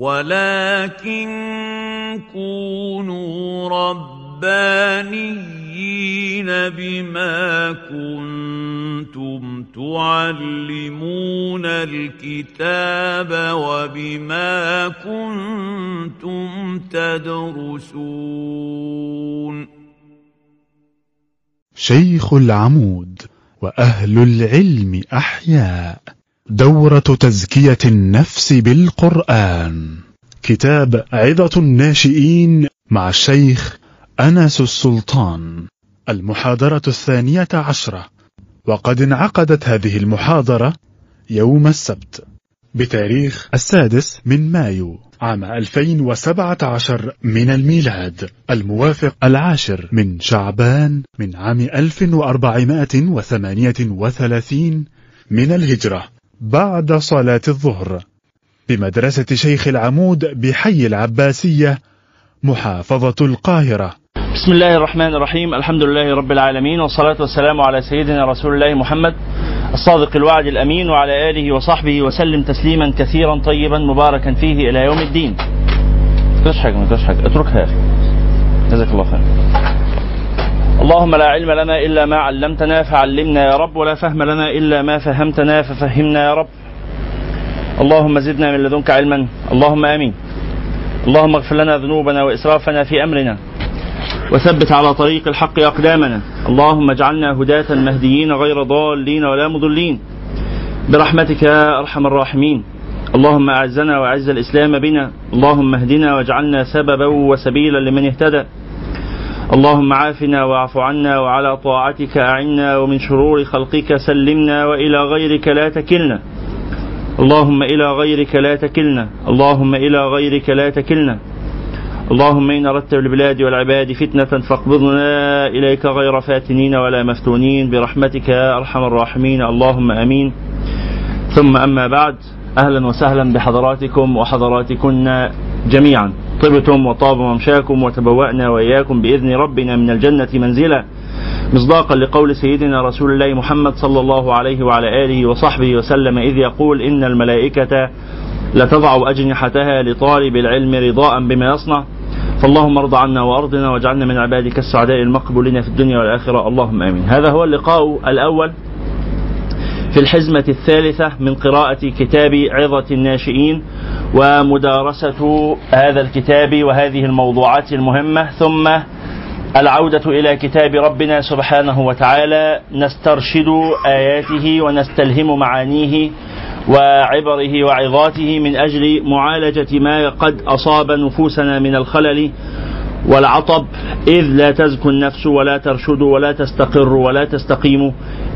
ولكن كونوا ربانيين بما كنتم تعلمون الكتاب وبما كنتم تدرسون. شيخ العمود وأهل العلم أحياء. دورة تزكية النفس بالقرآن. كتاب عظة الناشئين مع الشيخ أنس السلطان. المحاضرة الثانية عشرة. وقد انعقدت هذه المحاضرة يوم السبت. بتاريخ السادس من مايو عام 2017 من الميلاد. الموافق العاشر من شعبان من عام 1438 من الهجرة. بعد صلاة الظهر بمدرسة شيخ العمود بحي العباسية محافظة القاهرة. بسم الله الرحمن الرحيم الحمد لله رب العالمين والصلاة والسلام على سيدنا رسول الله محمد الصادق الوعد الأمين وعلى آله وصحبه وسلم تسليما كثيرا طيبا مباركا فيه إلى يوم الدين. حاجة ما حاجة اتركها يا أخي. جزاك الله خير. اللهم لا علم لنا إلا ما علمتنا فعلمنا يا رب ولا فهم لنا إلا ما فهمتنا ففهمنا يا رب. اللهم زدنا من لدنك علما. اللهم آمين. اللهم اغفر لنا ذنوبنا وإسرافنا في أمرنا. وثبت على طريق الحق أقدامنا. اللهم اجعلنا هداة مهديين غير ضالين ولا مضلين. برحمتك يا أرحم الراحمين. اللهم أعزنا وأعز الإسلام بنا. اللهم اهدنا واجعلنا سببا وسبيلا لمن اهتدى. اللهم عافنا واعف عنا وعلى طاعتك أعنا ومن شرور خلقك سلمنا وإلى غيرك لا تكلنا. اللهم إلى غيرك لا تكلنا. اللهم إلى غيرك لا تكلنا. اللهم إن أردت بالبلاد والعباد فتنة فاقبضنا إليك غير فاتنين ولا مفتونين. برحمتك يا أرحم الراحمين. اللهم أمين. ثم أما بعد أهلا وسهلا بحضراتكم وحضراتكن جميعا. طبتم وطاب ممشاكم وتبوأنا وإياكم بإذن ربنا من الجنة منزلا مصداقا لقول سيدنا رسول الله محمد صلى الله عليه وعلى آله وصحبه وسلم إذ يقول إن الملائكة لتضع أجنحتها لطالب العلم رضاء بما يصنع. فاللهم ارض عنا وأرضنا واجعلنا من عبادك السعداء المقبولين في الدنيا والآخرة. اللهم آمين. هذا هو اللقاء الأول. في الحزمة الثالثة من قراءة كتاب عظة الناشئين ومدارسة هذا الكتاب وهذه الموضوعات المهمة ثم العودة إلى كتاب ربنا سبحانه وتعالى نسترشد آياته ونستلهم معانيه وعبره وعظاته من أجل معالجة ما قد أصاب نفوسنا من الخلل والعطب. إذ لا تزكو النفس ولا ترشد ولا تستقر ولا تستقيم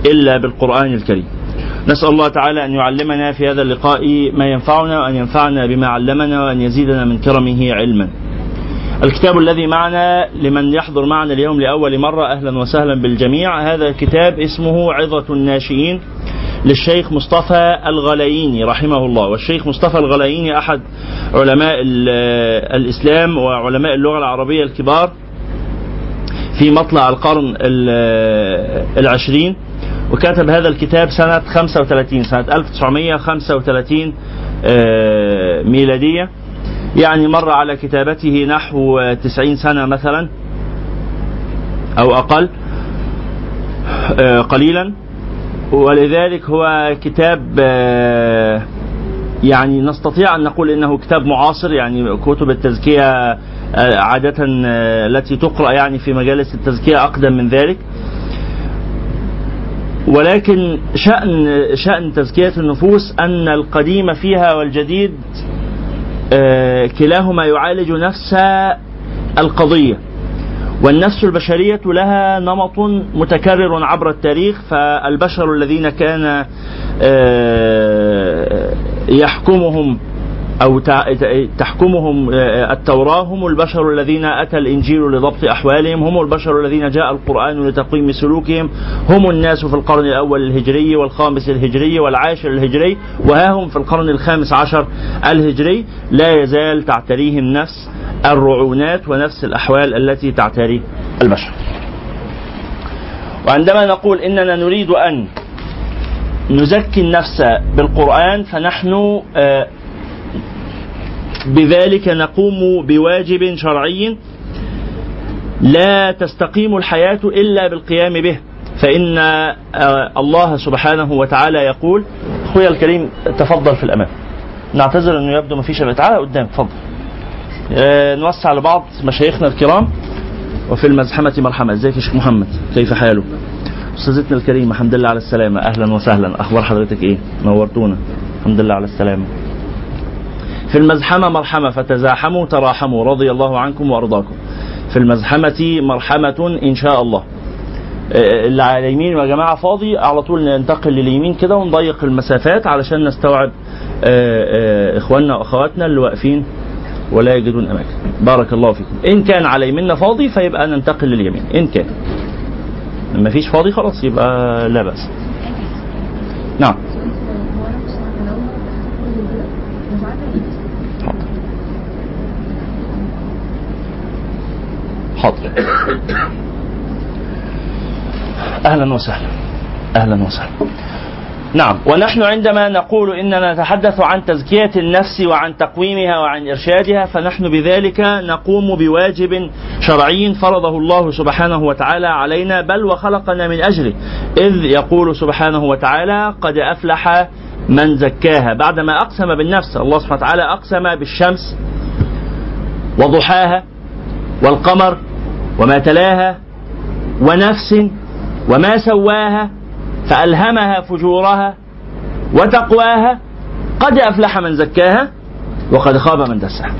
إلا بالقرآن الكريم. نسأل الله تعالى أن يعلمنا في هذا اللقاء ما ينفعنا وأن ينفعنا بما علمنا وأن يزيدنا من كرمه علما. الكتاب الذي معنا لمن يحضر معنا اليوم لأول مرة أهلا وسهلا بالجميع هذا الكتاب اسمه عظة الناشئين للشيخ مصطفى الغلاييني رحمه الله. والشيخ مصطفى الغلاييني أحد علماء الإسلام وعلماء اللغة العربية الكبار في مطلع القرن العشرين. وكتب هذا الكتاب سنة 35 سنة 1935 ميلادية. يعني مر على كتابته نحو 90 سنة مثلا أو أقل قليلا. ولذلك هو كتاب يعني نستطيع أن نقول إنه كتاب معاصر. يعني كتب التزكية عادة التي تقرأ يعني في مجالس التزكية أقدم من ذلك. ولكن شأن شأن تزكية النفوس أن القديم فيها والجديد كلاهما يعالج نفس القضية. والنفس البشرية لها نمط متكرر عبر التاريخ فالبشر الذين كان يحكمهم أو تحكمهم التوراة هم البشر الذين أتى الإنجيل لضبط أحوالهم هم البشر الذين جاء القرآن لتقويم سلوكهم هم الناس في القرن الأول الهجري والخامس الهجري والعاشر الهجري وها هم في القرن الخامس عشر الهجري. لا يزال تعتريهم نفس الرعونات ونفس الأحوال التي تعتري البشر. وعندما نقول إننا نريد أن نزكي النفس بالقرآن فنحن بذلك نقوم بواجب شرعي لا تستقيم الحياة إلا بالقيام به. فإن آه، الله سبحانه وتعالى يقول أخويا الكريم تفضل في الأمام. نعتذر أنه يبدو ما فيش تعالى قدام تفضل. آه، نوسع لبعض مشايخنا الكرام. وفي المزحمة مرحمة إزيك يا شيخ محمد؟ كيف حاله؟ أستاذتنا الكريمة الحمد لله على السلامة. أهلا وسهلا. أخبار حضرتك إيه؟ نورتونا. الحمد لله على السلامة. في المزحمة مرحمة فتزاحموا تراحموا. رضي الله عنكم وأرضاكم. في المزحمة مرحمة إن شاء الله. آه، اللي على اليمين يا جماعة فاضي على طول ننتقل لليمين كده ونضيق المسافات علشان نستوعب آه، آه، إخواننا وأخواتنا اللي واقفين ولا يجدون أماكن. بارك الله فيكم. إن كان على يميننا فاضي فيبقى ننتقل لليمين. إن كان. ما فيش فاضي خلاص يبقى لا بأس. نعم. حاضر أهلا وسهلا. أهلا وسهلا. نعم. ونحن عندما نقول إننا نتحدث عن تزكية النفس وعن تقويمها وعن إرشادها فنحن بذلك نقوم بواجب شرعي فرضه الله سبحانه وتعالى علينا بل وخلقنا من أجله. إذ يقول سبحانه وتعالى قد أفلح من زكاها بعدما أقسم بالنفس الله سبحانه وتعالى أقسم بالشمس وضحاها والقمر وما تلاها ونفس وما سواها فألهمها فجورها وتقواها قد أفلح من زكاها وقد خاب من دساها.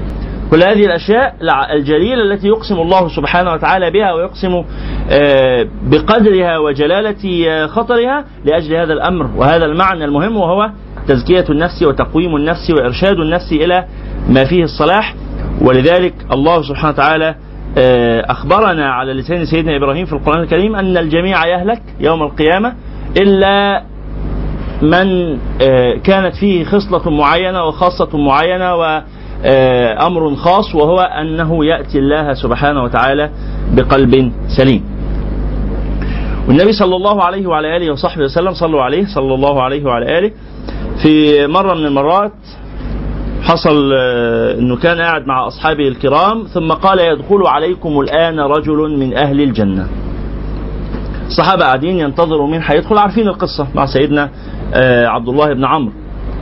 كل هذه الأشياء الجليلة التي يقسم الله سبحانه وتعالى بها ويقسم آه، بقدرها وجلالة آه، خطرها لأجل هذا الأمر وهذا المعنى المهم وهو تزكية النفس وتقويم النفس وإرشاد النفس إلى ما فيه الصلاح. ولذلك الله سبحانه وتعالى أخبرنا على لسان سيدنا إبراهيم في القرآن الكريم أن الجميع يهلك يوم القيامة إلا من آه، كانت فيه خصلة معينة وخاصة معينة وأمر آه، خاص وهو أنه يأتي الله سبحانه وتعالى بقلب سليم. والنبي صلى الله عليه وعلى آله وصحبه وسلم صلوا عليه صلى الله عليه وعلى آله. في مرة من المرات حصل آه، إنه كان قاعد مع اصحابه الكرام ثم قال يدخل عليكم الآن رجل من أهل الجنة. الصحابه قاعدين ينتظروا مين هيدخل عارفين القصة مع سيدنا آه، عبد الله بن عمرو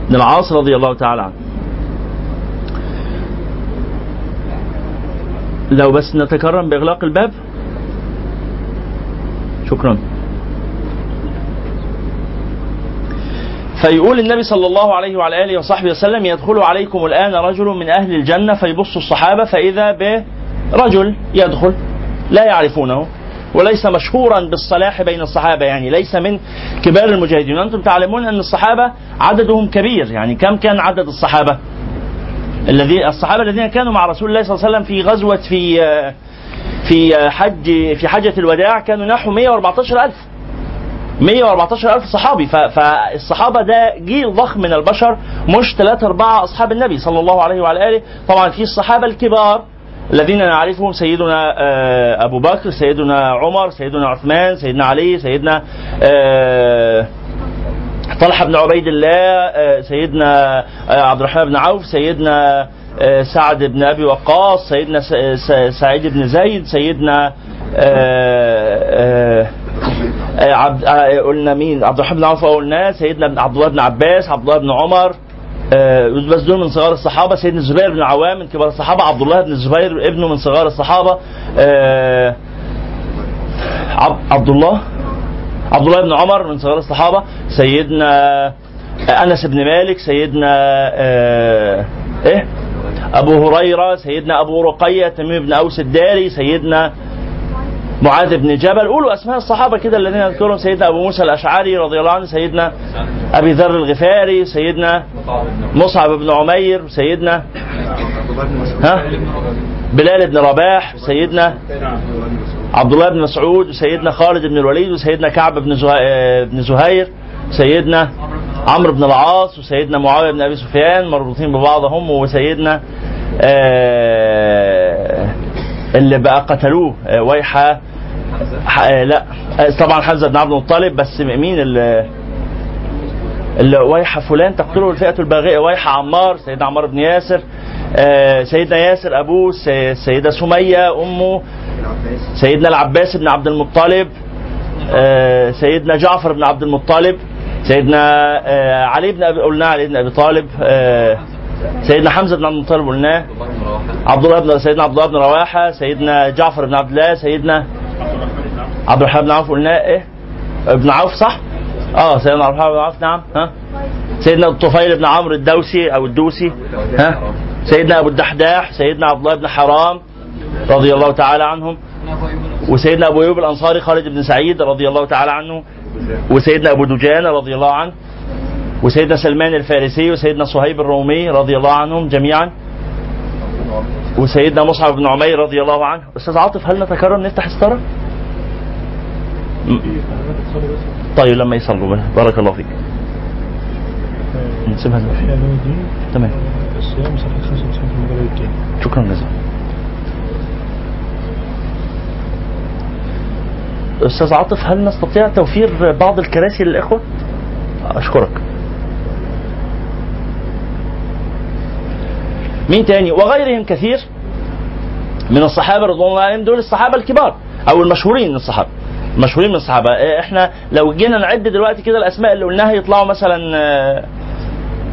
بن العاص رضي الله تعالى عنه. لو بس نتكرم بإغلاق الباب. شكرا. فيقول النبي صلى الله عليه وعلى آله وصحبه وسلم يدخل عليكم الآن رجل من أهل الجنة فيبص الصحابة فإذا برجل يدخل لا يعرفونه وليس مشهورا بالصلاح بين الصحابة يعني ليس من كبار المجاهدين. وأنتم تعلمون أن الصحابة عددهم كبير يعني كم كان عدد الصحابة؟ الذي الصحابة الذين كانوا مع رسول الله صلى الله عليه وسلم في غزوة في في حج في حجة الوداع كانوا نحو 114 ألف. 114 ألف صحابي. فالصحابة ده جيل ضخم من البشر مش ثلاثة أربعة أصحاب النبي صلى الله عليه وعلى آله. طبعا في الصحابة الكبار الذين نعرفهم سيدنا آه، أبو بكر سيدنا عمر سيدنا عثمان سيدنا علي سيدنا آه، طلحة بن عبيد الله آه، سيدنا عبد الرحمن بن عوف سيدنا سعد بن أبي وقاص سيدنا سعيد بن زيد سيدنا آه، عبد آه، قلنا مين؟ عبد الرحمن بن عوف قلنا سيدنا عبد الله بن عباس عبد الله بن عمر آه، بس دول من صغار الصحابة. سيدنا الزبير بن عوام من كبار الصحابة عبد الله بن الزبير ابنه من صغار الصحابة. عبد الله عبد الله بن عمر من صغار الصحابة. سيدنا أنس بن مالك سيدنا إيه؟ أبو هريرة سيدنا أبو رقية تميم بن أوس الداري سيدنا معاذ بن جبل. قولوا أسماء الصحابة كده الذين يذكرهم. سيدنا أبو موسى الأشعري رضي الله عنه سيدنا أبي ذر الغفاري سيدنا مصعب بن عمير سيدنا ها؟ بلال بن رباح سيدنا عبد الله بن مسعود وسيدنا خالد بن الوليد وسيدنا كعب بن بن زهير سيدنا عمرو بن العاص وسيدنا معاوية بن أبي سفيان مربوطين ببعضهم وسيدنا آه اللي بقى قتلوه آه، ويحة آه، لا آه، طبعا حمزة بن عبد المطلب بس مين اللي اللي ويحة فلان تقتله الفئة الباغية ويحة عمار سيدنا عمار بن ياسر سيدنا ياسر أبوه س- السيده سمية أمه سيدنا العباس بن عبد المطلب سيدنا جعفر بن عبد المطلب سيدنا علي بن أبي قلنا علي بن أبي طالب سيدنا حمزة بن عبد المطلب قلناه. عبد الله بن سيدنا عبد الله بن رواحة سيدنا جعفر بن عبد الله سيدنا عبد الرحمن بن عوف قلناه. إيه؟ ابن عوف صح؟ آه سيدنا عبد الرحمن بن عوف نعم. ها؟ سيدنا الطفيل بن عمرو الدوسي أو الدوسي ها؟ سيدنا أبو الدحداح سيدنا عبد الله بن حرام رضي الله تعالى عنهم. وسيدنا أبو أيوب الأنصاري خالد بن سعيد رضي الله تعالى عنه. وسيدنا أبو دجانه رضي الله عنه. وسيدنا سلمان الفارسي وسيدنا صهيب الرومي رضي الله عنهم جميعا. وسيدنا مصعب بن عمير رضي الله عنه. أستاذ عاطف هل نتكرر نفتح ستاره؟ م- طيب لما يصلوا بارك الله فيك. نسيبها تمام. الصيام صفحة 95 في المجال الدين شكرا جزيلا. أستاذ عاطف هل نستطيع توفير بعض الكراسي للإخوة؟ أشكرك. مين تاني وغيرهم كثير من الصحابة رضوان الله عليهم دول الصحابة الكبار أو المشهورين من الصحابة مشهورين من الصحابة إيه، إحنا لو جينا نعد دلوقتي كده الأسماء اللي قلناها يطلعوا مثلا آه،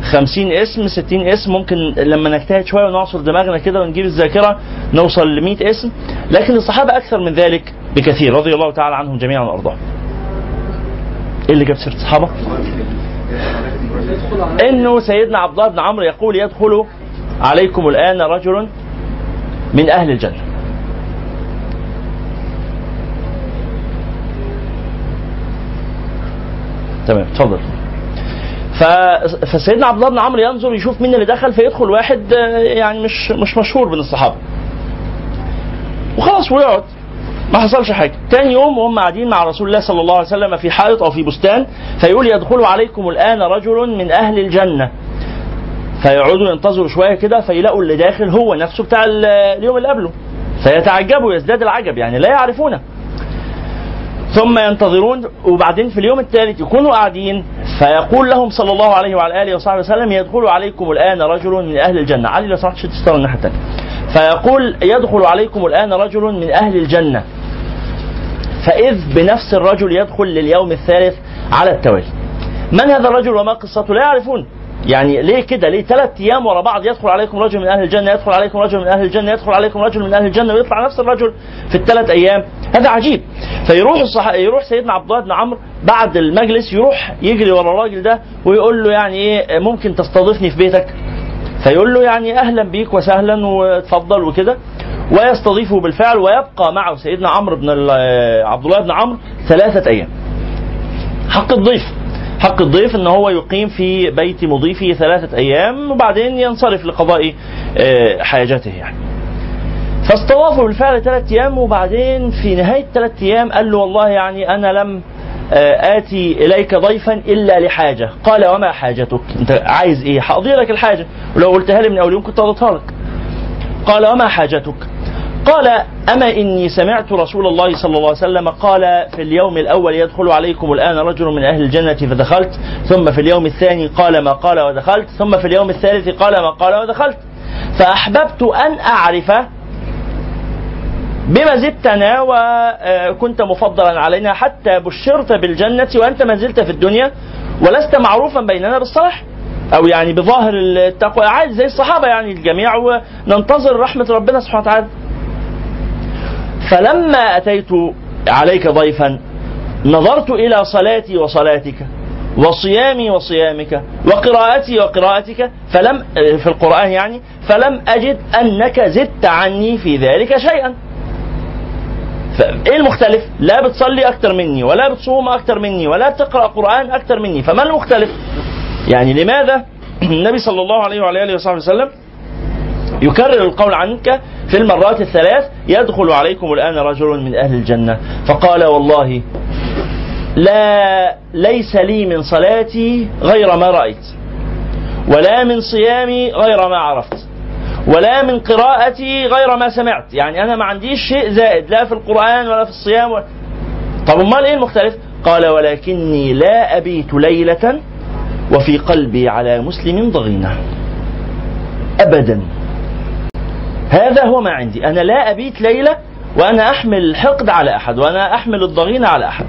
50 اسم 60 اسم ممكن لما نجتهد شوية ونعصر دماغنا كده ونجيب الذاكرة نوصل ل 100 اسم لكن الصحابة أكثر من ذلك بكثير رضي الله تعالى عنهم جميعا وارضاهم. إيه اللي جاب سيرة الصحابة؟ إنه سيدنا عبد الله بن عمرو يقول يدخل عليكم الآن رجل من أهل الجنة. تمام اتفضل. فسيدنا عبد الله بن عمرو ينظر يشوف مين اللي دخل فيدخل واحد آه، يعني مش مش مشهور من الصحابة. وخلاص ويقعد ما حصلش حاجة. تاني يوم وهم قاعدين مع رسول الله صلى الله عليه وسلم في حائط أو في بستان فيقول يدخل عليكم الآن رجل من أهل الجنة. فيقعدوا ينتظروا شوية كده فيلاقوا اللي داخل هو نفسه بتاع ال- اليوم اللي قبله. فيتعجبوا يزداد العجب يعني لا يعرفونه. ثم ينتظرون وبعدين في اليوم الثالث يكونوا قاعدين فيقول لهم صلى الله عليه وعلى آله وصحبه وسلم يدخل عليكم الآن رجل من أهل الجنة، علي لو سمحت تستوى الناحية الثانية. فيقول يدخل عليكم الآن رجل من أهل الجنة. فإذ بنفس الرجل يدخل لليوم الثالث على التوالي. من هذا الرجل وما قصته؟ لا يعرفون. يعني ليه كده؟ ليه ثلاث أيام ورا بعض يدخل عليكم رجل من أهل الجنة، يدخل عليكم رجل من أهل الجنة، يدخل عليكم رجل من أهل الجنة ويطلع نفس الرجل في الثلاث أيام، هذا عجيب. فيروح الصح... يروح سيدنا عبد الله بن عمرو بعد المجلس يروح يجري ورا الراجل ده ويقول له يعني إيه ممكن تستضيفني في بيتك؟ فيقول له يعني أهلا بيك وسهلا وتفضل وكده ويستضيفه بالفعل ويبقى معه سيدنا عمرو بن عبد الله بن عمرو ثلاثة أيام. حق الضيف حق الضيف إن هو يقيم في بيت مضيفه ثلاثة أيام وبعدين ينصرف لقضاء آه، حاجته يعني. فاستضافه بالفعل ثلاث أيام وبعدين في نهاية ثلاث أيام قال له والله يعني أنا لم آه، آتي إليك ضيفا إلا لحاجة، قال وما حاجتك؟ أنت عايز إيه؟ هقضي لك الحاجة، ولو قلتها لي من أول يوم كنت قضيتها لك. قال وما حاجتك؟ قال أما إني سمعت رسول الله صلى الله عليه وسلم قال في اليوم الأول يدخل عليكم الآن رجل من أهل الجنة فدخلت ثم في اليوم الثاني قال ما قال ودخلت ثم في اليوم الثالث قال ما قال ودخلت. فأحببت أن أعرف بما زدتنا وكنت مفضلا علينا حتى بشرت بالجنة وأنت ما زلت في الدنيا ولست معروفا بيننا بالصلاح. أو يعني بظاهر التقوى عادي زي الصحابة يعني الجميع وننتظر رحمة ربنا سبحانه وتعالى. فلما أتيت عليك ضيفا نظرت إلى صلاتي وصلاتك وصيامي وصيامك وقراءتي وقراءتك فلم في القرآن يعني فلم أجد أنك زدت عني في ذلك شيئا فإيه المختلف؟ لا بتصلي أكتر مني ولا بتصوم أكتر مني ولا بتقرأ قرآن أكتر مني، فما المختلف؟ يعني لماذا النبي صلى الله عليه وعلى آله وصحبه وسلم يكرر القول عنك في المرات الثلاث يدخل عليكم الآن رجل من أهل الجنة. فقال والله لا ليس لي من صلاتي غير ما رأيت ولا من صيامي غير ما عرفت ولا من قراءتي غير ما سمعت. يعني أنا ما عنديش شيء زائد لا في القرآن ولا في الصيام ولا طب أمال إيه المختلف؟ قال ولكني لا أبيت ليلة وفي قلبي على مسلم ضغينة. ابدا. هذا هو ما عندي. أنا لا أبيت ليلة وأنا أحمل الحقد على أحد وأنا أحمل الضغينة على أحد.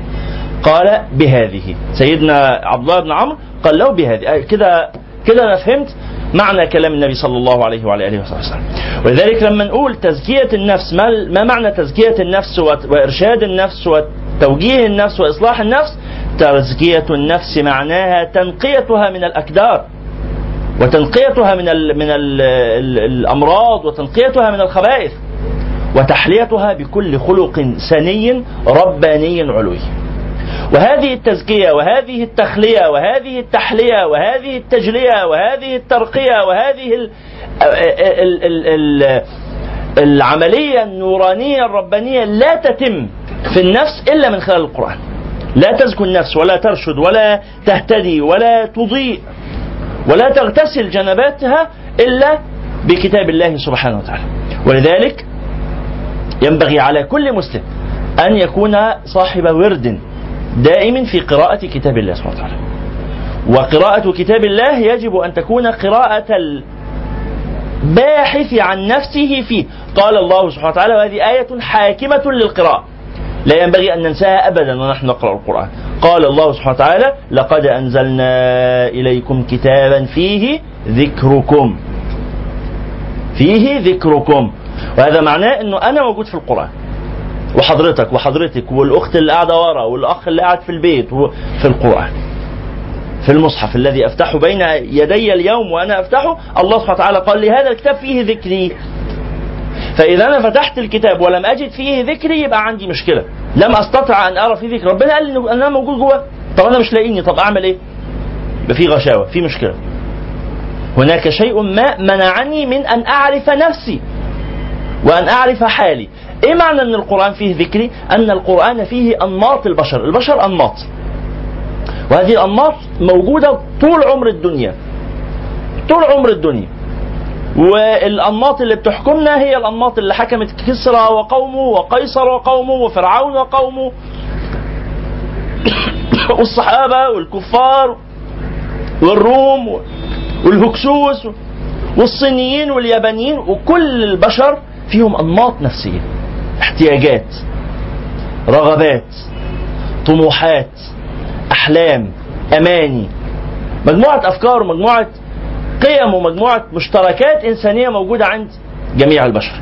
قال بهذه. سيدنا عبد الله بن عمرو قال له بهذه. كده كده أنا فهمت معنى كلام النبي صلى الله عليه وعلى آله وسلم. ولذلك لما نقول تزكية النفس ما ما معنى تزكية النفس وإرشاد النفس وتوجيه النفس وإصلاح النفس؟ تزكية النفس معناها تنقيتها من الأكدار. وتنقيتها من ال من ال ال الأمراض وتنقيتها من الخبائث وتحليتها بكل خلق سني رباني علوي. وهذه التزكية وهذه التخلية وهذه التحلية وهذه التجلية وهذه الترقية وهذه ال ال ال ال العملية النورانية الربانية لا تتم في النفس إلا من خلال القرآن. لا تزكو النفس ولا ترشد ولا تهتدي ولا تضيء. ولا تغتسل جنباتها إلا بكتاب الله سبحانه وتعالى. ولذلك ينبغي على كل مسلم أن يكون صاحب ورد دائم في قراءة كتاب الله سبحانه وتعالى. وقراءة كتاب الله يجب أن تكون قراءة الباحث عن نفسه فيه. قال الله سبحانه وتعالى وهذه آية حاكمة للقراءة. لا ينبغي أن ننساها أبدا ونحن نقرأ القرآن. قال الله سبحانه وتعالى لقد أنزلنا إليكم كتابا فيه ذكركم. فيه ذكركم. وهذا معناه أنه أنا موجود في القرآن. وحضرتك وحضرتك والأخت اللي قاعدة ورا والأخ اللي قاعد في البيت في القرآن. في المصحف الذي أفتحه بين يدي اليوم وأنا أفتحه الله سبحانه وتعالى قال لي هذا الكتاب فيه ذكري. فإذا أنا فتحت الكتاب ولم أجد فيه ذكري يبقى عندي مشكلة. لم أستطع أن أرى فيه ذكر ربنا قال لي أنا موجود جوه طب أنا مش لاقيني طب أعمل إيه؟ يبقى في غشاوة في مشكلة. هناك شيء ما منعني من أن أعرف نفسي وأن أعرف حالي. إيه معنى إن القرآن فيه ذكري؟ أن القرآن فيه أنماط البشر. البشر أنماط. وهذه الأنماط موجودة طول عمر الدنيا. طول عمر الدنيا. والأنماط اللي بتحكمنا هي الأنماط اللي حكمت كسرى وقومه وقيصر وقومه وفرعون وقومه. والصحابة والكفار والروم والهكسوس والصينيين واليابانيين وكل البشر فيهم أنماط نفسية احتياجات رغبات طموحات أحلام أماني مجموعة أفكار ومجموعه قيم ومجموعة مشتركات إنسانية موجودة عند جميع البشر.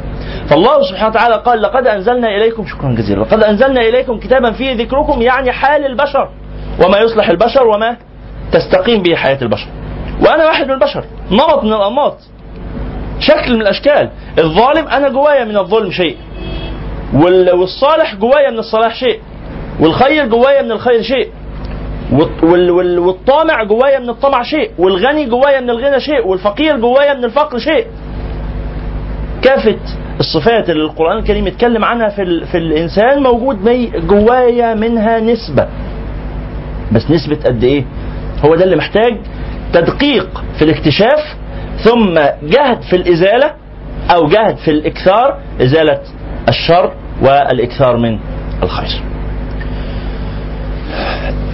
فالله سبحانه وتعالى قال لقد أنزلنا إليكم شكرا جزيلا. لقد أنزلنا إليكم كتابا فيه ذكركم يعني حال البشر وما يصلح البشر وما تستقيم به حياة البشر. وأنا واحد من البشر نمط من الأنماط شكل من الأشكال. الظالم أنا جوايا من الظلم شيء. والصالح جوايا من الصلاح شيء. والخير جوايا من الخير شيء. والطامع جوايا من الطمع شيء والغني جوايا من الغنى شيء والفقير جوايا من الفقر شيء. كافة الصفات اللي القرآن الكريم يتكلم عنها في, في الإنسان موجود جوايا منها نسبة. بس نسبة قد إيه؟ هو ده اللي محتاج تدقيق في الاكتشاف ثم جهد في الإزالة أو جهد في الإكثار إزالة الشر والإكثار من الخير.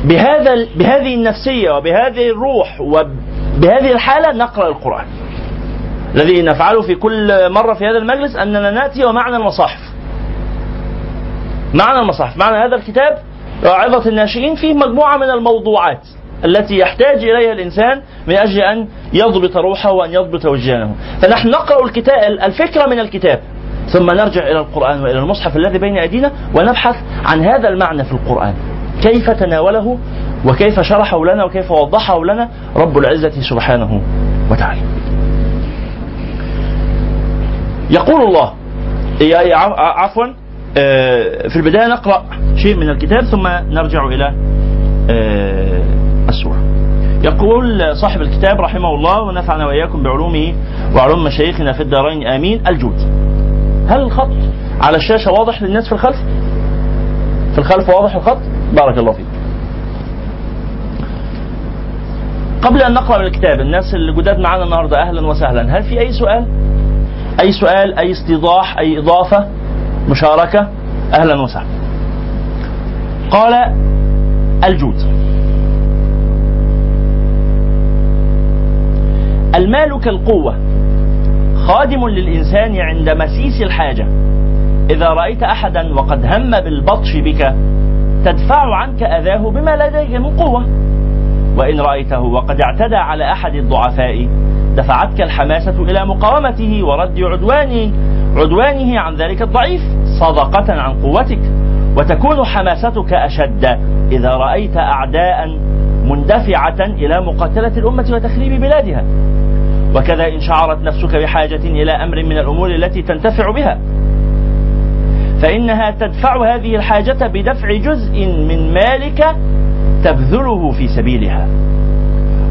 بهذا بهذه النفسية وبهذه الروح وبهذه الحالة نقرأ القرآن. الذي نفعله في كل مرة في هذا المجلس أننا نأتي ومعنى المصاحف. معنى المصاحف. معنى هذا الكتاب عظة الناشئين فيه مجموعة من الموضوعات التي يحتاج إليها الإنسان من أجل أن يضبط روحه وأن يضبط وجدانه فنحن نقرأ الكتاب الفكرة من الكتاب. ثم نرجع إلى القرآن وإلى المصحف الذي بين أيدينا ونبحث عن هذا المعنى في القرآن. كيف تناوله وكيف شرحه لنا وكيف وضحه لنا رب العزة سبحانه وتعالى. يقول الله عفوا آه، في البداية نقرأ شيء من الكتاب ثم نرجع إلى آه، السورة. يقول صاحب الكتاب رحمه الله ونفعنا وإياكم بعلومه وعلوم مشايخنا في الدارين آمين الجود. هل الخط على الشاشة واضح للناس في الخلف؟ في الخلف واضح الخط؟ بارك الله فيك. قبل أن نقرأ من الكتاب الناس اللي جداد معانا النهاردة أهلا وسهلا هل في أي سؤال؟ أي سؤال أي استيضاح أي إضافة مشاركة؟ أهلا وسهلا. قال الجود. المال كالقوة. خادم للإنسان عند مسيس الحاجة. إذا رأيت أحدا وقد هم بالبطش بك تدفع عنك أذاه بما لديك من قوة. وإن رأيته وقد اعتدى على أحد الضعفاء دفعتك الحماسة إلى مقاومته ورد عدوانه عدوانه عن ذلك الضعيف صدقة عن قوتك. وتكون حماستك أشد إذا رأيت أعداء مندفعة إلى مقاتلة الأمة وتخريب بلادها. وكذا إن شعرت نفسك بحاجة إلى أمر من الأمور التي تنتفع بها. فإنها تدفع هذه الحاجة بدفع جزء من مالك تبذله في سبيلها.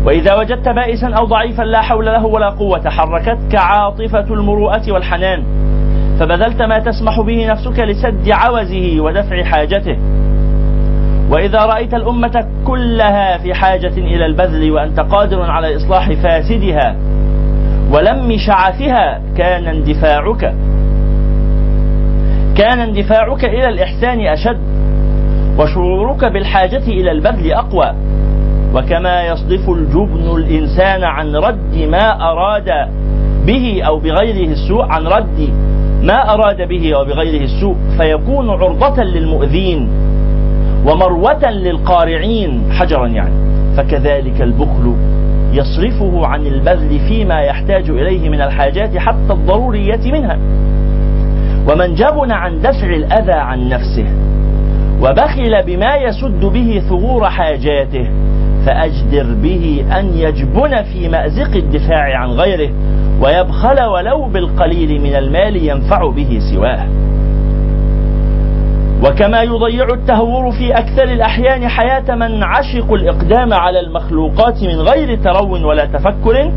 وإذا وجدت بائسا أو ضعيفا لا حول له ولا قوة حركتك عاطفة المروءة والحنان. فبذلت ما تسمح به نفسك لسد عوزه ودفع حاجته. وإذا رأيت الأمة كلها في حاجة إلى البذل وأنت قادر على إصلاح فاسدها ولم شعثها كان اندفاعك. كان اندفاعك إلى الإحسان أشد وشعورك بالحاجة إلى البذل أقوى. وكما يصدف الجبن الإنسان عن رد ما أراد به أو بغيره السوء عن رد ما أراد به أو بغيره السوء فيكون عرضة للمؤذين ومروة للقارعين. حجرا يعني. فكذلك البخل يصرفه عن البذل فيما يحتاج إليه من الحاجات حتى الضرورية منها. ومن جبن عن دفع الأذى عن نفسه وبخل بما يسد به ثغور حاجاته فأجدر به أن يجبن في مأزق الدفاع عن غيره ويبخل ولو بالقليل من المال ينفع به سواه. وكما يضيع التهور في أكثر الأحيان حياة من عشقوا الإقدام على المخلوقات من غير ترو ولا تفكر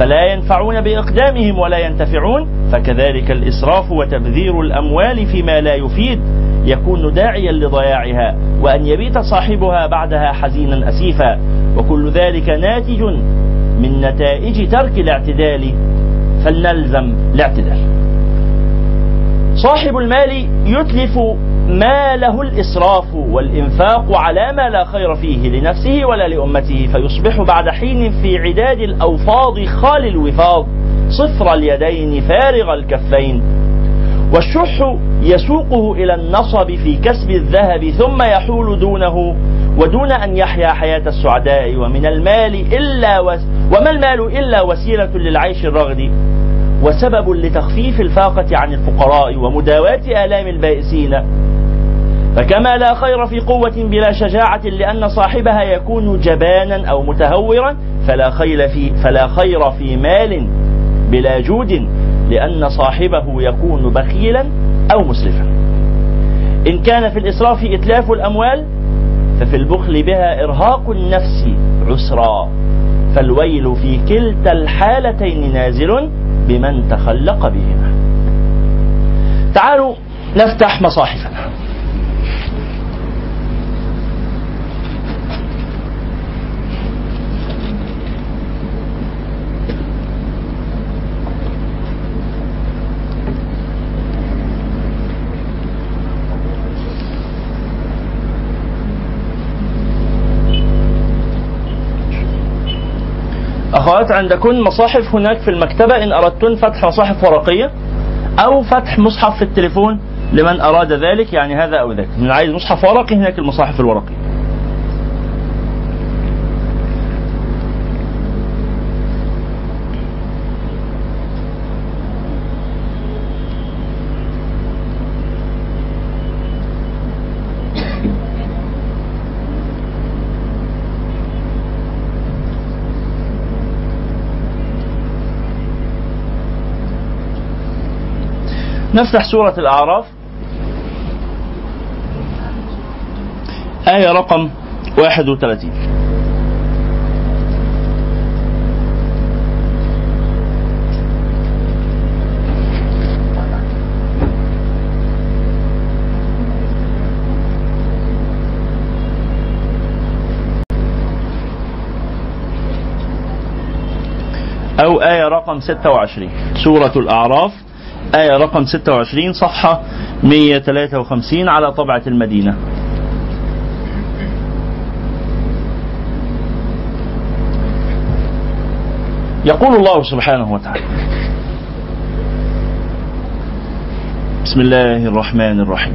فلا ينفعون بإقدامهم ولا ينتفعون فكذلك الإسراف وتبذير الأموال فيما لا يفيد يكون داعيا لضياعها وأن يبيت صاحبها بعدها حزينا أسيفا وكل ذلك ناتج من نتائج ترك الاعتدال. فلنلزم الاعتدال. صاحب المال يتلف ماله الإسراف والإنفاق على ما لا خير فيه لنفسه ولا لأمته فيصبح بعد حين في عداد الأوفاض خال الوفاض صفر اليدين فارغ الكفين. والشح يسوقه إلى النصب في كسب الذهب ثم يحول دونه ودون أن يحيا حياة السعداء ومن المال إلا وس وما المال إلا وسيلة للعيش الرغد. وسبب لتخفيف الفاقة عن الفقراء ومداواة آلام البائسين. فكما لا خير في قوة بلا شجاعة لأن صاحبها يكون جبانا أو متهورا فلا خير في فلا خير في مال بلا جود لأن صاحبه يكون بخيلا أو مسرفا. إن كان في الإسراف إتلاف الأموال ففي البخل بها إرهاق النفس عسرا. فالويل في كلتا الحالتين نازل بمن تخلق بهما. تعالوا نفتح مصاحفنا. أخوات عندكن مصاحف هناك في المكتبة إن أردتن فتح مصاحف ورقية أو فتح مصحف في التليفون لمن أراد ذلك يعني هذا أو ذاك. من عايز مصحف ورقي هناك المصاحف الورقية. نفتح سورة الأعراف. آية رقم 31 أو آية رقم 26 سورة الأعراف. آية رقم 26 صفحة 153 على طبعة المدينة. يقول الله سبحانه وتعالى بسم الله الرحمن الرحيم.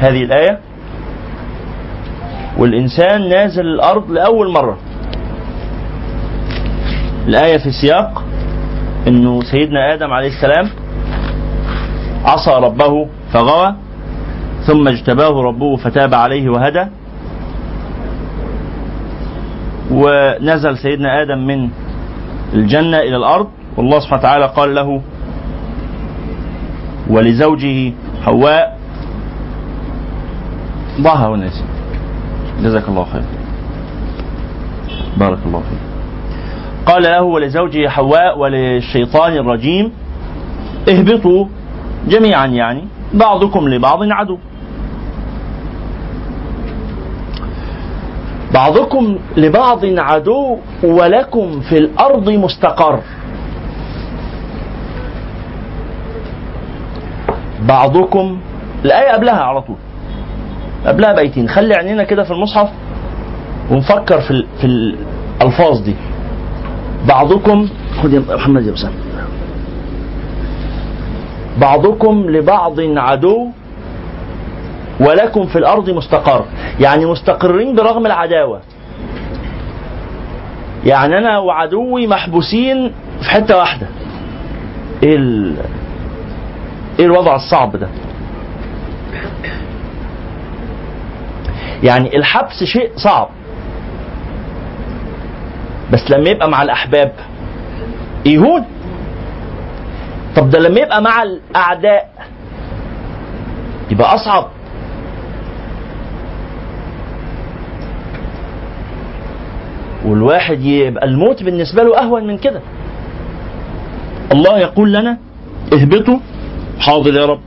هذه الآية. والإنسان نازل الأرض لأول مرة. الآية في سياق أنه سيدنا آدم عليه السلام عصى ربه فغوى ثم اجتباه ربه فتاب عليه وهدى. ونزل سيدنا آدم من الجنة إلى الأرض. والله سبحانه وتعالى قال له ولزوجه حواء ضعها هنا جزاك الله خير. بارك الله فيك. قال له ولزوجه حواء وللشيطان الرجيم اهبطوا جميعا يعني بعضكم لبعض عدو. بعضكم لبعض عدو ولكم في الأرض مستقر. بعضكم الايه قبلها على طول. قبلها بيتين. خلي عينينا كده في المصحف ونفكر في في الألفاظ دي. بعضكم خد يا محمد يا اسامه بعضكم لبعض عدو ولكم في الأرض مستقر. يعني مستقرين برغم العداوة. يعني أنا وعدوي محبوسين في حتة واحدة. إيه ال... إيه الوضع الصعب ده؟ يعني الحبس شيء صعب. بس لما يبقى مع الأحباب يهون. طب ده لما يبقى مع الأعداء يبقى أصعب. والواحد يبقى الموت بالنسبة له أهون من كده. الله يقول لنا اهبطوا. حاضر يا رب.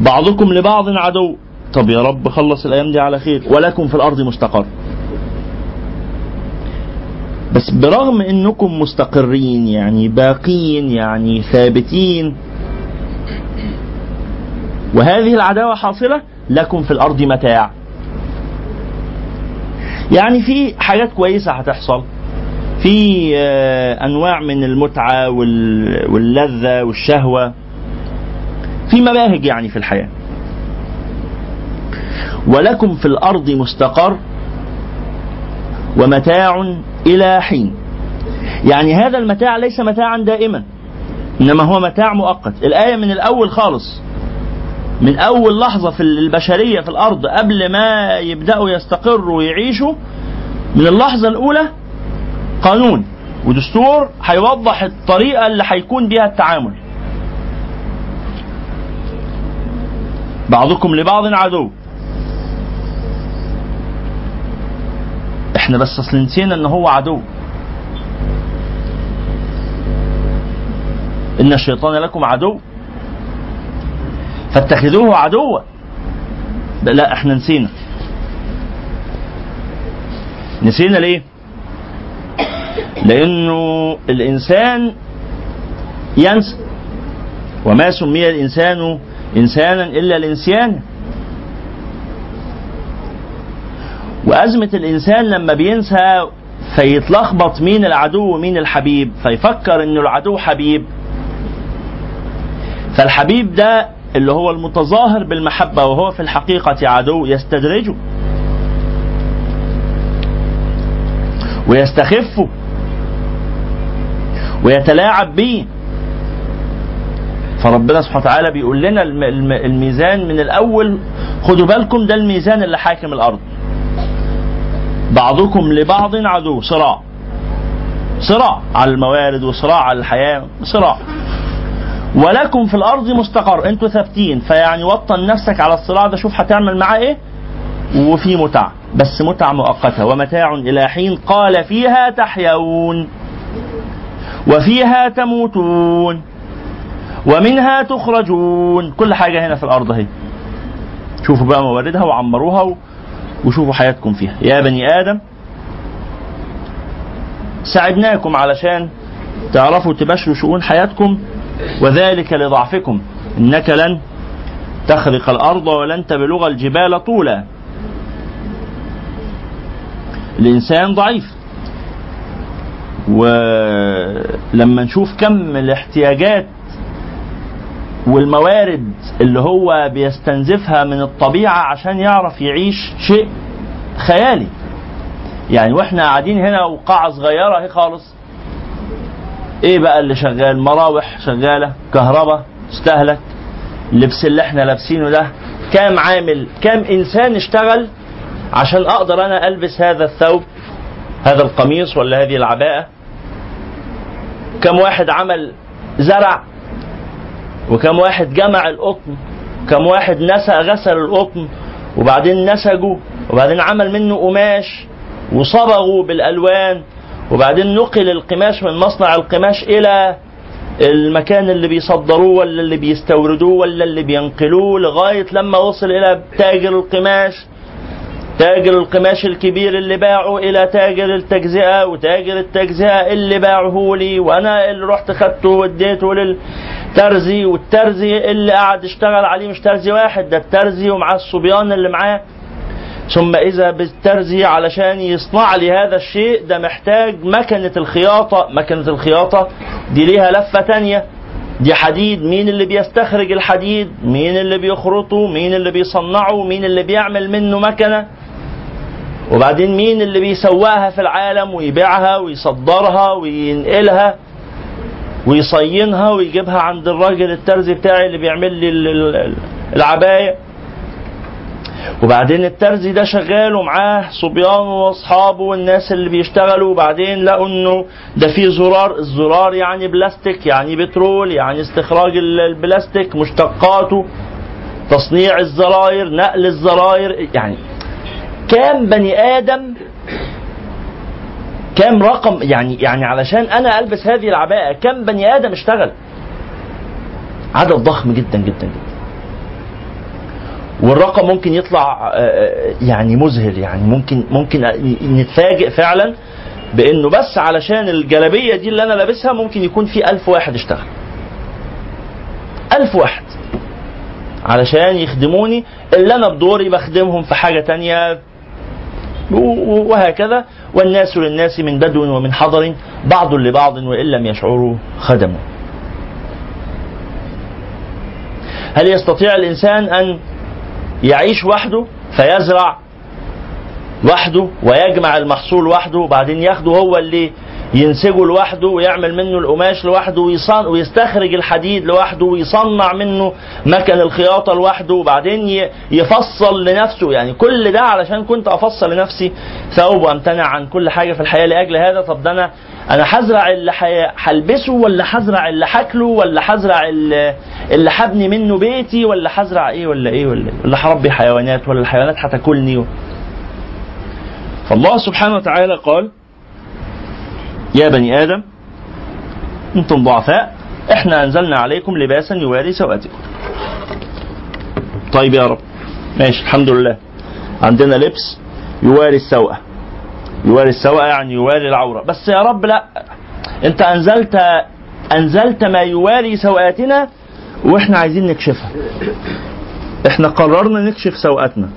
بعضكم لبعض عدو. طب يا رب خلص الأيام دي على خير ولكم في الأرض مستقر. بس برغم إنكم مستقرين يعني باقين يعني ثابتين وهذه العداوة حاصلة لكم في الأرض متاع. يعني في حاجات كويسة هتحصل. في آه، أنواع من المتعة وال- واللذة والشهوة. في مباهج يعني في الحياة. ولكم في الأرض مستقر ومتاع إلى حين. يعني هذا المتاع ليس متاعا دائما إنما هو متاع مؤقت. الآية من الأول خالص من أول لحظة في البشرية في الأرض قبل ما يبدأوا يستقروا ويعيشوا من اللحظة الأولى قانون ودستور هيوضح الطريقة اللي هيكون بيها التعامل. بعضكم لبعض عدو. إحنا بس اصل نسينا ان هو عدو. إن الشيطان لكم عدو. فاتخذوه عدوا. لا إحنا نسينا. نسينا ليه؟ لأنه الإنسان ينسى. وما سمي الإنسان إنسانا إلا الانسان وأزمة الإنسان لما بينسى فيتلخبط مين العدو ومين الحبيب فيفكر إنه العدو حبيب. فالحبيب ده اللي هو المتظاهر بالمحبة وهو في الحقيقة عدو يستدرجه ويستخفه. ويتلاعب به فربنا سبحانه وتعالى بيقول لنا الم- الم- الميزان من الأول خدوا بالكم ده الميزان اللي حاكم الأرض. بعضكم لبعض عدو صراع. صراع على الموارد وصراع على الحياة صراع. ولكم في الأرض مستقر أنتوا ثابتين فيعني وطن نفسك على الصراع ده شوف هتعمل معاه إيه؟ وفي متعه بس متع مؤقتة ومتاع إلى حين قال فيها تحيون وفيها تموتون ومنها تخرجون. كل حاجة هنا في الأرض أهي. شوفوا بقى مواردها وعمروها وشوفوا حياتكم فيها. يا بني آدم ساعدناكم علشان تعرفوا تباشروا شؤون حياتكم وذلك لضعفكم. إنك لن تخرق الأرض ولن تبلغ الجبال طولا. الإنسان ضعيف. ولما نشوف كم الاحتياجات والموارد اللي هو بيستنزفها من الطبيعة عشان يعرف يعيش شيء خيالي. يعني وإحنا قاعدين هنا وقاعة صغيرة اهي خالص. إيه بقى اللي شغال؟ مراوح شغالة كهرباء استهلك اللبس اللي إحنا لابسينه ده. كام عامل كام انسان اشتغل عشان أقدر أنا البس هذا الثوب هذا القميص ولا هذه العباءة؟ كم واحد عمل زرع وكم واحد جمع القطن كم واحد نسى غسل القطن وبعدين نسجه وبعدين عمل منه قماش وصبغه بالألوان وبعدين نقل القماش من مصنع القماش إلى المكان اللي بيصدروه ولا اللي بيستوردوه ولا اللي بينقلوه لغاية لما وصل إلى تاجر القماش. تاجر القماش الكبير اللي باعه إلى تاجر التجزئة وتاجر التجزئة اللي باعه لي وأنا اللي رحت خدته واديته للترزي والترزي اللي قعد اشتغل عليه مش ترزي واحد ده الترزي ومعاه الصبيان اللي معاه. ثم إذا بالترزي علشان يصنع لي هذا الشيء ده محتاج مكنة الخياطة. مكنة الخياطة دي ليها لفة تانية. دي حديد. مين اللي بيستخرج الحديد؟ مين اللي بيخرطه؟ مين اللي بيصنعه؟ مين اللي بيعمل منه مكنة؟ وبعدين مين اللي بيسواها في العالم ويبيعها ويصدرها وينقلها؟ ويصينها ويجيبها عند الراجل الترزي بتاعي اللي بيعمل لي ال- ال- العباية. وبعدين الترزي ده شغال ومعاه صبيانه واصحابه والناس اللي بيشتغلوا. وبعدين لقوا إنه ده في زرار الزرار يعني بلاستيك يعني بترول يعني استخراج ال- البلاستيك مشتقاته تصنيع الزراير نقل الزراير يعني كام بني آدم كام رقم يعني يعني علشان أنا ألبس هذه العباءة كم بني آدم اشتغل؟ عدد ضخم جدا جدا جدا. والرقم ممكن يطلع آه، آه، يعني مذهل يعني ممكن ممكن نتفاجئ فعلا بإنه بس علشان الجلابية دي اللي أنا لابسها ممكن يكون في ألف واحد اشتغل. ألف واحد. علشان يخدموني اللي أنا بدوري بخدمهم في حاجة تانية وهكذا. والناس للناس من بدو ومن حضر بعض لبعض وإن لم يشعروا خدموا هل يستطيع الإنسان أن يعيش وحده فيزرع وحده ويجمع المحصول وحده وبعدين ياخده هو اللي ينسجه لوحده ويعمل منه القماش لوحده ويصن ويستخرج الحديد لوحده ويصنع منه مكن الخياطة لوحده وبعدين يفصل لنفسه. يعني كل ده علشان كنت أفصل لنفسي. ثوب وأمتنع عن كل حاجة في الحياة لأجل هذا. طب ده أنا أنا هزرع اللي هلبسه ولا هزرع اللي هاكله ولا هزرع اللي اللي هبني منه بيتي ولا هزرع إيه ولا إيه ولا إيه؟ ولا هربي حيوانات ولا الحيوانات هتاكلني فالله سبحانه وتعالى قال يا بني آدم أنتم ضعفاء إحنا أنزلنا عليكم لباسا يواري سوآتكم طيب يا رب ماشي الحمد لله. عندنا لبس يواري السوءة. يواري السوءة يعني يواري العورة. بس يا رب لا أنت أنزلت أنزلت ما يواري سوآتنا وإحنا عايزين نكشفها. إحنا قررنا نكشف سوءاتنا.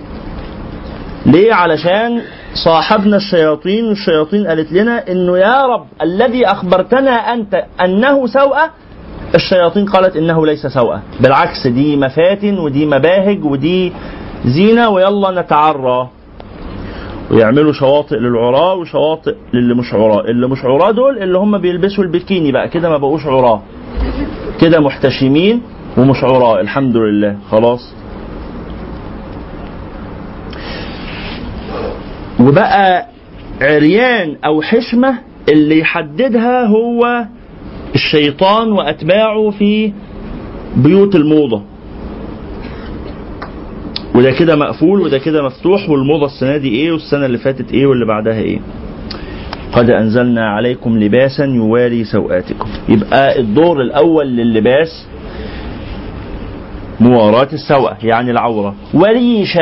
ليه؟ علشان صاحبنا الشياطين والشياطين قالت لنا إنه يا رب الذي أخبرتنا أنت أنه سوءة الشياطين قالت إنه ليس سوءة بالعكس دي مفاتن ودي مباهج ودي زينة ويلا نتعرى. ويعملوا شواطئ للعراة وشواطئ للي مش عراة. اللي مش عراة دول اللي هم بيلبسوا البكيني بقى كده ما بقوش عراة. كده محتشمين ومش عراة الحمد لله. خلاص؟ وبقى عريان أو حشمة اللي يحددها هو الشيطان وأتباعه في بيوت الموضة. وده كده مقفول وده كده مفتوح والموضة السنة دي إيه والسنة اللي فاتت إيه واللي بعدها إيه. قد أنزلنا عليكم لباسا يواري سوآتكم. يبقى الدور الأول للباس مواراة السوءة يعني العورة. وريشة.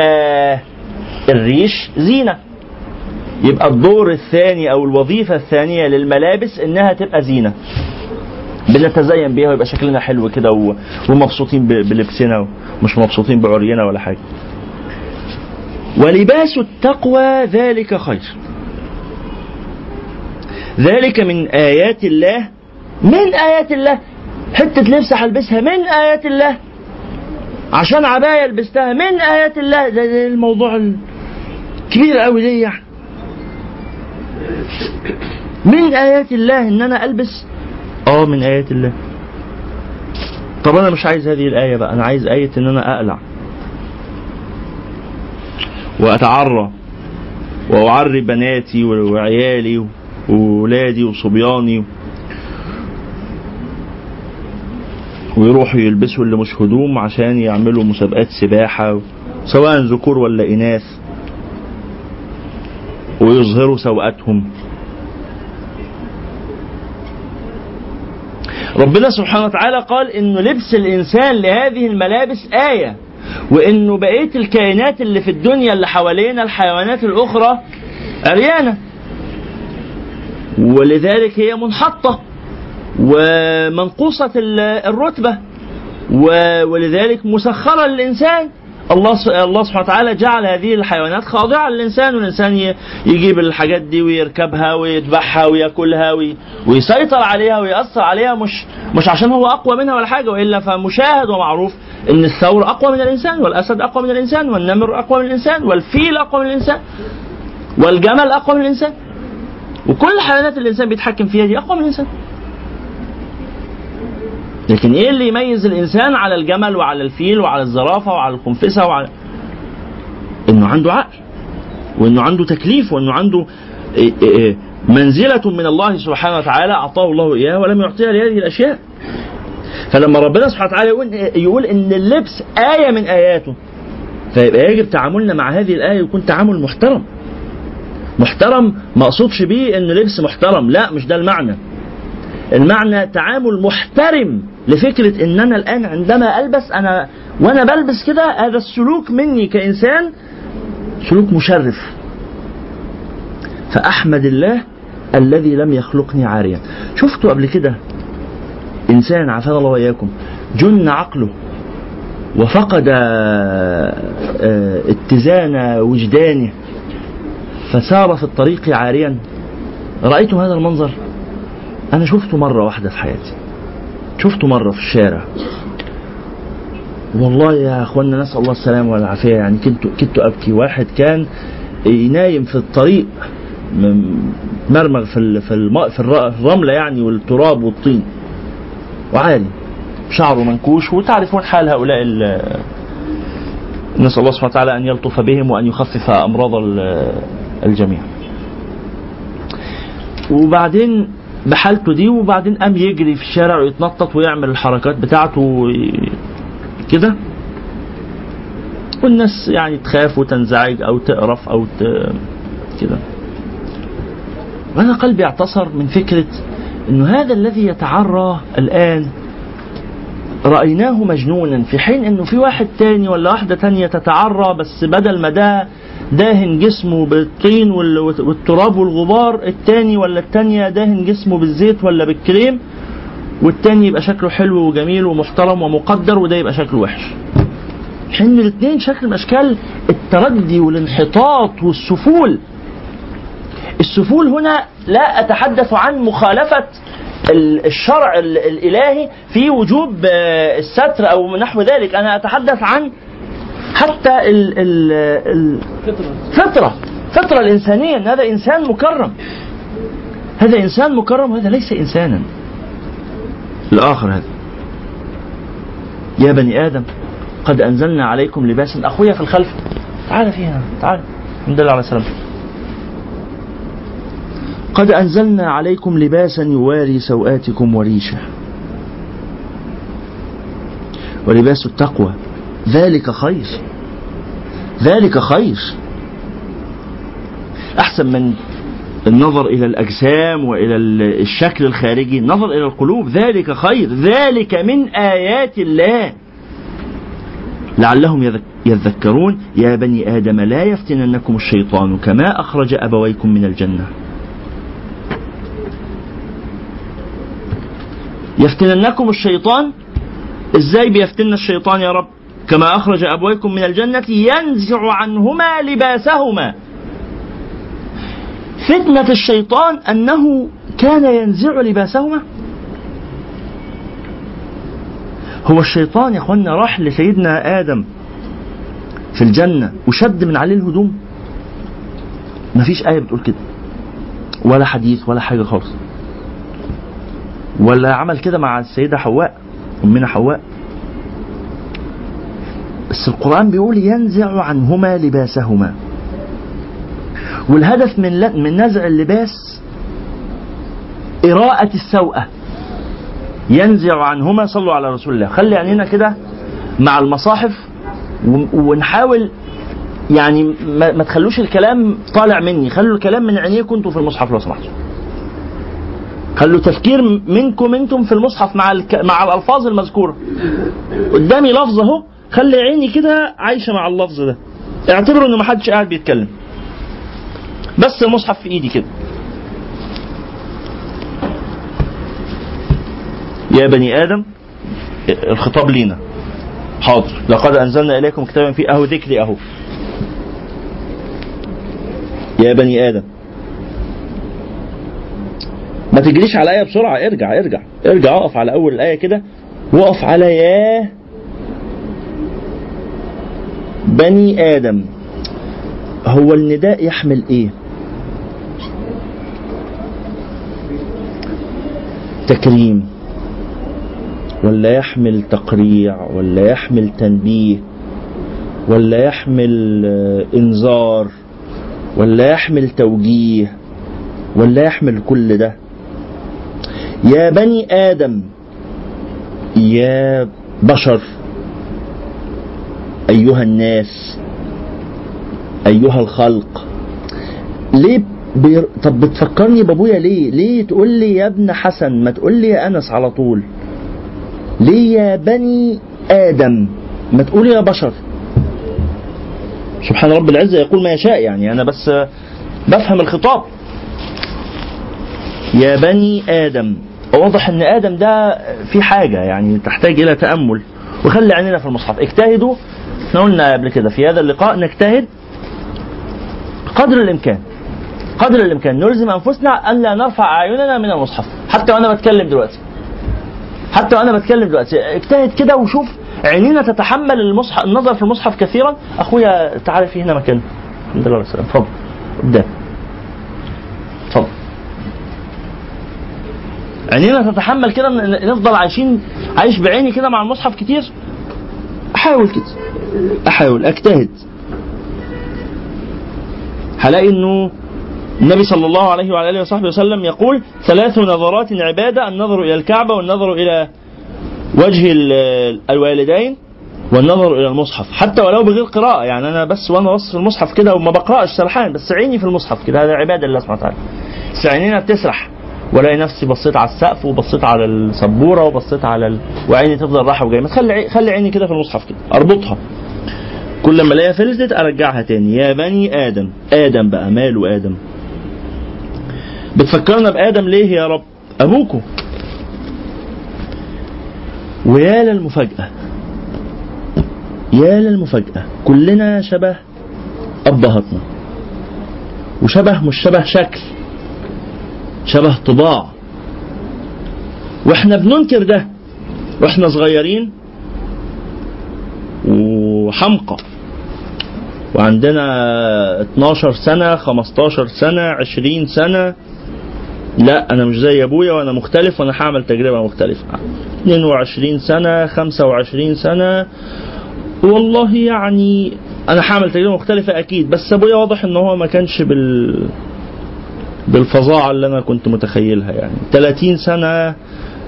الريش زينة. يبقى الدور الثاني أو الوظيفة الثانية للملابس إنها تبقى زينة. بنتزين بيها ويبقى شكلنا حلو كده ومبسوطين بلبسنا ومش مبسوطين بعرينا ولا حاجة. ولباس التقوى ذلك خير. ذلك من آيات الله من آيات الله. حتة لبس هلبسها من آيات الله. عشان عباية لبستها من آيات الله. ده, ده الموضوع الكبير قوي ليه يعني؟ من آيات الله إن أنا ألبس؟ آه من آيات الله. طب أنا مش عايز هذه الآية بقى أنا عايز آية إن أنا أقلع. وأتعرى وأعري بناتي وعيالي وولادي وصبياني ويروحوا يلبسوا اللي مش هدوم عشان يعملوا مسابقات سباحة سواء ذكور ولا إناث. ويظهروا سوءاتهم. ربنا سبحانه وتعالى قال إنه لبس الإنسان لهذه الملابس آية وإنه بقية الكائنات اللي في الدنيا اللي حوالينا الحيوانات الأخرى عريانة ولذلك هي منحطة ومنقوصة ال- الرتبة و- ولذلك مسخرة للإنسان. الله الله سبحانه وتعالى جعل هذه الحيوانات خاضعة للإنسان والإنسان ي- يجيب الحاجات دي ويركبها ويذبحها وياكلها وي- ويسيطر عليها ويأثر عليها مش مش عشان هو أقوى منها ولا حاجة وإلا فمشاهد ومعروف إن الثور أقوى من الإنسان والأسد أقوى من الإنسان والنمر أقوى من الإنسان والفيل أقوى من الإنسان والجمل أقوى من الإنسان. وكل حيوانات الإنسان بيتحكم فيها دي أقوى من الإنسان. لكن إيه اللي يميز الإنسان على الجمل وعلى الفيل وعلى الزرافة وعلى الخنفسه وعلى إنه عنده عقل وإنه عنده تكليف وإنه عنده إيه إيه منزلة من الله سبحانه وتعالى أعطاه الله اياها ولم يعطيها لهذه الأشياء. فلما ربنا سبحانه وتعالى يقول يقول إن اللبس آية من آياته فيبقى يجب تعاملنا مع هذه الآية يكون تعامل محترم. محترم ما أقصدش بيه إن لبس محترم لا مش ده المعنى. المعنى تعامل محترم لفكرة ان أنا الآن عندما ألبس أنا وأنا بلبس كده هذا السلوك مني كإنسان سلوك مشرف. فأحمد الله الذي لم يخلقني عاريا. شفتوا قبل كده إنسان عافانا الله وإياكم جن عقله وفقد آه، آه، اتزان وجدانه فسار في الطريق عاريا. رأيتم هذا المنظر؟ أنا شفته مرة واحدة في حياتي. شفته مرة في الشارع. والله يا أخوانا نسأل الله السلامة والعافية. يعني كنت كنت أبكي. واحد كان نايم في الطريق مرمغ في في الماء في الر- الرملة يعني والتراب والطين. وعالي. شعره منكوش. وتعرفون حال هؤلاء ال- نسأل الله سبحانه وتعالى أن يلطف بهم وأن يخفف أمراض ال- الجميع. وبعدين بحالته دي وبعدين قام يجري في الشارع ويتنطط ويعمل الحركات بتاعته كده. والناس يعني تخاف وتنزعج أو تقرف أو ت... كده. وأنا قلبي اعتصر من فكرة إنه هذا الذي يتعرى الآن رأيناه مجنونا في حين إنه في واحد تاني ولا واحدة تانية تتعرى بس بدل ما ده داهن جسمه بالطين وال- والتراب والغبار التاني ولا التانية داهن جسمه بالزيت ولا بالكريم والتاني يبقى شكله حلو وجميل ومحترم ومقدر وده يبقى شكله وحش. حين الاثنين شكل من أشكال التردي والانحطاط والسفول. السفول هنا لا أتحدث عن مخالفة ال- الشرع ال- الإلهي في وجوب آه، الستر أو نحو ذلك. أنا أتحدث عن حتى ال ال ال فطرة. فطرة الإنسانية إن هذا إنسان مكرم. هذا إنسان مكرم وهذا ليس إنسانا. الآخر هذا. يا بني آدم قد أنزلنا عليكم لباسا. أخويا في الخلف. تعال فيها تعال. الحمد لله على سلامتك قد أنزلنا عليكم لباسا يواري سوآتكم وريشة. ولباس التقوى. ذلك خير. ذلك خير. أحسن من النظر إلى الأجسام وإلى ال- الشكل الخارجي النظر إلى القلوب ذلك خير. ذلك من آيات الله. لعلهم يذك- يذكرون يا بني آدم لا يفتننكم الشيطان كما أخرج أبويكم من الجنة. يفتننكم الشيطان؟ إزاي بيفتن الشيطان يا رب؟ كما أخرج أبويكم من الجنة ينزع عنهما لباسهما. فتنة الشيطان أنه كان ينزع لباسهما. هو الشيطان يا أخوانا راح لسيدنا آدم في الجنة وشد من عليه الهدوم. مفيش آية بتقول كده. ولا حديث ولا حاجة خالص. ولا عمل كده مع السيدة حواء أمنا حواء. بس القرآن بيقول ينزع عنهما لباسهما. والهدف من من نزع اللباس إراءة السوءة ينزع عنهما صلوا على رسول الله. خلي عينينا كده مع المصاحف ونحاول يعني ما, ما تخلوش الكلام طالع مني. خلوا الكلام من عينيكم أنتوا في المصحف لو سمحتوا. خلوا تفكير منكم أنتم في المصحف مع الك... مع الألفاظ المذكورة. قدامي لفظ اهو خلي عيني كده عايشة مع اللفظ ده. اعتبروا ان محدش قاعد بيتكلم. بس المصحف في إيدي كده. يا بني آدم الخطاب لينا. حاضر. لقد أنزلنا إليكم كتابا فيه أهو ذكري أهو. يا بني آدم. ما تجريش على الايه بسرعة ارجع ارجع ارجع اقف على أول الآية كده وقف على يا بني آدم هو النداء يحمل إيه؟ تكريم ولا يحمل تقريع ولا يحمل تنبيه ولا يحمل آه، إنذار ولا يحمل توجيه ولا يحمل كل ده. يا بني آدم يا بشر أيها الناس أيها الخلق. ليه بير... طب بتفكرني بأبويا ليه؟ ليه تقول لي يا ابن حسن؟ ما تقول لي يا أنس على طول. ليه يا بني آدم؟ ما تقول يا بشر. سبحان رب العزة يقول ما يشاء يعني أنا بس بفهم الخطاب. يا بني آدم واضح إن آدم ده في حاجة يعني تحتاج إلى تأمل. وخلي عينينا في المصحف. اجتهدوا إحنا قلنا قبل كده في هذا اللقاء نجتهد قدر الإمكان. قدر الإمكان. نلزم أنفسنا ان لا نرفع أعيننا من المصحف. حتى وأنا بتكلم دلوقتي. حتى وأنا بتكلم دلوقتي. اجتهد كده وشوف عينينا تتحمل المصحف النظر في المصحف كثيرا. أخويا تعالى في هنا مكان. الحمد لله والسلام اتفضل. قدام اتفضل. عينينا تتحمل كده نفضل عايشين عايش بعيني كده مع المصحف كتير. أحاول كده. أحاول أجتهد. هلاقي إنه النبي صلى الله عليه وعلى آله وصحبه وسلم يقول ثلاث نظرات عبادة النظر إلى الكعبة والنظر إلى وجه ال- الوالدين والنظر إلى المصحف. حتى ولو بغير قراءة يعني أنا بس وأنا بص في المصحف كده وما بقرأش سرحان بس عيني في المصحف كده. هذا عبادة الله سبحانه وتعالى. بس عينينا بتسرح. والاقي نفسي بصيت على السقف وبصيت على السبورة وبصيت على ال... وعيني تفضل رايحه وجاية. عي- خلي عيني كده في المصحف كده. أربطها. كل ما الاقيها فلتت أرجعها تاني. يا بني آدم. آدم بقى. ماله آدم؟ بتفكرنا بآدم ليه يا رب؟ ابوكم ويا للمفاجأة. يا للمفاجأة. كلنا شبه أبهاتنا. وشبه مش شبه شكل. شبه طباع. وإحنا بننكر ده. وإحنا صغيرين وحمقى. وعندنا 12 سنة 15 سنة 20 سنة. لا أنا مش زي أبويا وأنا مختلف وأنا هعمل تجربة مختلفة. 22 سنة 25 سنة. والله يعني أنا هعمل تجربة مختلفة أكيد بس أبويا واضح إن هو ما كانش بال بالفظاعة اللي أنا كنت متخيلها يعني. 30 سنة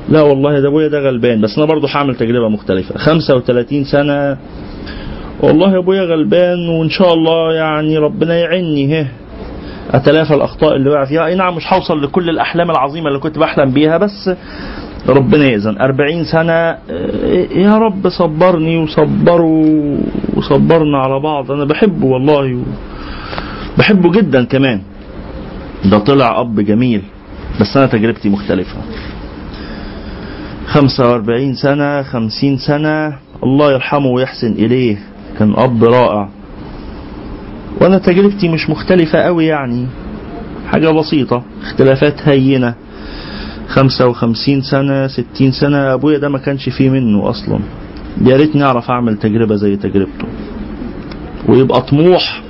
لا والله ده أبويا ده غلبان بس أنا برضه هعمل تجربة مختلفة. 35 سنة والله يا أبويا غلبان وإن شاء الله يعني ربنا يعيني ها. أتلافى الأخطاء اللي وقع فيها. أي نعم مش هوصل لكل الأحلام العظيمة اللي كنت بحلم بيها بس ربنا يأذن. أربعين سنة آه، يا رب صبرني وصبروا وصبرنا على بعض. أنا بحبه والله. بحبه جدا كمان. ده طلع أب جميل بس أنا تجربتي خمسة وأربعين سنة خمسين سنة الله يرحمه ويحسن إليه كان أب رائع. وأنا تجربتي مش مختلفة أوي يعني حاجة بسيطة اختلافات هينة. خمسة وخمسين سنة ستين سنة أبويا ده ما كانش فيه منه أصلا. يا ريتني أعرف أعمل تجربة زي تجربته. ويبقى طموح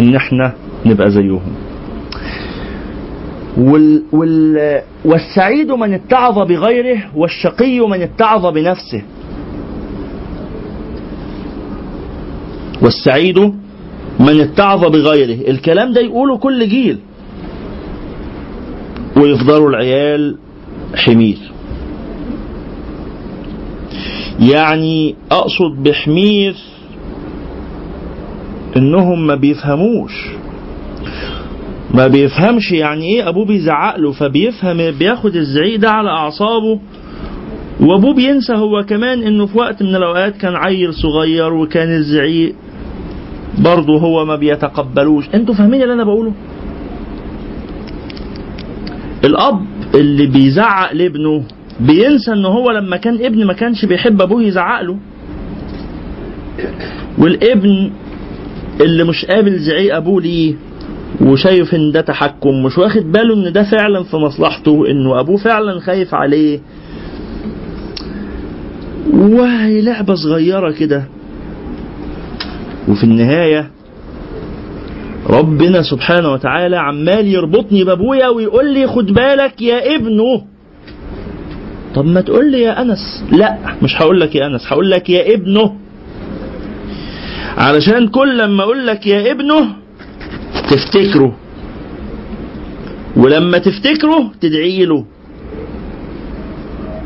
إن إحنا نبقى زيهم. وال وال والسعيد من اتعظ بغيره والشقي من اتعظ بنفسه. والسعيد من اتعظ بغيره. الكلام ده يقوله كل جيل. ويفضلوا العيال حمير. يعني أقصد بحمير إنهم ما بيفهموش. ما بيفهمش يعني إيه أبوه بيزعق له فبيفهم بياخد الزعيق ده على أعصابه وأبوه بينسى هو كمان إنه في وقت من الأوقات كان عيل صغير وكان الزعيق برضه هو ما بيتقبلوش. أنتوا فاهمين اللي أنا بقوله؟ الأب اللي بيزعق لابنه بينسى ان هو لما كان ابن ما كانش بيحب أبوه يزعق له. والابن اللي مش قابل زعيق أبوه ليه؟ وشايف إن ده تحكم مش واخد باله إن ده فعلا في مصلحته إنه أبوه فعلا خايف عليه. وهي لعبة صغيرة كده. وفي النهاية ربنا سبحانه وتعالى عمال يربطني بأبويا ويقول لي خد بالك يا ابنه. طب ما تقول لي يا أنس. لا مش هقول لك يا أنس هقول لك يا ابنه. علشان كل لما أقول لك يا ابنه تفتكره. ولما تفتكره تدعي له.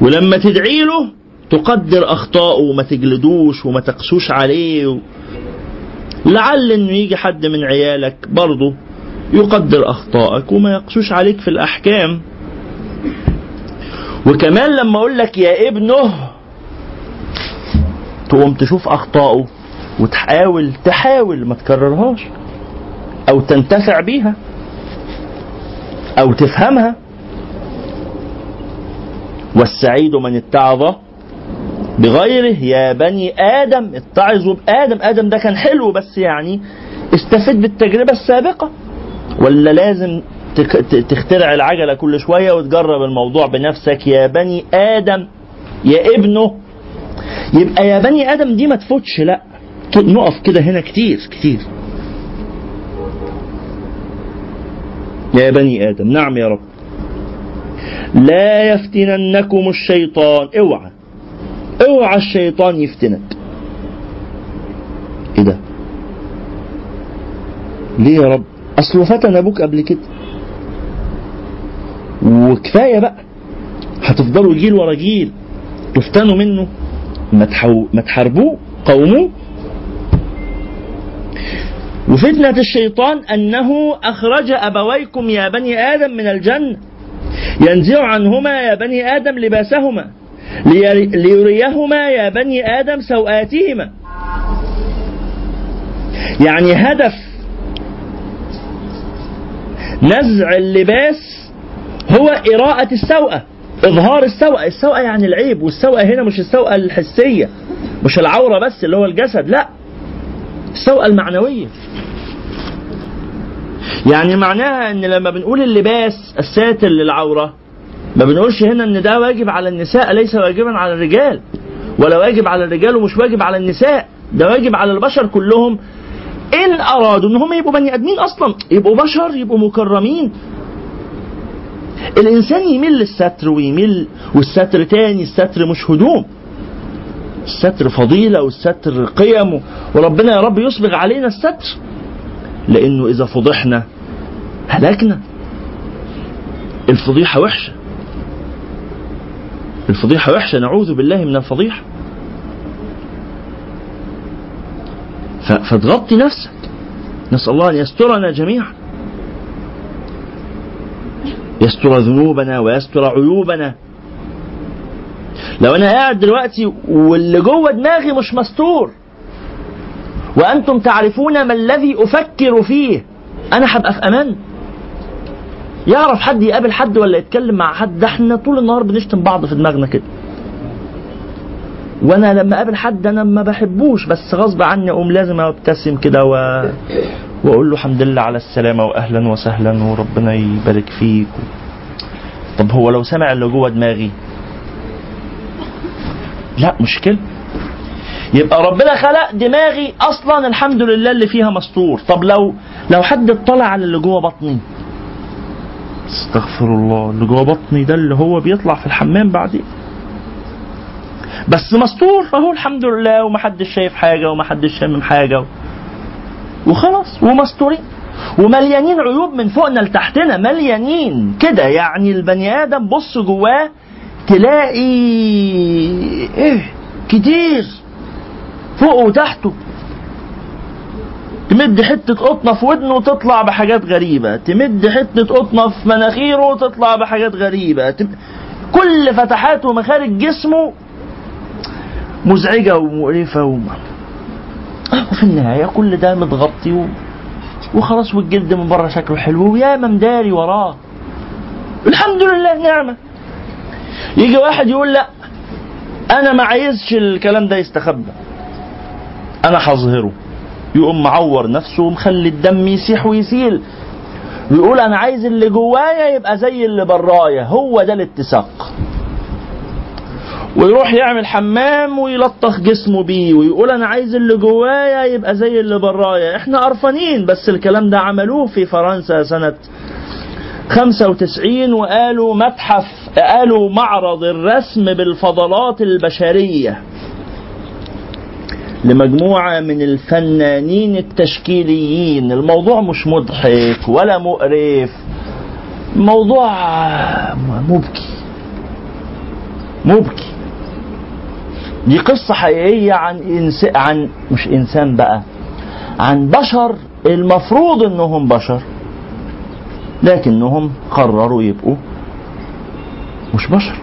ولما تدعي له تقدر اخطائه وما تجلدوش وما تقسوش عليه. لعل إنه يجي حد من عيالك برضه يقدر اخطائك وما يقسوش عليك في الأحكام. وكمان لما أقول لك يا ابنه تقوم تشوف اخطائه وتحاول تحاول ما تكررهاش. أو تنتفع بيها أو تفهمها. والسعيد من اتعظ بغيره. يا بني آدم اتعظوا بادم آدم ده كان حلو بس يعني استفد بالتجربة السابقة. ولا لازم تخترع العجلة كل شوية وتجرب الموضوع بنفسك؟ يا بني آدم يا ابنه. يبقى يا بني آدم دي ما تفوتش لا. نقف كده هنا كتير كتير. يا بني آدم. نعم يا رب. لا يفتننكم الشيطان. اوعى. اوعى الشيطان يفتنك. إيه ده؟ ليه يا رب؟ اصله فتن أبوك قبل كده. وكفاية بقى. هتفضلوا جيل ورا جيل. تفتنوا منه. ما تحاربوه. قوموه وفتنة الشيطان أنه أخرج أبويكم يا بني آدم من الجنة. ينزع عنهما يا بني آدم لباسهما ليري- ليريهما يا بني آدم سوآتهما. يعني هدف نزع اللباس هو إراءة السوءة إظهار السوءة السوءة يعني العيب والسوءة هنا مش السوءة الحسية مش العورة بس اللي هو الجسد لا. السوءة المعنوية. يعني معناها إن لما بنقول اللباس الساتر للعورة ما بنقولش هنا إن ده واجب على النساء ليس واجبا على الرجال. ولا واجب على الرجال ومش واجب على النساء. ده واجب على البشر كلهم. إن أرادوا ان هم يبقوا بني آدمين أصلا يبقوا بشر يبقوا مكرمين. الإنسان يميل للستر ويميل والستر تاني الستر مش هدوم. الستر فضيلة والستر قيم وربنا يا رب يصبغ علينا الستر. لأنه إذا فضحنا هلكنا. الفضيحة وحشة. الفضيحة وحشة نعوذ بالله من الفضيحة. فتغطي نفسك. نسأل الله أن يسترنا جميعا. يستر ذنوبنا ويستر عيوبنا. لو أنا قاعد دلوقتي واللي جوه دماغي مش مستور وأنتم تعرفون ما الذي أفكر فيه أنا هبقى في أمان. يعرف حد يقابل حد ولا يتكلم مع حد؟ ده إحنا طول النهار بنشتم بعض في دماغنا كده. وأنا لما أقابل حد أنا ما بحبوش بس غصب عني أقوم لازم أبتسم كده و... وأقول له الحمد لله على السلامة واهلا وسهلا وربنا يبارك فيك. طب هو لو سمع اللي جوه دماغي لا مشكله يبقى ربنا خلق دماغي أصلا الحمد لله اللي فيها مستور. طب لو لو حد اطلع على اللي جوه بطني. استغفر الله اللي جوه بطني ده اللي هو بيطلع في الحمام بعدين. بس مستور أهو الحمد لله ومحدش شايف حاجة ومحدش شامم حاجة وخلاص ومستورين. ومليانين عيوب من فوقنا لتحتنا مليانين. كده يعني البني آدم بص جواه تلاقي إيه؟ كتير فوقه وتحته. تمد حتة قطنة في ودنه وتطلع بحاجات غريبة. تمد حتة قطنة في مناخيره وتطلع بحاجات غريبة. تم... كل فتحات ومخارج جسمه مزعجة ومقرفة وما وفي النهاية كل ده متغطي و... وخلاص والجلد من بره شكله حلو. ويا مداري وراه. الحمد لله نعمة. يجي واحد يقول لا أنا ما عايزش الكلام ده يستخبى. أنا هظهره. يقوم معور نفسه ومخلي الدم يسيح ويسيل. ويقول أنا عايز اللي جوايا يبقى زي اللي برايا هو ده الاتساق. ويروح يعمل حمام ويلطخ جسمه بيه ويقول أنا عايز اللي جوايا يبقى زي اللي برايا. إحنا قرفانين بس الكلام ده عملوه في فرنسا سنة 95 وقالوا متحف قالوا معرض الرسم بالفضلات البشرية لمجموعة من الفنانين التشكيليين. الموضوع مش مضحك ولا مقرف. موضوع مبكي. مبكي. دي قصة حقيقية عن إنس... عن مش إنسان بقى عن بشر. المفروض إنهم بشر. لكنهم قرروا يبقوا مش بشر.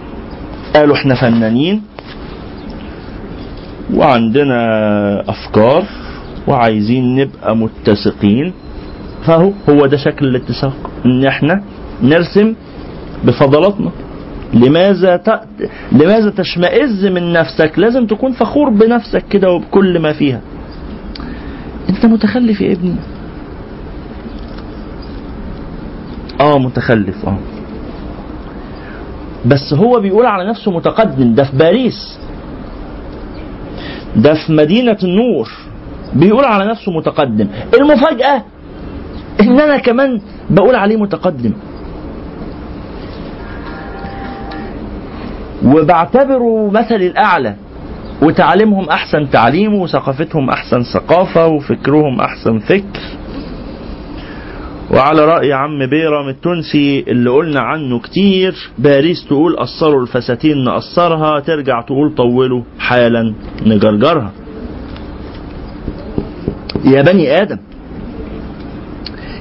قالوا إحنا فنانين وعندنا أفكار وعايزين نبقى متسقين. فهو هو ده شكل الاتساق إن إحنا نرسم بفضلاتنا. لماذا ت... لماذا تشمئز من نفسك؟ لازم تكون فخور بنفسك كده وبكل ما فيها. أنت متخلف يا ابني. آه متخلف آه. بس هو بيقول على نفسه متقدم ده في باريس ده في مدينة النور بيقول على نفسه متقدم. المفاجأة إن أنا كمان بقول عليه متقدم. وبعتبره مثلي الأعلى وتعليمهم أحسن تعليم وثقافتهم أحسن ثقافة وفكرهم أحسن فكر. وعلى رأي عم بيرم التونسي اللي قلنا عنه كتير باريس تقول قصروا الفساتين نقصرها ترجع تقول طولوا حالا نجرجرها. يا بني آدم.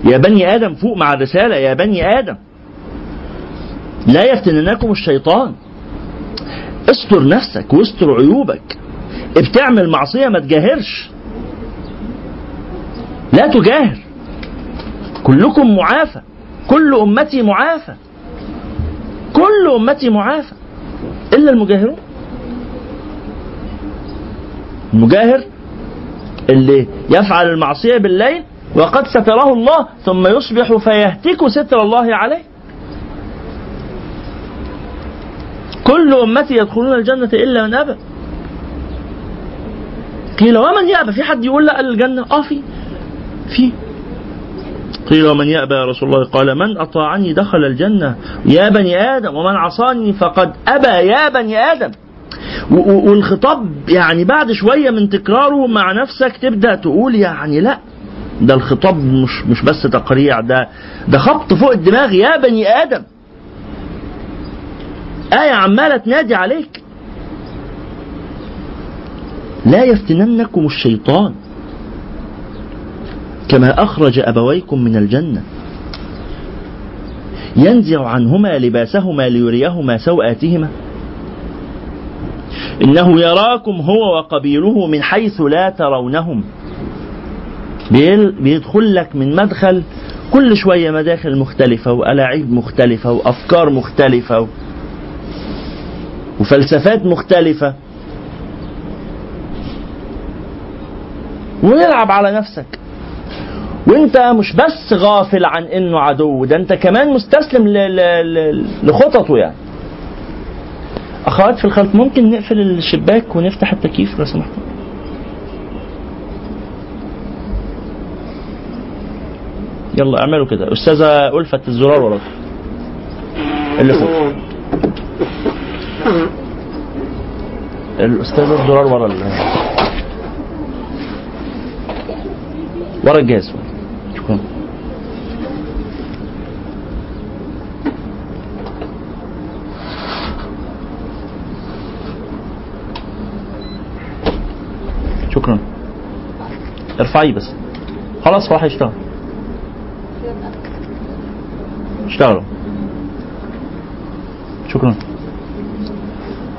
يا بني آدم فوق مع الرسالة يا بني آدم. لا يفتننكم الشيطان. استر نفسك واستر عيوبك. بتعمل معصية ما تجاهرش. لا تجاهر. كلكم معافى. كل أمتي معافى. كل أمتي معافى. إلا المجاهرون. المجاهر اللي يفعل المعصية بالليل وقد ستره الله ثم يصبح فيهتك ستر الله عليه. كل أمتي يدخلون الجنة إلا من أبى. قيل ومن يأبى؟ في حد يقول لا الجنة. آه في في. قيل ومن يأبى يا رسول الله؟ قال من أطاعني دخل الجنة. يا بني آدم ومن عصاني فقد أبى. يا بني آدم. والخطاب يعني بعد شوية من تكراره مع نفسك تبدأ تقول يعني لا ده الخطاب مش مش بس تقريع ده ده خبط فوق الدماغ. يا بني آدم. آية عمالة تنادي عليك. لا يفتننكم الشيطان. كما أخرج أبويكم من الجنة. ينزع عنهما لباسهما ليريهما سوآتهما. إنه يراكم هو وقبيله من حيث لا ترونهم. بيدخل لك من مدخل كل شوية مداخل مختلفة وألاعيب مختلفة وأفكار مختلفة. وفلسفات مختلفة. ويلعب على نفسك. وانت مش بس غافل عن انه عدو ده انت كمان مستسلم. لخططه يعني أخوات في الخلف ممكن نقفل الشباك ونفتح التكييف لو سمحتوا يلا اعملوا كده أستاذة ألفت الزرار وراك اللي فوق الأستاذة الزرار ورا. ورا الجهاز شكرا شكرا. ارفعي بس. خلاص هو هيشتغل اشتغلوا. شكرا.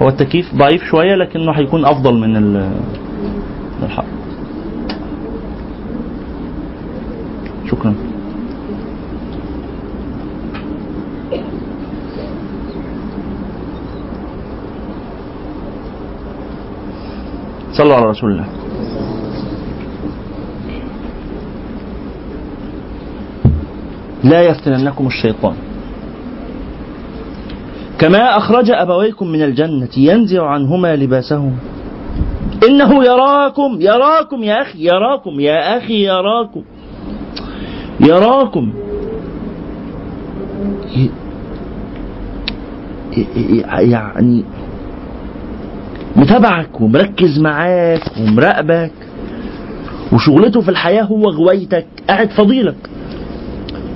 هو التكييف ضعيف شوية لكنه هيكون أفضل من ال- من الحر شكرا. صلوا على رسول الله. لا يفتننكم الشيطان. كما أخرج أبويكم من الجنة ينزع عنهما لباسهم. إنه يراكم يراكم يا أخي يراكم يا أخي يراكم. يراكم. يعني متابعك ومركز معاك ومراقبك وشغلته في الحياة هو غويتك قاعد فضيلك.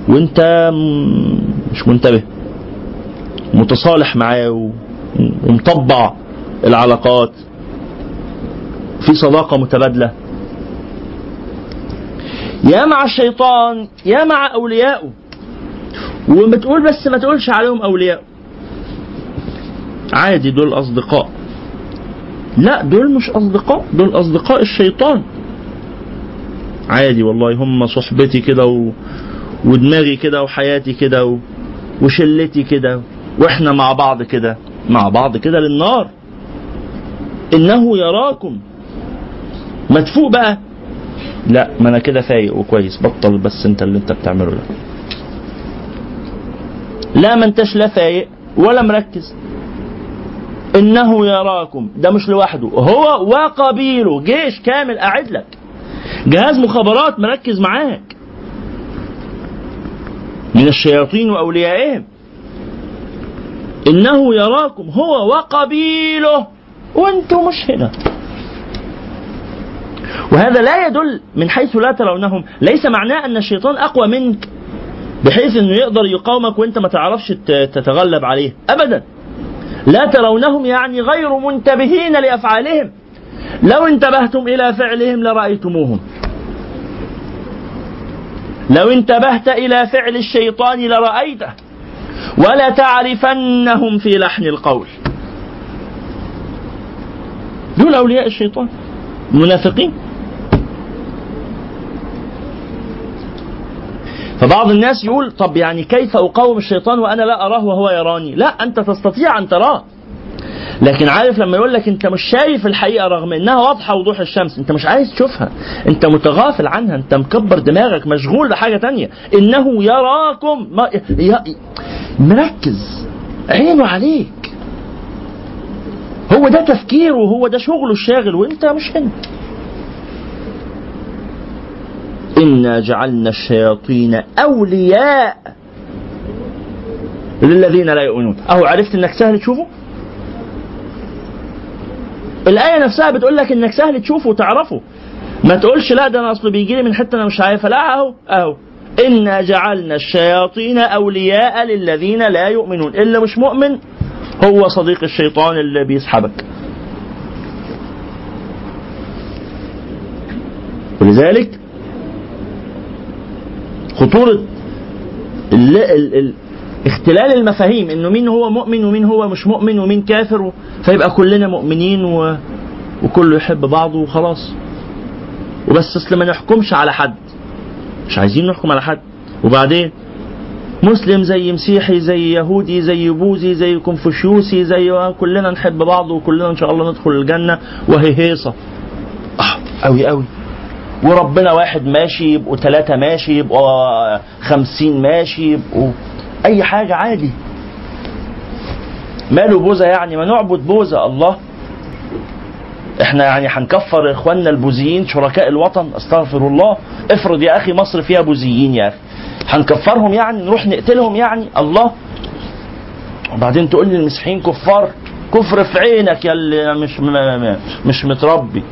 وانت مش منتبه. متصالح معاه ومطبع العلاقات. في صداقة متبادلة. يا مع الشيطان يا مع أوليائه وبتقول بس ما تقولش عليهم أولياء. عادي دول أصدقاء. لا دول مش أصدقاء دول أصدقاء الشيطان. عادي والله هم صحبتي كده و... ودماغي كده وحياتي كده و... وشلتي كده وإحنا مع بعض كده. مع بعض كده للنار. إنه يراكم. ما تفوق بقى. لا ما أنا كده فايق وكويس بطل بس أنت اللي أنت بتعمله ده. لا ما أنتش لا فايق ولا مركز. إنه يراكم ده مش لوحده هو وقبيله جيش كامل قاعد لك. جهاز مخابرات مركز معاك. من الشياطين وأوليائهم. إنه يراكم هو وقبيله. وأنتم مش هنا. وهذا لا يدل من حيث لا ترونهم. ليس معناه أن الشيطان أقوى منك بحيث إنه يقدر يقاومك وأنت ما تعرفش تتغلب عليه. ابدا. لا ترونهم يعني غير منتبهين لأفعالهم. لو انتبهتم إلى فعلهم لرأيتموهم. لو انتبهت إلى فعل الشيطان لرأيته. ولا تعرفنهم في لحن القول. دول أولياء الشيطان. منافقين. فبعض الناس يقول طب يعني كيف أقاوم الشيطان وأنا لا أراه وهو يراني؟ لا أنت تستطيع أن تراه. لكن عارف لما يقول لك أنت مش شايف الحقيقة رغم إنها واضحة وضوح الشمس أنت مش عايز تشوفها. أنت متغافل عنها أنت مكبر دماغك مشغول بحاجة تانية. إنه يراكم. ما ي... مركز. عينه عليك. هو ده تفكيره وهو ده شغله الشاغل وانت مش هنا. إنا جعلنا الشياطين أولياء للذين لا يؤمنون. أهو عرفت إنك سهل تشوفه؟ الآية نفسها بتقول لك إنك سهل تشوفه وتعرفه. ما تقولش لا ده أنا أصله بيجي لي من حتة أنا مش عارفها. لا أهو أهو. إنا جعلنا الشياطين أولياء للذين لا يؤمنون. اللي مش مؤمن هو صديق الشيطان اللي بيسحبك ولذلك ال اختلال المفاهيم إنه مين هو مؤمن ومين هو مش مؤمن ومين كافر. فيبقى كلنا مؤمنين و... وكله يحب بعضه وخلاص. وبس أصل ما نحكمش على حد. مش عايزين نحكم على حد. وبعدين مسلم زي مسيحي زي يهودي زي بوذي زي كونفوشيوسي زي كلنا نحب بعض وكلنا إن شاء الله ندخل الجنة وهي هيصة. آه قوي قوي وربنا واحد ماشي يبقوا ثلاثة ماشي يبقوا خمسين ماشي يبقوا أي حاجة عادي. ماله بوذا يعني؟ ما نعبد بوذا الله. إحنا يعني هنكفر إخواننا البوذيين شركاء الوطن أستغفر الله. افرض يا أخي مصر فيها بوذيين يا أخي. هنكفرهم يعني نروح نقتلهم يعني؟ الله. وبعدين تقول لي المسيحيين كفار كفر في عينك يا اللي مش مش متربي.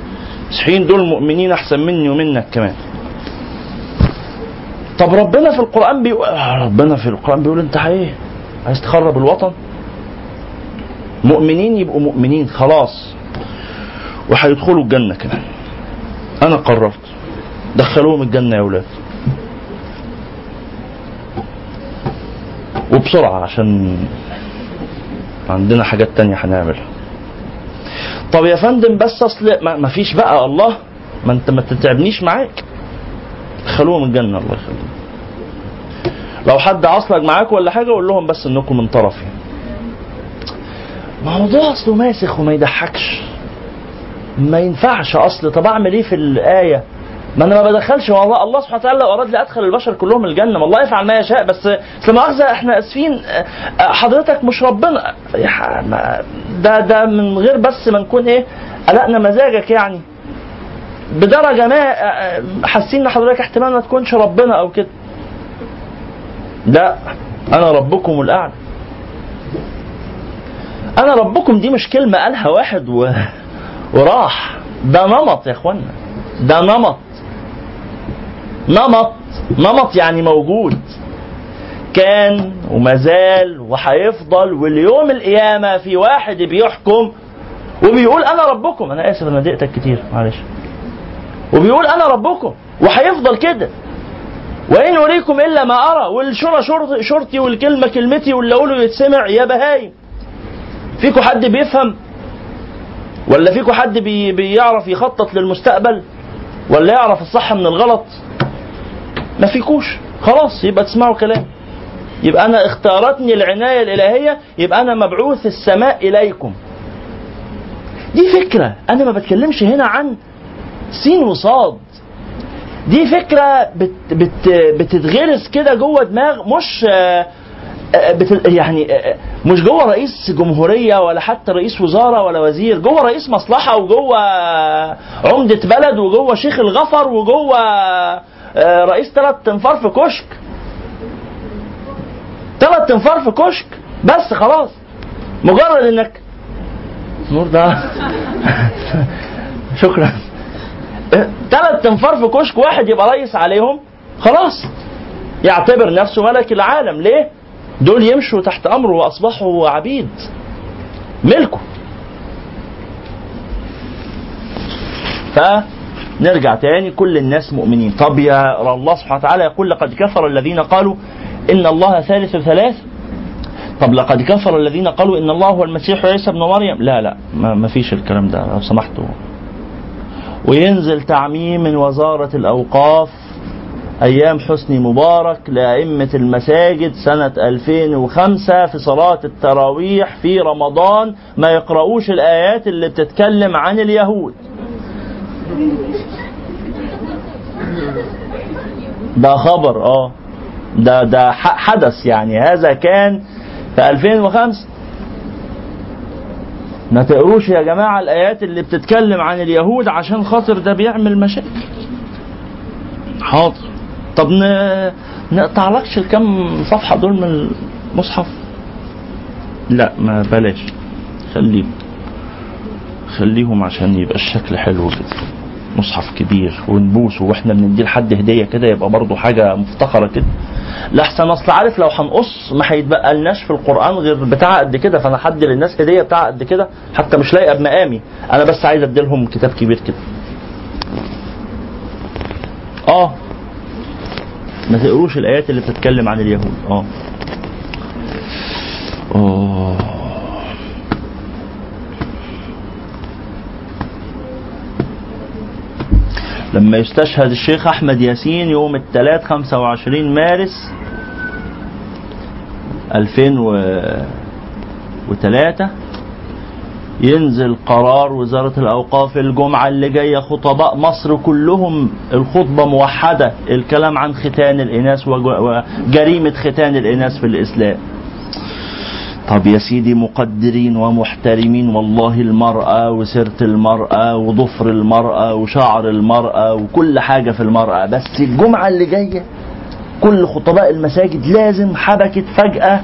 المسيحيين دول مؤمنين أحسن مني ومنك كمان. طب ربنا في القرآن بيقول آه، ربنا في القرآن بيقول أنت إيه؟ عايز تخرب الوطن؟ مؤمنين يبقوا مؤمنين خلاص. وهيدخلوا الجنة كمان. أنا قررت. دخلوهم الجنة يا ولاد. وبسرعه عشان عندنا حاجات تانية هنعملها. طب يا فندم بس أصل ما فيش بقى الله ما أنت ما تتعبنيش معاك. دخلوهم الجنة الله يخليك لو حد عصلك معاك ولا حاجة قول لهم بس إنكم من طرفي. موضوع أصله ماسخ وما يضحكش. ما ينفعش أصل طب أعمل إيه في الآية؟ ما أنا ما بدخلش. والله الله سبحانه وتعالى لو أراد لي أدخل البشر كلهم الجنة ما الله يفعل ما يشاء بس لا مؤاخذة إحنا آسفين. حضرتك مش ربنا. ما- ده ده من غير بس ما نكون إيه قلقنا مزاجك يعني. بدرجة ما آه، آه، حاسين إن حضرتك احتمال ما تكونش ربنا أو كده. لا أنا ربكم الأعلى. أنا ربكم دي مش كلمة قالها واحد و... وراح. ده نمط يا إخوانا. ده نمط. نمط. نمط يعني موجود. كان وما زال وهيفضل واليوم القيامة في واحد بيحكم وبيقول أنا ربكم. أنا آسف أنا ضايقتك كتير معلش. وبيقول أنا ربكم وهيفضل كده. وإن أريكم إلا ما أرى والشرى شرط- شرطي والكلمة كلمتي واللي أقوله يتسمع يا بهايم. فيكم حد بيفهم؟ ولا فيكم حد بي بيعرف يخطط للمستقبل؟ ولا يعرف الصح من الغلط؟ ما فيكوش. خلاص يبقى تسمعوا كلام. يبقى أنا اختارتني العناية الإلهية يبقى أنا مبعوث السماء إليكم. دي فكرة. أنا ما بتكلمش هنا عن سين وصاد. دي فكرة بت بت بتتغرس كده جوه دماغ مش آه، آه، بت يعني آه، مش جوه رئيس جمهورية ولا حتى رئيس وزارة ولا وزير. جوه رئيس مصلحة وجوه عمدة بلد وجوه شيخ الغفر وجوه رئيس ثلاث تنفار في كشك. ثلاث تنفار في كشك. بس خلاص. مجرد انك نور ده. شكرا. ثلاث تنفار في كشك واحد يبقى رئيس عليهم خلاص. يعتبر نفسه ملك العالم. ليه؟ دول يمشوا تحت أمره وأصبحوا عبيد. ملكه. فنرجع تاني. كل الناس مؤمنين. طب يا الله سبحانه وتعالى يقول لقد كفر الذين قالوا إن الله ثالث ثلاث طب لقد كفر الذين قالوا إن الله هو المسيح عيسى ابن مريم. لا لا ما فيش الكلام ده. لو سمحتوا. وينزل تعميم من وزارة الأوقاف أيام حسني مبارك لأئمة المساجد سنة 2005 في صلاة التراويح في رمضان. ما يقرؤوش الآيات اللي بتتكلم عن اليهود. ده خبر آه. ده ده حدث يعني. هذا كان في 2005 ما تقروش يا جماعة الآيات اللي بتتكلم عن اليهود عشان خاطر ده بيعمل مشاكل. حاضر. طب ن... نقطع لكش الكم صفحة دول من المصحف؟ لا ما بلاش. خليهم. خليهم عشان يبقى الشكل حلو كده مصحف كبير ونبوسه وإحنا بنديه لحد هدية كده يبقى برضه حاجة مفتخرة كده. لحسن أصل عارف لو هنقص ما هيتبقى لناش في القرآن غير بتاع قد كده فأنا حد للناس هدية بتاع قد كده حتى مش لايقه بمقامي أنا بس عايز اديلهم كتاب كبير كده. آه. ما تقروش الآيات اللي بتتكلم عن اليهود. آه. آه. لما يستشهد الشيخ أحمد ياسين يوم الثلاث 25 مارس 2003 ينزل قرار وزارة الأوقاف الجمعة اللي جاية خطباء مصر كلهم الخطبة موحدة الكلام عن ختان الإناث وج- وجريمة ختان الإناث في الإسلام. طب يا سيدي مقدرين ومحترمين والله المرأة وسيرة المرأة وضفر المرأة وشعر المرأة وكل حاجة في المرأة بس الجمعة اللي جاية كل خطباء المساجد لازم حبكت فجأة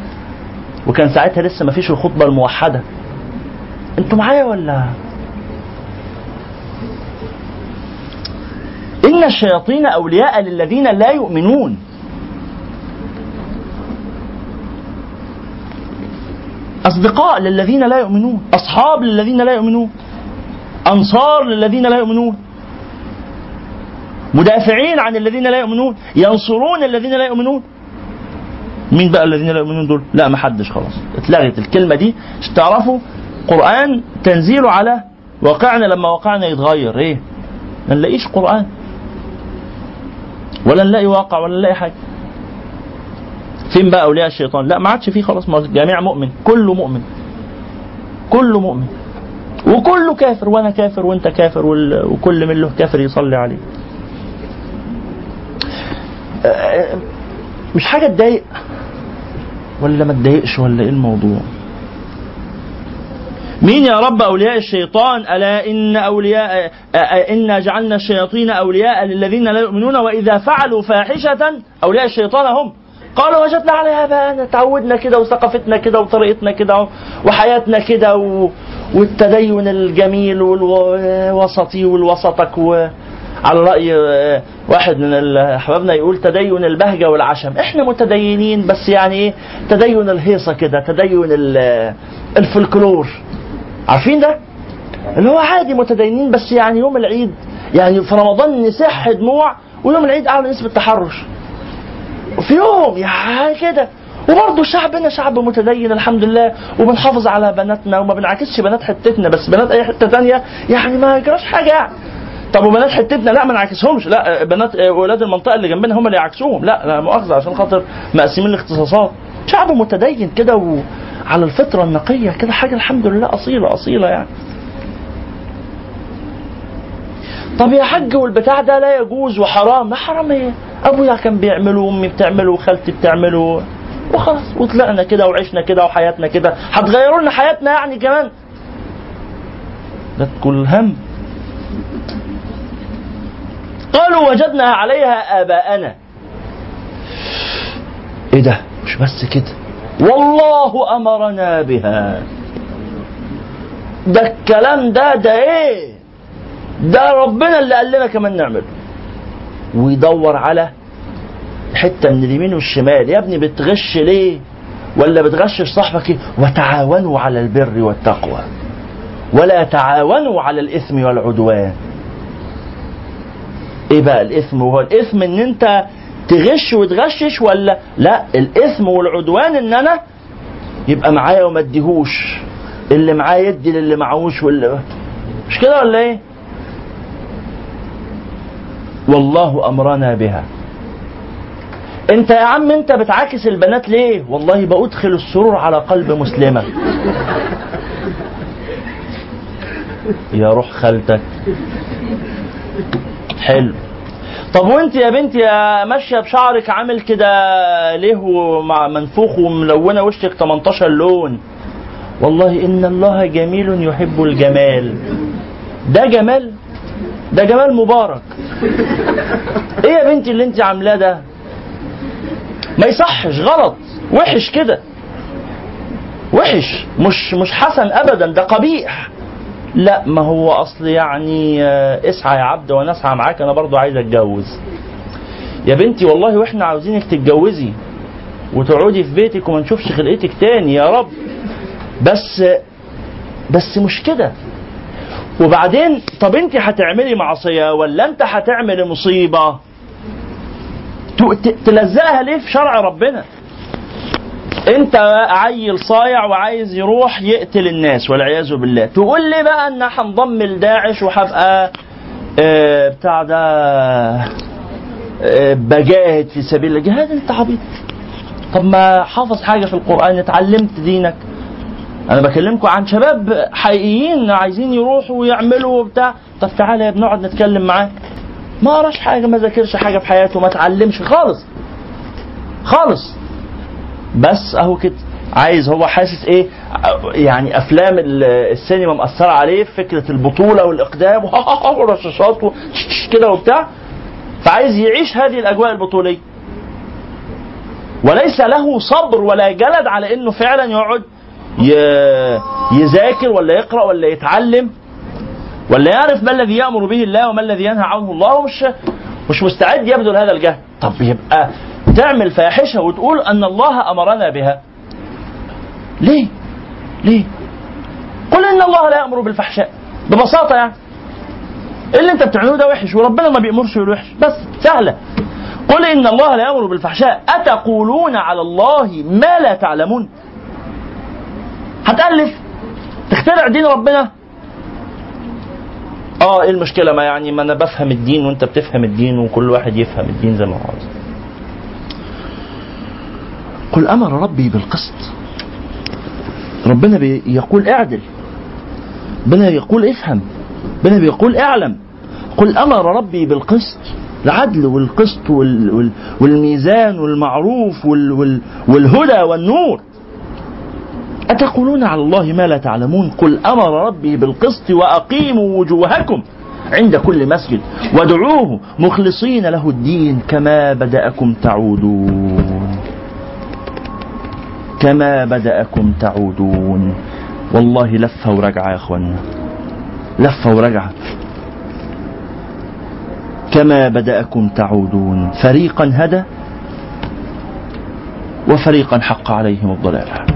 وكان ساعتها لسه ما فيش الخطبة الموحدة. أنتوا معايا ولا؟ إن الشياطين أولياء للذين لا يؤمنون. أصدقاء للذين لا يؤمنون أصحاب للذين لا يؤمنون أنصار للذين لا يؤمنون مدافعين عن الذين لا يؤمنون ينصرون الذين لا يؤمنون. مين بقى الذين لا يؤمنون دول؟ لا ما حدش خلاص. اتلغت الكلمة دي. تعرفوا قرآن تنزيله على واقعنا لما واقعنا يتغير. إيه؟ ما نلاقيش قرآن. ولا نلاقي واقع ولا نلاقي حاجة. فين بقى أولياء الشيطان؟ لا ما عادش فيه خلاص الجميع مؤمن. كله مؤمن. كله مؤمن. وكله كافر. وأنا كافر وأنت كافر وكل من له كافر يصلي عليه. آه، مش حاجة تضايق؟ ولا ما تضايقش؟ ولا إيه الموضوع؟ مين يا رب أولياء الشيطان؟ أولياء آه، آه، إنا جعلنا الشياطين أولياء للذين لا يؤمنون وإذا فعلوا فاحشة أولياء الشيطان هم. قالوا وجدنا عليها بقى تعودنا كده وثقافتنا كده وطريقتنا كده وحياتنا كده و... والتدين الجميل والوسطي والوسطك و... على رأي آه، واحد من أحبابنا يقول تدين البهجة والعشم. إحنا متدينين بس يعني إيه؟ تدين الهيصة كده تدين ال- الفلكلور. عارفين ده؟ اللي هو عادي متدينين بس يعني يوم العيد يعني في رمضان نسح دموع ويوم العيد أعلى نسبة تحرش. في يوم يعني كده. وبرضه شعبنا شعب متدين الحمد لله وبنحافظ على بناتنا وما بنعكسش بنات حتتنا بس بنات أي حتة تانية يعني ما يجراش حاجة. يعني طب وبنات حتتنا؟ لا ما نعكسهمش لا بنات ولاد المنطقة اللي جنبنا هم اللي يعكسوهم لا لا مؤاخذة عشان خاطر مقسمين الاختصاصات. شعب متدين كده وعلى الفطرة النقية كده حاجة الحمد لله أصيلة أصيلة يعني. طب يا حاج والبتاع ده لا يجوز وحرام. ما حرام إيه؟ أبويا كان بيعمله وامي بتعمله وخالتي بتعمله. وخلاص وطلعنا كده وعشنا كده وحياتنا كده. هتغيروا لنا حياتنا يعني كمان. ده كل هم. قالوا وجدنا عليها آباءنا. إيه ده؟ مش بس كده. والله أمرنا بها. ده الكلام ده ده إيه؟ ده ربنا اللي قال لنا كمان نعمله. ويدور على حتة من اليمين والشمال. يا ابني بتغش ليه؟ ولا بتغشش صاحبك إيه؟ وتعاونوا على البر والتقوى. ولا تعاونوا على الإثم والعدوان. إيه بقى الإثم؟ هو الإثم إن أنت تغش وتغشش ولا لا؟ الإثم والعدوان إن أنا يبقى معايا وما أديهوش. اللي معايا يدي للي معهوش واللي مش كده ولا إيه؟ والله أمرنا بها. أنت يا عم أنت بتعاكس البنات ليه؟ والله بأدخل السرور على قلب مسلمة. يا روح خالتك. حلو. طب وأنت يا بنتي يا ماشية بشعرك عامل كده ليه ومع منفوخ وملونة وشك 18 لون؟ والله إن الله جميل يحب الجمال. ده جمال. ده جمال مبارك. إيه يا بنتي اللي انت عاملاه ده؟ ما يصحش غلط. وحش كده. وحش. مش مش حسن ابدا ده قبيح. لا ما هو أصل يعني آه، اسعى يا عبد وأنا اسعى معاك أنا برضو عايز أتجوز. يا بنتي والله وإحنا عاوزينك تتجوزي وتقعدي في بيتك وما نشوفش خلقتك تاني يا رب. بس بس مش كده. وبعدين طب انت هتعملي معصية ولا انت هتعملي مصيبة؟ تلزقها ليه في شرع ربنا؟ انت عيل صايع وعايز يروح يقتل الناس والعياذ بالله. تقول لي بقى ان هنضم لداعش وهبقى آه، بتاع ده آه، بجاهد في سبيل الله. جهاد انت عبيط. طب ما حافظ حاجة في القرآن اتعلمت دينك. أنا بكلمكم عن شباب حقيقيين عايزين يروحوا ويعملوا بتاع طب تعالى يا ابني نقعد نتكلم معاه. ما قراش حاجة ما ذاكرش حاجة في حياته ما اتعلمش خالص. خالص. بس اهو كده. عايز هو حاسس إيه؟ يعني افلام ال- السينما مأثرة عليه في فكرة البطولة والإقدام ورشاشات كده وبتاع. فعايز يعيش هذه الأجواء البطولية. وليس له صبر ولا جلد على إنه فعلا يقعد يذاكر ولا يقرأ ولا يتعلم ولا يعرف ما الذي يأمر به الله وما الذي ينهى عنه الله ومش مش مستعد يبذل هذا الجهد. طب يبقى تعمل فاحشة وتقول أن الله أمرنا بها. ليه؟ ليه؟ قل إن الله لا يأمر بالفحشاء. ببساطة يعني. اللي أنت بتعمله ده وحش وربنا ما بيأمرش بالوحش. بس سهلة. قل إن الله لا يأمر بالفحشاء. أتقولون على الله ما لا تعلمون؟ هتألف. تخترع دين ربنا. آه إيه المشكلة؟ ما يعني ما أنا بفهم الدين وأنت بتفهم الدين وكل واحد يفهم الدين زي ما هو. عاوز قل أمر ربي بالقسط. ربنا بيقول اعدل. ربنا يقول افهم. ربنا بيقول اعلم. قل أمر ربي بالقسط. العدل والقسط وال وال والميزان والمعروف وال وال والهدى والنور. أتقولون على الله ما لا تعلمون؟ قل أمر ربي بالقسط وأقيموا وجوهكم عند كل مسجد وادعوه مخلصين له الدين كما بدأكم تعودون. كما بدأكم تعودون. والله لفة ورجعة يا أخوانا لفة ورجعة كما بدأكم تعودون. فريقا هدى وفريقا حق عليهم الضلالة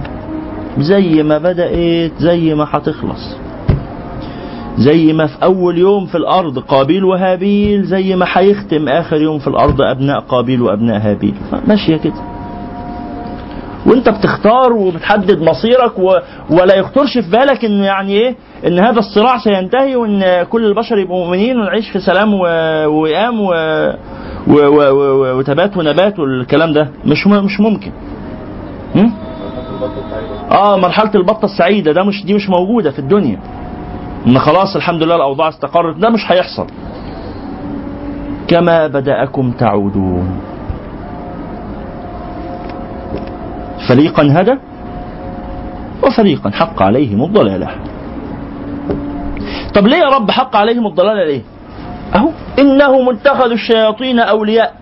زي ما بدأت زي ما هتخلص زي ما في أول يوم في الأرض قابيل وهابيل زي ما هيختم آخر يوم في الأرض أبناء قابيل وأبناء هابيل. ماشية كده. وأنت بتختار وبتحدد مصيرك و... ولا يخطرش في بالك إن يعني إيه؟ إن هذا الصراع سينتهي وإن كل البشر يبقوا مؤمنين ونعيش في سلام و... وقيام و... و... و... و... وتبات ونبات والكلام ده. مش م... مش ممكن. م? آه مرحلة البطة السعيدة ده مش دي مش موجودة في الدنيا. إن خلاص الحمد لله الأوضاع استقرت ده مش هيحصل. كما بدأكم تعودون. فريقا هدى وفريقا حق عليهم الضلالة. طب ليه يا رب حق عليهم الضلالة ليه؟ أهو إنهم اتخذوا الشياطين أولياء.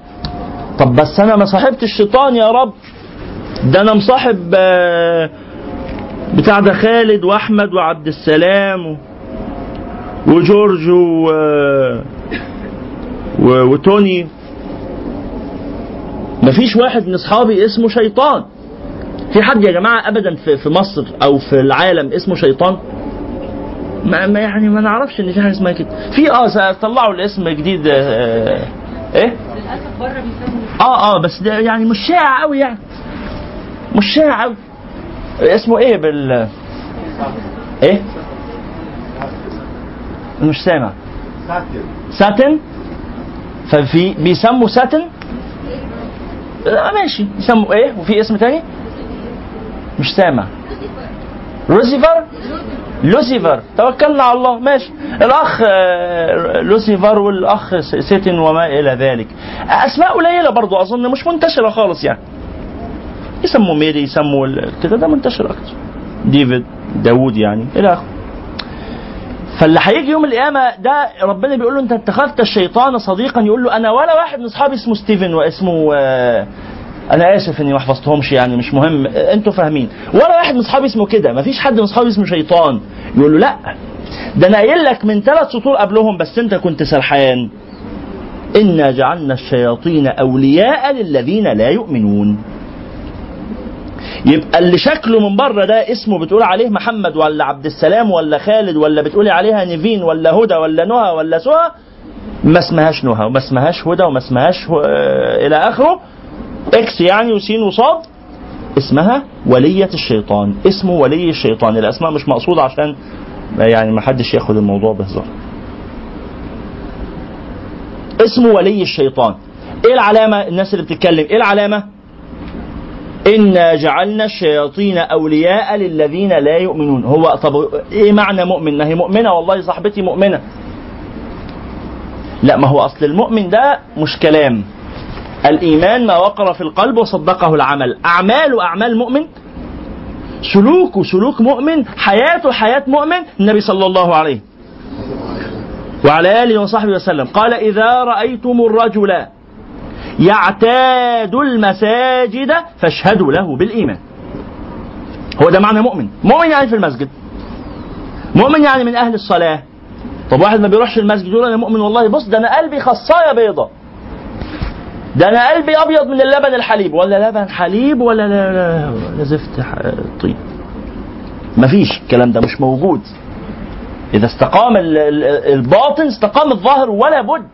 طب بس أنا ما صاحبت الشيطان يا رب. ده أنا مصاحب آه، بتاع ده خالد وأحمد وعبد السلام وجورج و... و... وتوني. مفيش واحد من أصحابي اسمه شيطان. في حد يا جماعة ابدا في, في مصر أو في العالم اسمه شيطان؟ ما ما يعني ما نعرفش إن في حاجة اسمها كده. في آه طلعوا الاسم جديد آه إيه؟ للأسف بره آه آه بس ده يعني مش شائع قوي يعني. مش شائع قوي اسمه إيه بال إيه؟ مش سامع. ساتن. ففي بيسموا ساتن؟ آه ماشي. يسموا إيه؟ وفي اسم تاني؟ مش سامع. لوسيفر؟ لوسيفر. توكلنا على الله. ماشي. الأخ آه، لوسيفر والأخ س- سيتن وما إلى ذلك. أسماء قليلة برضو أظن مش منتشرة خالص يعني. يسموا ميري يسموا كده ده منتشر أكتر. ديفيد داوود يعني إلى آخره. فاللي هيجي يوم القيامة ده ربنا بيقول له أنت اتخذت الشيطان صديقا يقول له أنا ولا واحد من أصحابي اسمه ستيفن واسمه آه، أنا آسف إني ما حفظتهمش يعني مش مهم. أنتوا فاهمين. ولا واحد من أصحابي اسمه كده ما فيش حد من أصحابي اسمه شيطان. يقول له لا. ده أنا قايل لك من ثلاث سطور قبلهم بس أنت كنت سرحان. إنا جعلنا الشياطين أولياء للذين لا يؤمنون. يبقى اللي شكله من بره ده اسمه بتقول عليه محمد ولا عبد السلام ولا خالد ولا بتقولي عليها نيفين ولا هدى ولا نهى ولا سهى ما اسمهاش نهى وما اسمهاش هدى وما اسمهاش آه، إلى آخره. إكس يعني وسين وصاد. اسمها ولية الشيطان. اسمه ولي الشيطان. الأسماء مش مقصودة عشان يعني ما حدش ياخد الموضوع بهزار. اسمه ولي الشيطان. إيه العلامة الناس اللي بتتكلم؟ إيه العلامة؟ إنا جعلنا الشياطين أولياء للذين لا يؤمنون. هو طب إيه معنى مؤمن؟ ما هي مؤمنة؟ والله صاحبتي مؤمنة. لا ما هو أصل المؤمن ده مش كلام. الإيمان ما وقر في القلب وصدقه العمل. أعمال أعمال مؤمن. سلوك سلوك مؤمن. حياته حياة مؤمن. النبي صلى الله عليه وعلى آله وصحبه وسلم. قال إذا رأيتم الرجل يعتاد المساجد فاشهدوا له بالإيمان. هو ده معنى مؤمن. مؤمن يعني في المسجد. مؤمن يعني من أهل الصلاة. طب واحد ما بيروحش المسجد يقول أنا مؤمن والله بص ده أنا قلبي خصاية بيضة. ده أنا قلبي أبيض من اللبن الحليب. ولا لبن حليب ولا لا لا, لا زفت طيب. مفيش الكلام ده مش موجود. إذا استقام ال- ال- الباطن استقام الظاهر ولا بد.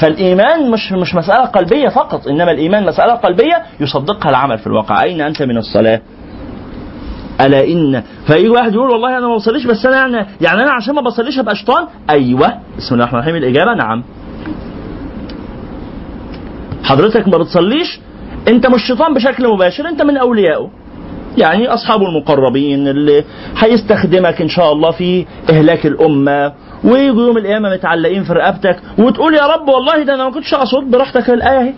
فالإيمان مش مش مسألة قلبية فقط إنما الإيمان مسألة قلبية يصدقها العمل في الواقع. أين أنت من الصلاة؟ ألا إن؟ فيجي واحد يقول والله أنا ما بصليش بس أنا يعني يعني أنا عشان ما بصليش أبقى شيطان؟ أيوه. بسم الله الرحمن الرحيم. الإجابة؟ نعم. حضرتك ما بتصليش؟ أنت مش شيطان بشكل مباشر أنت من اوليائه يعني اصحابه المقربين اللي هيستخدمك إن شاء الله في إهلاك الأمة. ويجوا يوم القيامة متعلقين في رقبتك وتقول يا رب والله ده أنا ما كنتش أقصد براحتك الآية أهي.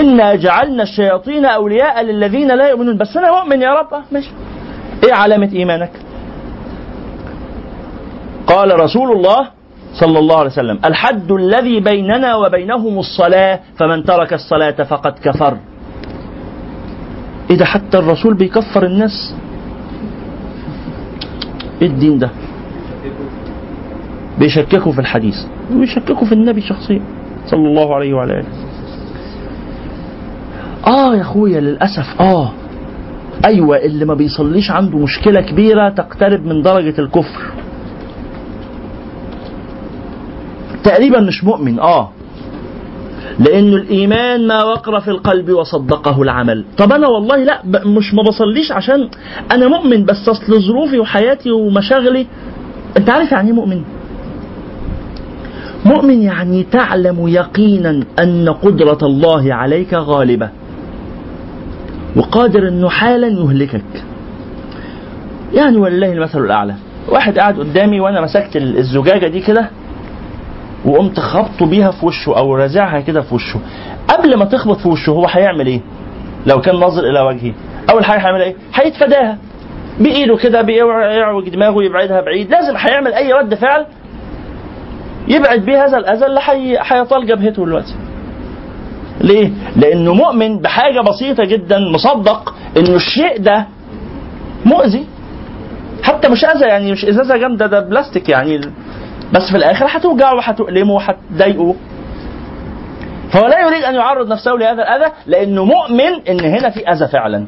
إنا جعلنا الشياطين أولياء للذين لا يؤمنون. بس أنا مؤمن يا رب. آه، ماشي. إيه علامة إيمانك؟ قال رسول الله صلى الله عليه وسلم الحد الذي بيننا وبينهم الصلاة فمن ترك الصلاة فقد كفر. إيه ده حتى الرسول بيكفر الناس. إيه الدين ده؟ بيشككوا في الحديث ويشككوا في النبي شخصيا صلى الله عليه وعلى آله. آه يا أخويا للأسف آه. أيوه اللي ما بيصليش عنده مشكلة كبيرة تقترب من درجة الكفر. تقريبا مش مؤمن آه. لأنه الإيمان ما وقر في القلب وصدقه العمل. طب أنا والله لا مش ما بصليش عشان أنا مؤمن بس أصل ظروفي وحياتي ومشاغلي. أنت عارف يعني إيه مؤمن؟ مؤمن يعني تعلم يقينا أن قدرة الله عليك غالبة. وقادر أنه حالا يهلكك. يعني ولله المثل الأعلى. واحد قاعد قدامي وأنا مسكت الزجاجة دي كده وقمت خبطه بيها في وشه أو رازعها كده في وشه. قبل ما تخبط في وشه هو هيعمل إيه؟ لو كان ناظر إلى وجهي أول حاجة هيعمل إيه؟ هيتفاداها بإيده كده بيعوج دماغه يبعدها بعيد. لازم هيعمل أي رد فعل يبعد بيه هذا الاذى اللي هيطال جبهته دلوقتي. ليه؟ لأنه مؤمن بحاجة بسيطة جدا مصدق إنه الشيء ده مؤذي. حتى مش أذى يعني مش إزازة جامدة ده بلاستيك يعني. بس في الآخر هتوجعه وهتؤلمه وهتضايقه فهو لا يريد أن يعرض نفسه لهذا الأذى لأنه مؤمن إن هنا في أذى فعلا.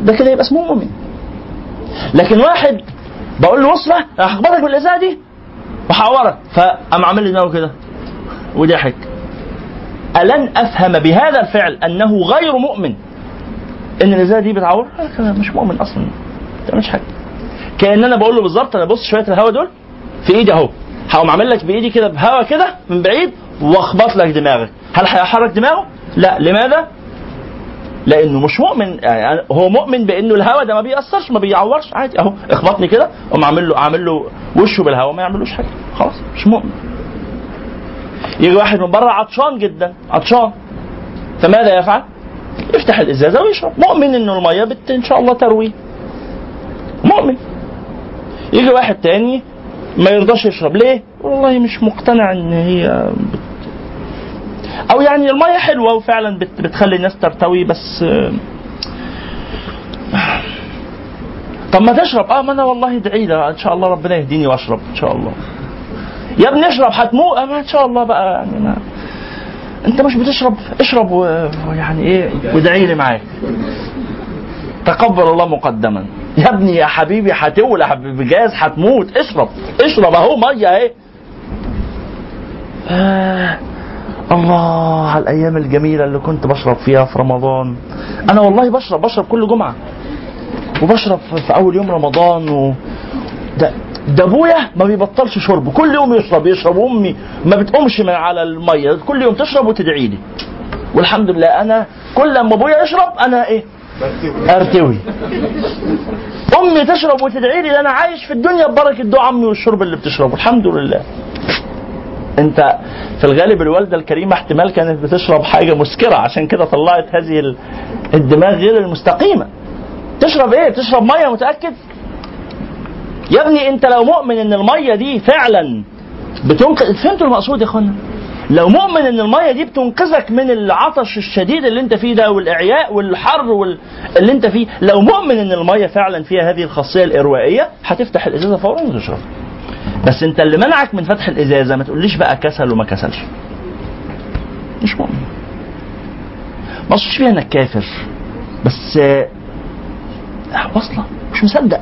ده كده يبقى اسمه مؤمن. لكن واحد بقول له أنا هخبطك بالازازه دي؟ وهعورك فقام عامل لي دماغه كده. وضحك. ألن أفهم بهذا الفعل أنه غير مؤمن؟ إن الإزازة دي بتعور؟ أنا مش مؤمن أصلا. ما تعملش حاجة. كأن أنا بقول له بالظبط أنا بص شوية الهوا دول في إيدي أهو. هقوم عامل لك بإيدي كده بهوا كده من بعيد وأخبط لك دماغك. هل هيحرك دماغه؟ لا. لماذا؟ لأنه مش مؤمن يعني هو مؤمن بانه الهوا ده ما بيأثرش ما بيعورش عادي. أهو اخبطني كده قوم عامل له عامل له وشه بالهوا ما يعملوش حاجة. خلاص مش مؤمن. يجي واحد من بره عطشان جدا. عطشان. فماذا يفعل؟ يفتح الإزازة ويشرب. مؤمن إنه المية بت إن شاء الله ترويه مؤمن. يجي واحد تاني ما يرضاش يشرب. ليه؟ والله مش مقتنع إن هي. أو يعني المية حلوة وفعلا بت... بتخلي الناس ترتوي بس آه، طب ما تشرب. آه ما أنا والله ادعي إن شاء الله ربنا يهديني وأشرب إن شاء الله. يا ابني اشرب هتموت آه، ما إن شاء الله بقى يعني ما. أنت مش بتشرب اشرب ويعني إيه وادعي لي معاك. تقبل الله مقدما. يا ابني يا حبيبي هتولع بجاز هتموت اشرب. اشرب أهو مية اهي آه الله على الأيام الجميلة اللي كنت بشرب فيها في رمضان. أنا والله بشرب بشرب كل جمعة. وبشرب في أول يوم رمضان و ده ده أبويا ما بيبطلش شرب. كل يوم يشرب يشرب أمي ما بتقومش من على المية. كل يوم تشرب وتدعي لي. والحمد لله أنا كل لما أبويا يشرب أنا إيه؟ أرتوي. أمي تشرب وتدعي لي أنا عايش في الدنيا ببركة دعاء أمي والشرب اللي بتشربه. الحمد لله. انت في الغالب الوالدة الكريمة احتمال كانت بتشرب حاجة مسكرة عشان كده طلعت هذه ال- الدماغ غير المستقيمة. تشرب إيه؟ تشرب مية متأكد؟ يا ابني انت لو مؤمن ان المية دي فعلا بتنقذ فهمتوا المقصود يا اخوانا؟ لو مؤمن ان المية دي بتنقذك من العطش الشديد اللي انت فيه ده والإعياء والحر وال... اللي انت فيه لو مؤمن ان المية فعلا فيها هذه الخاصية الإروائية هتفتح الإزازة فورا وتشرب. بس انت اللي منعك من فتح الإزازة ما تقوليش بقى كسل وما كسلش. مش مؤمن ما أقصدش بيها إنك كافر بس واصلة. مش مصدق.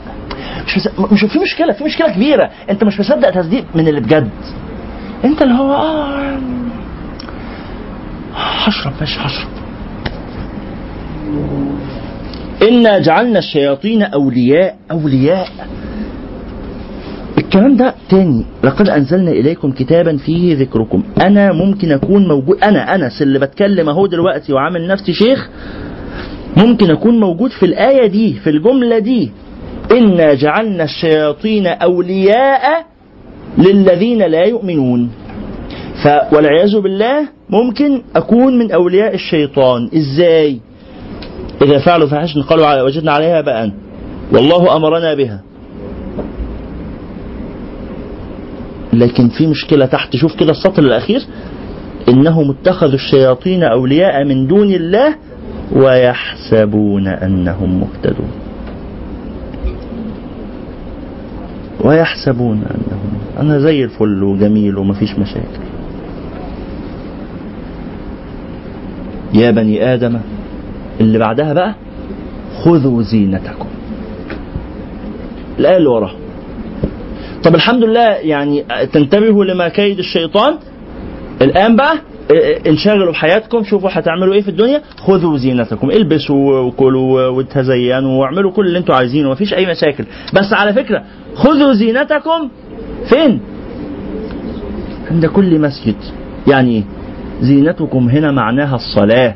مش مصدق مش في مشكلة في مشكلة كبيرة. انت مش مصدق تصديق من اللي بجد. انت اللي هو آه هشرب ماشي هشرب. إنا جعلنا الشياطين أولياء أولياء. الكلام ده تاني. لقد أنزلنا إليكم كتابا فيه ذكركم. أنا ممكن أكون موجود أنا أنس اللي بتكلم أهو دلوقتي وعامل نفسي شيخ ممكن أكون موجود في الآية دي في الجملة دي. إنا جعلنا الشياطين أولياء للذين لا يؤمنون. ف والعياذ بالله ممكن أكون من أولياء الشيطان. إزاي؟ إذا فعلوا فاحشة قالوا وجدنا عليها بأن. والله أمرنا بها. لكن في مشكلة تحت. شوف كده السطر الأخير. إنهم اتخذوا الشياطين أولياء من دون الله ويحسبون أنهم مهتدون. ويحسبون أنهم أنا زي الفل وجميل ومفيش مشاكل. يا بني آدم اللي بعدها بقى خذوا زينتكم. الآية اللي وراها طب الحمد لله يعني تنتبهوا لما كيد الشيطان. الآن بقى انشغلوا بحياتكم شوفوا هتعملوا إيه في الدنيا. خذوا زينتكم البسوا وكلوا وتزينوا واعملوا كل اللي أنتوا عايزينه مفيش أي مشاكل. بس على فكرة خذوا زينتكم فين؟ عند كل مسجد. يعني إيه؟ زينتكم هنا معناها الصلاة.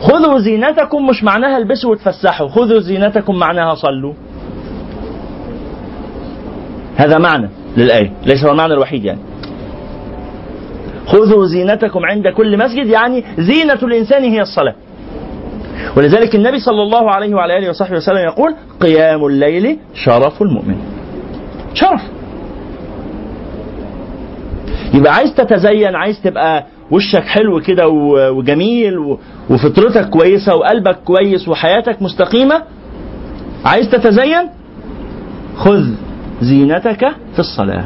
خذوا زينتكم مش معناها البسوا وتفسحوا. خذوا زينتكم معناها صلوا. هذا معنى للآية ليس هو المعنى الوحيد يعني. خذوا زينتكم عند كل مسجد يعني زينة الإنسان هي الصلاة. ولذلك النبي صلى الله عليه وعلى آله وصحبه وسلم يقول قيام الليل شرف المؤمن. شرف. يبقى عايز تتزين عايز تبقى وشك حلو كده وجميل وفطرتك كويسة وقلبك كويس وحياتك مستقيمة عايز تتزين؟ خذ زينتك في الصلاة.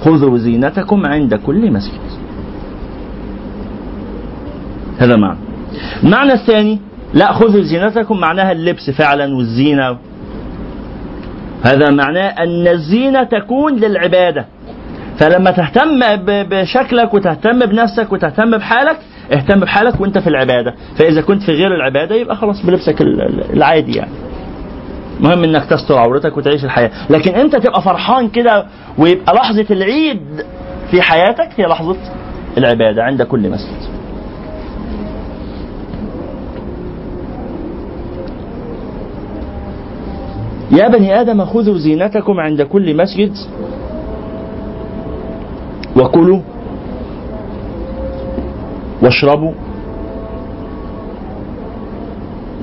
خذوا زينتكم عند كل مسجد. هذا معنى. المعنى الثاني لا خذوا زينتكم معناها اللبس فعلا والزينة. هذا معناه أن الزينة تكون للعبادة. فلما تهتم بشكلك وتهتم بنفسك وتهتم بحالك اهتم بحالك وأنت في العبادة. فإذا كنت في غير العبادة يبقى خلاص بلبسك ال- ال- العادي يعني. مهم إنك تستر عورتك وتعيش الحياة. لكن أنت تبقى فرحان كده ويبقى لحظة العيد في حياتك هي لحظة العبادة عند كل مسجد. يا بني آدم خذوا زينتكم عند كل مسجد وكلوا واشربوا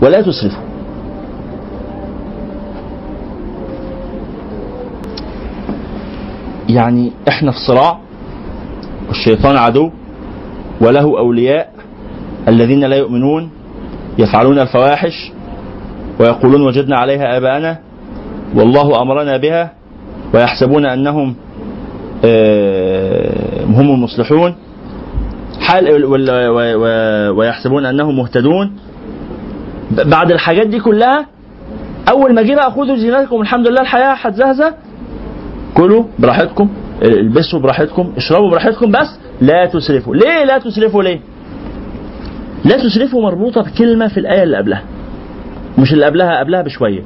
ولا تسرفوا. يعني إحنا في صراع والشيطان عدو وله أولياء الذين لا يؤمنون يفعلون الفواحش ويقولون وجدنا عليها آباءنا والله أمرنا بها ويحسبون أنهم آه، هم المصلحون حال ويحسبون أنهم مهتدون. بعد الحاجات دي كلها أول ما جه بقى خدوا زينتكم الحمد لله الحياة هتزهزه كلوا براحتكم البسوا براحتكم اشربوا براحتكم بس لا تسرفوا. ليه لا تسرفوا ليه؟ لا تسرفوا مربوطة بكلمة في الآية اللي قبلها. مش اللي قبلها قبلها بشوية.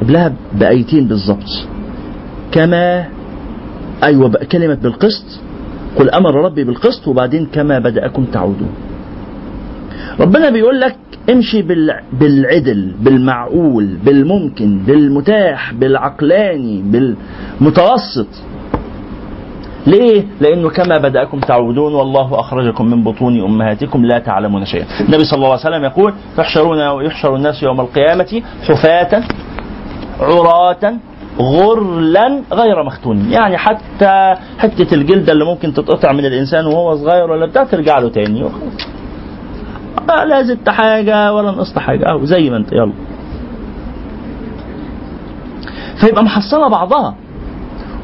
قبلها بآيتين بالظبط كما بقى كلمة بالقسط. قل أمر ربي بالقسط وبعدين كما بدأكم تعودون. ربنا بيقول لك امشي بال... بالعدل بالمعقول بالممكن بالمتاح بالعقلاني بالمتوسط ليه؟ لأنه كما بدأكم تعودون والله أخرجكم من بطون أمهاتكم لا تعلمون شيئا. النبي صلى الله عليه وسلم يقول: يحشرون يحشر الناس يوم القيامة حفاة عراة غرلا غير مختون يعني حتى حتة الجلدة اللي ممكن تتقطع من الإنسان وهو صغير ولا بتاع ترجع له تاني وخلاص. آه، لا زدت حاجة ولا نقصت حاجة. أهو زي ما أنت يلا. فيبقى محصلة بعضها.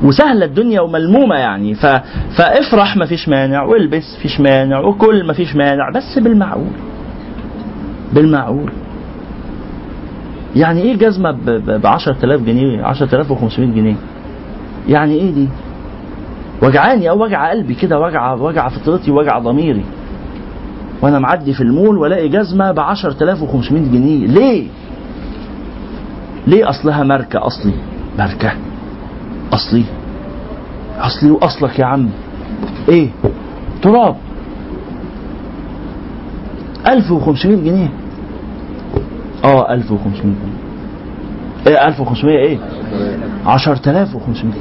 وسهلة الدنيا وملمومة يعني. ف... فافرح ما فيش مانع والبس فيش مانع وكل ما فيش مانع بس بالمعقول. بالمعقول. يعني إيه جزمة ب 10000 جنيه 10500 جنيه؟ يعني إيه دي؟ وجعاني أو وجع قلبي كده وجع وجع فطرتي وجع ضميري. وأنا معدي في المول والاقي جزمة ب 10500 جنيه. ليه؟ ليه أصلها ماركة أصلي؟ ماركة أصلي. أصلي وأصلك يا عم. إيه؟ تراب. 1500 جنيه. آه 1500 جنيه إيه 1500 إيه؟ 10500 جنيه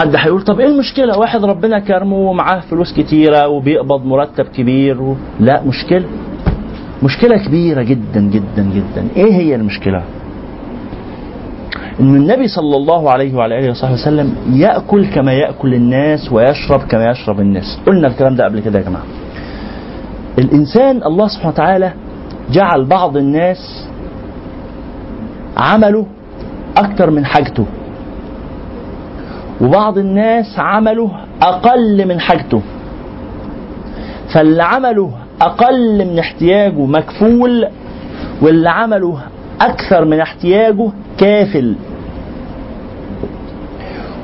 حد هيقول طب إيه المشكلة؟ واحد ربنا كرمه ومعاه فلوس كتيرة وبيقبض مرتب كبير و... لا مشكلة. مشكلة كبيرة جدا جدا جدا. إيه هي المشكلة؟ إن النبي صلى الله عليه وعلى آله وصحبه وسلم يأكل كما يأكل الناس ويشرب كما يشرب الناس. قلنا الكلام ده قبل كده يا جماعة. الإنسان الله سبحانه وتعالى جعل بعض الناس عملوا أكتر من حاجته. وبعض الناس عمله أقل من حاجته. فاللي عمله أقل من احتياجه مكفول واللي عمله أكثر من احتياجه كافل.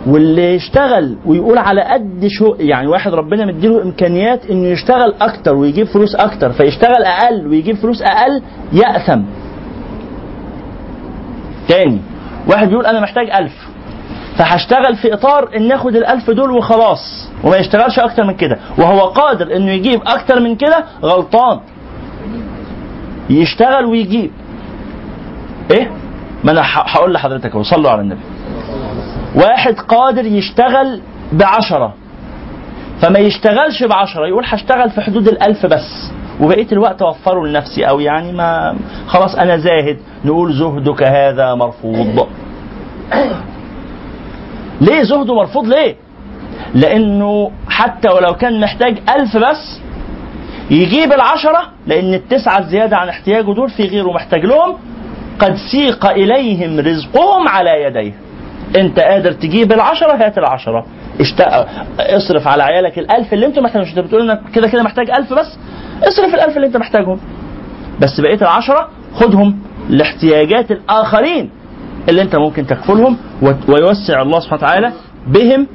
واللي يشتغل ويقول على قد شو يعني واحد ربنا مديله إمكانيات إنه يشتغل أكتر ويجيب فلوس أكتر فيشتغل أقل ويجيب فلوس أقل يأثم. تاني واحد بيقول أنا محتاج ألف. فهشتغل في إطار إن اخد الألف دول وخلاص وما يشتغلش أكتر من كده. وهو قادر إنه يجيب أكتر من كده غلطان. يشتغل ويجيب. إيه؟ ما أنا هقول لحضرتك أهو صلوا على النبي. واحد قادر يشتغل بعشرة. فما يشتغلش بعشرة يقول هشتغل في حدود الألف بس. وبقية الوقت أوفره لنفسي أو يعني ما خلاص أنا زاهد نقول زهدك هذا مرفوض. ليه زهده مرفوض ليه؟ لأنه حتى ولو كان محتاج ألف بس يجيب العشرة لأن التسعة الزيادة عن احتياجه دول في غيره محتاج لهم قد سيق إليهم رزقهم على يديه. أنت قادر تجيب العشرة هات العشرة. اشت... اصرف على عيالك الألف اللي أنتوا محتاجين أنت بتقول إنك كده كده محتاج ألف بس؟ اصرف الألف اللي أنت محتاجهم. بس بقية العشرة خدهم لاحتياجات الآخرين. اللي أنت ممكن تكفلهم ويوسع الله سبحانه وتعالى بهم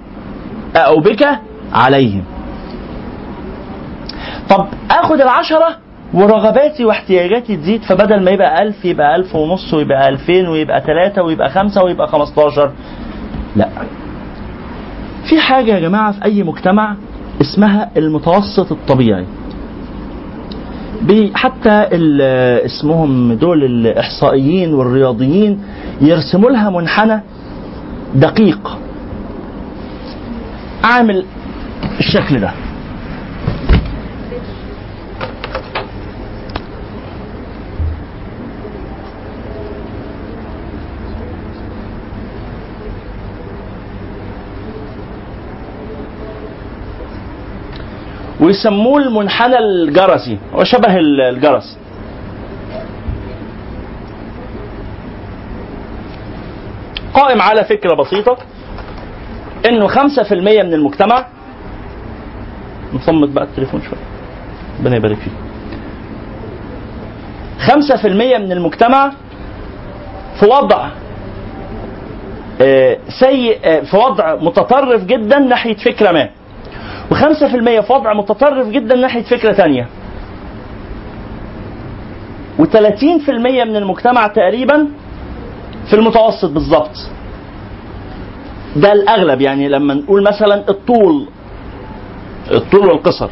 أو بك عليهم. طب اخد العشرة ورغباتي واحتياجاتي تزيد فبدل ما يبقى ألف يبقى ألف ونص ويبقى ألفين ويبقى ثلاثة ويبقى خمسة ويبقى خمستاشر. لا. في حاجة يا جماعة في أي مجتمع اسمها المتوسط الطبيعي. بي- حتى اسمهم دول الإحصائيين والرياضيين يرسموا لها منحنى دقيق. عامل الشكل ده. ويسموه المنحنى الجرسي هو شبه ال- الجرس. قائم على فكرة بسيطة إنه 5% من المجتمع نصمت بقى التليفون شوية. ربنا يبارك فيك. 5% من المجتمع في وضع آه، سيء آه، في وضع متطرف جدا ناحية فكرة ما. و5% في وضع متطرف جدا ناحية فكرة ثانية و30% من المجتمع تقريبا في المتوسط بالظبط ده الأغلب يعني لما نقول مثلا الطول الطول والقصر.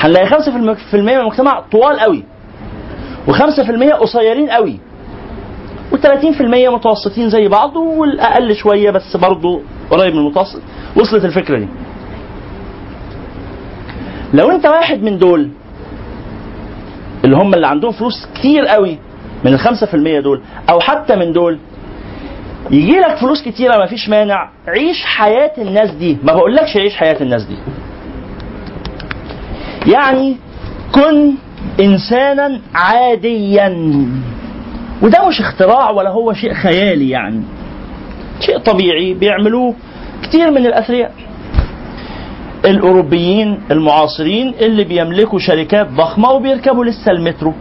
هنلاقي 5% من المجتمع طوال قوي و5% قصيرين قوي و30% متوسطين زي بعض والأقل شوية بس برضه قريب من المتوسط. وصلت الفكرة دي. لو انت واحد من دول اللي هم اللي عندهم فلوس كتير قوي من في المية دول أو حتى من دول يجي لك فلوس كتيرة ما فيش مانع. عيش حياة الناس دي. ما بقولكش عيش حياة الناس دي. يعني كن إنسانا عاديا. وده مش اختراع ولا هو شيء خيالي يعني. شيء طبيعي بيعملوه كتير من الأثرياء. الأوروبيين المعاصرين اللي بيملكوا شركات ضخمة وبيركبوا لسه المترو.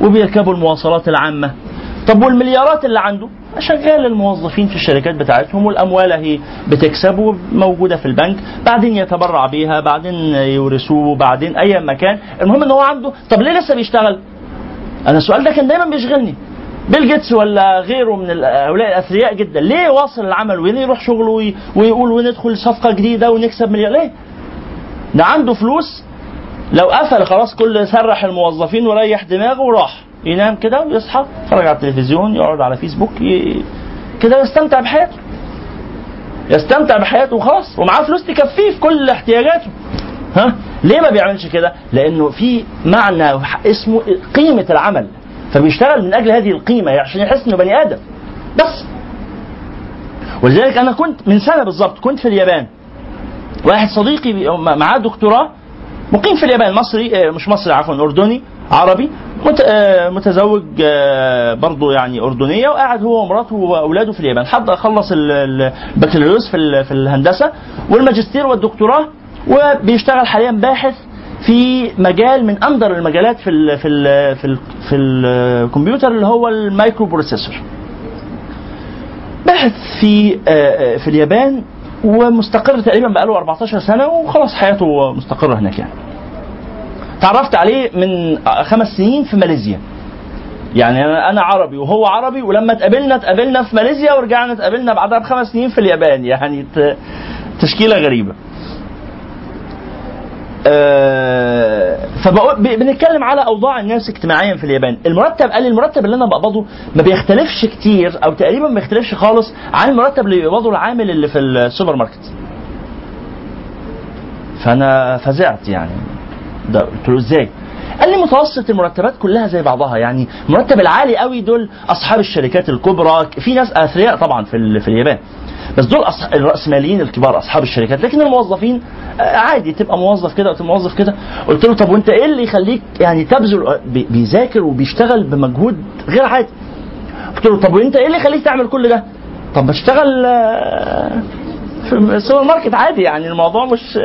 وبيركبوا المواصلات العامة. طب والمليارات اللي عنده؟ شغال الموظفين في الشركات بتاعتهم والأموال اهي بتكسب وموجودة في البنك بعدين يتبرع بيها بعدين يورثوه بعدين أي مكان. المهم إن هو عنده طب ليه لسه بيشتغل؟ أنا السؤال ده كان دايما بيشغلني. بيل جيتس ولا غيره من هؤلاء الأثرياء جدا ليه واصل العمل وليه يروح شغله وي- ويقول وندخل صفقة جديدة ونكسب مليار؟ ليه؟ ده عنده فلوس لو قفل خلاص كل سرح الموظفين وريح دماغه وراح. ينام كده ويصحى يتفرج على التلفزيون يقعد على فيسبوك ي... كده يستمتع بحياته. يستمتع بحياته وخلاص ومعاه فلوس تكفيه في كل احتياجاته. ها؟ ليه ما بيعملش كده؟ لأنه في معنى اسمه قيمة العمل. فبيشتغل من أجل هذه القيمة عشان يحس إنه بني آدم. بس. ولذلك أنا كنت من سنة بالظبط كنت في اليابان. واحد صديقي معاه دكتوراه مقيم في اليابان مصري آه، مش مصري عفوا أردني. عربي آه، متزوج آه، برضه يعني أردنية وقاعد هو ومراته وأولاده في اليابان حد خلص ال- ال- البكالوريوس في في الهندسة والماجستير والدكتوراه وبيشتغل حاليا باحث في مجال من أندر المجالات في ال في ال في ال في الكمبيوتر اللي هو ال microprocessor باحث في آه، في اليابان ومستقر تقريبا بقاله 14 سنة وخلاص حياته مستقرة هناك يعني. تعرفت عليه من خمس سنين في ماليزيا. يعني أنا أنا عربي وهو عربي ولما اتقابلنا اتقابلنا في ماليزيا ورجعنا اتقابلنا بعدها بخمس سنين في اليابان يعني تشكيلة غريبة. آه، فبقول ب- بنتكلم على أوضاع الناس اجتماعيا في اليابان المرتب قال لي المرتب اللي أنا بقبضه ما بيختلفش كتير أو تقريبا ما بيختلفش خالص عن المرتب اللي بيقبضه العامل اللي في السوبر ماركت فأنا فزعت يعني ده قلت له إزاي؟ قال لي متوسط المرتبات كلها زي بعضها يعني المرتب العالي قوي دول أصحاب الشركات الكبرى في ناس أثرياء طبعا في في اليابان. بس دول. الرأسماليين الكبار أصحاب الشركات. لكن الموظفين آه، عادي تبقى موظف كده وتبقى موظف كده. قلت له طب وأنت إيه اللي يخليك يعني تبذل بي- بيذاكر وبيشتغل بمجهود غير عادي؟ قلت له طب وأنت إيه اللي يخليك تعمل كل ده؟ طب بشتغل آه، في السوبر ماركت عادي يعني الموضوع مش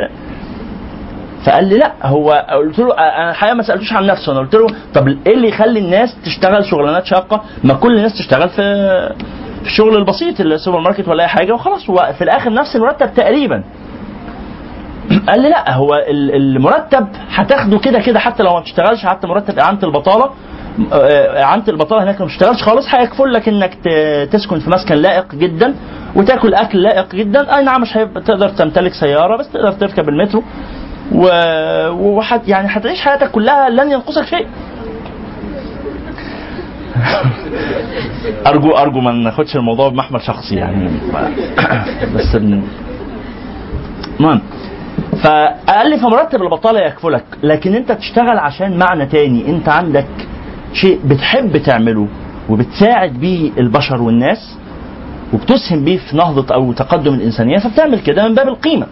فقال لي لا هو قلت له أنا الحقيقة ما سألتوش عن نفسه أنا قلت له طب إيه اللي يخلي الناس تشتغل شغلانات شاقة ما كل الناس تشتغل في الشغل البسيط السوبر ماركت ولا أي حاجة وخلاص هو في الآخر نفس المرتب تقريبا. قال لي لا هو ال- المرتب هتاخده كده كده حتى لو ما بتشتغلش حتى مرتب إعانة البطالة آه، إعانة البطالة هناك ما بتشتغلش خالص هيكفل لك إنك تسكن في مسكن لائق جدا وتاكل أكل لائق جدا. أي نعم مش هيبقى تقدر تمتلك سيارة بس تقدر تركب المترو. و... وحت... يعني هتعيش حياتك كلها لن ينقصك شيء. ارجو أرجو ما ناخدش الموضوع بمحمل شخصي يعني. بس. المهم. فقال لي فمرتب البطاله يكفلك لكن أنت تشتغل عشان معنى تاني. أنت عندك شيء بتحب تعمله وبتساعد بيه البشر والناس وبتسهم بيه في نهضة أو تقدم الإنسانية فبتعمل كده من باب القيمة.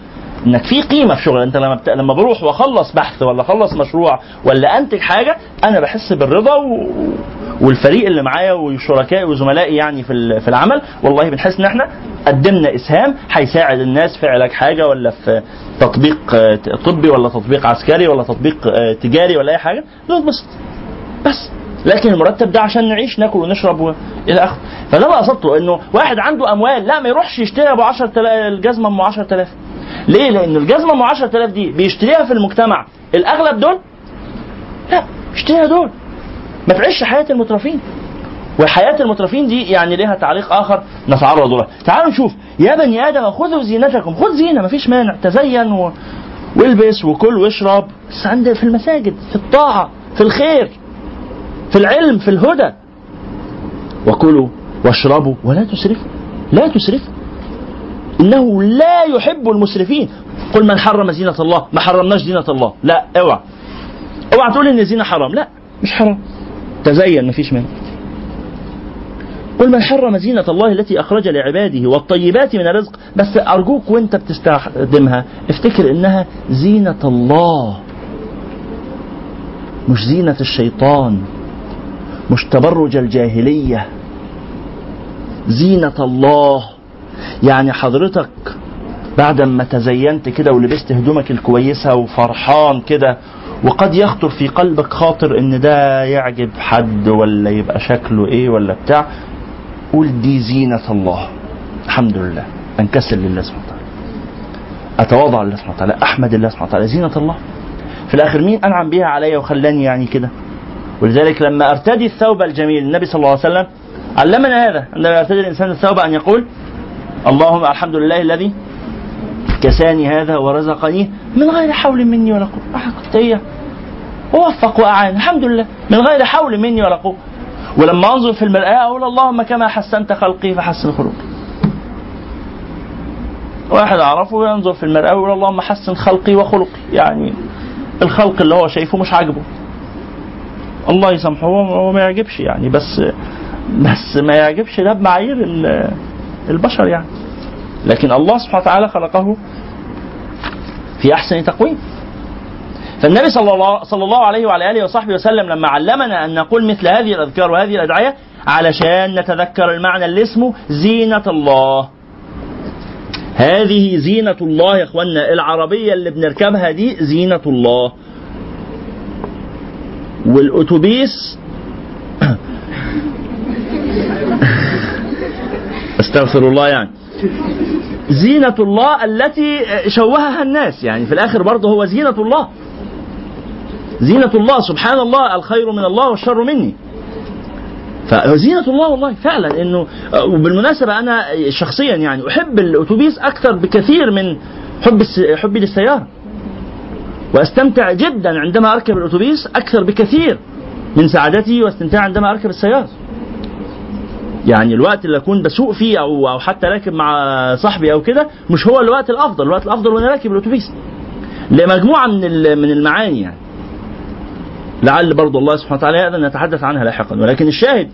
إنك في قيمة في شغل. أنت لما بت... لما بروح وأخلص بحث ولا أخلص مشروع ولا أنتج حاجة أنا بحس بالرضا و... والفريق اللي معايا وشركائي وزملائي يعني في في العمل. والله بنحس إن إحنا قدمنا إسهام هيساعد الناس في علاج حاجة ولا في تطبيق آه، طبي ولا تطبيق عسكري ولا تطبيق آه، تجاري ولا أي حاجة. نتبسط بس لكن المرتب ده عشان نعيش ناكل ونشرب. إلى آخره. فده اللي قصدته إنه واحد عنده أموال لا ما يروحش يشتري أبو 10000 الجزمة أم 10000 ليه؟ لأن الجزمة ام 10000 دي بيشتريها في المجتمع. الأغلب دول؟ لا اشتريها دول. ما تعيش حياة المترفين. وحياة المترفين دي يعني لها تعليق آخر نتعرض له. تعالوا نشوف. يا بني آدم خذوا زينتكم. خذ زينة مفيش مانع. تزين و... والبس وكل واشرب. بس عند في المساجد في الطاعة في الخير في العلم في الهدى. وكلوا واشربوا ولا تسرفوا. لا تسرفوا. إنه لا يحب المسرفين. قل من حرم زينة الله ما حرمناش زينة الله. لا اوعى. اوعى تقول إن الزينة حرام. لا. مش حرام. تزين مفيش مانع قل من حرم زينة الله التي أخرج لعباده والطيبات من الرزق. بس أرجوك وأنت بتستخدمها افتكر إنها زينة الله. مش زينة الشيطان. مش تبرج الجاهلية. زينة الله. يعني حضرتك بعد ما تزينت كده ولبست هدومك الكويسة وفرحان كده وقد يخطر في قلبك خاطر إن ده يعجب حد ولا يبقى شكله إيه ولا بتاع قول دي زينة الله. الحمد لله. أنكسر لله سبحانه وتعالى. أتواضع لله سبحانه وتعالى. أحمد الله سبحانه وتعالى. زينة الله. في الآخر مين أنعم بها علي وخلاني يعني كده؟ ولذلك لما أرتدي الثوب الجميل النبي صلى الله عليه وسلم علمنا هذا عندما يرتدي الإنسان الثوب أن يقول اللهم الحمد لله الذي كساني هذا ورزقني من غير حول مني ولا آه، كنت إيه؟ ووفق وأعان. الحمد لله. من غير حول مني ولا قوة. ولما أنظر في المرآة أقول اللهم كما حسنت خلقي فحسن خلقي واحد أعرفه ينظر في المرآة ويقول اللهم حسن خلقي وخلقي. يعني الخلق اللي هو شايفه مش عاجبه. الله يسامحه هو ما يعجبش يعني بس بس ما يعجبش. ده بمعايير البشر يعني لكن الله سبحانه وتعالى خلقه في أحسن تقويم فالنبي صلى الله صلى الله عليه وعلى آله وصحبه وسلم لما علمنا أن نقول مثل هذه الأذكار وهذه الأدعية علشان نتذكر المعنى اللي اسمه زينة الله. هذه زينة الله يا اخوانا العربية اللي بنركبها دي زينة الله. والأتوبيس أستغفر الله يعني. زينة الله التي شوهها الناس يعني. في الآخر برضه هو زينة الله. زينة الله سبحان الله الخير من الله والشر مني. فزينة الله والله فعلا إنه وبالمناسبة أنا شخصيا يعني أحب الأتوبيس أكثر بكثير من حب حبي للسيارة. وأستمتع جدا عندما أركب الأتوبيس أكثر بكثير من سعادتي واستمتاعي عندما أركب السيارة. يعني الوقت اللي أكون بسوق فيه أو أو حتى راكب مع صاحبي أو كده مش هو الوقت الأفضل. الوقت الأفضل وأنا راكب الأتوبيس. لمجموعة من من المعاني يعني. لعل برضو الله سبحانه وتعالى يأذن نتحدث عنها لاحقا. ولكن الشاهد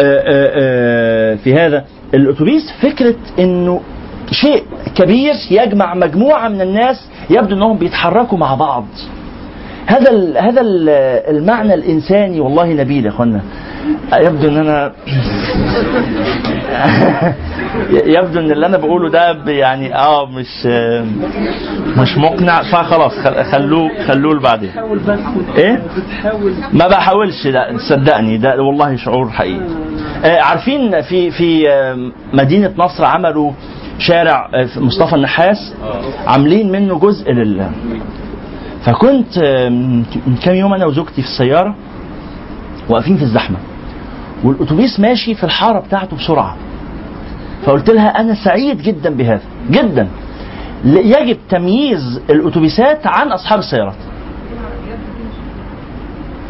آه، آه، آه، في هذا الأتوبيس فكرة إنه شيء كبير يجمع مجموعة من الناس يبدو إنهم بيتحركوا مع بعض. هذا ال هذا ال المعنى الإنساني. والله نبيل يا إخوانا. يبدو إن أنا يبدو إن اللي أنا بقوله ده يعني آه مش مش مقنع. فخلاص خل- خلوه خلوه لبعدين. إيه؟ ما بحاولش لا صدقني ده والله شعور حقيقي. آه عارفين في في آه، مدينة نصر عملوا شارع آه، مصطفى النحاس؟ عاملين منه جزء لل فكنت من كام يوم أنا وزوجتي في السيارة واقفين في الزحمة والأتوبيس ماشي في الحارة بتاعته بسرعة فقلت لها أنا سعيد جدا بهذا جدا. يجب تمييز الأتوبيسات عن أصحاب السيارات.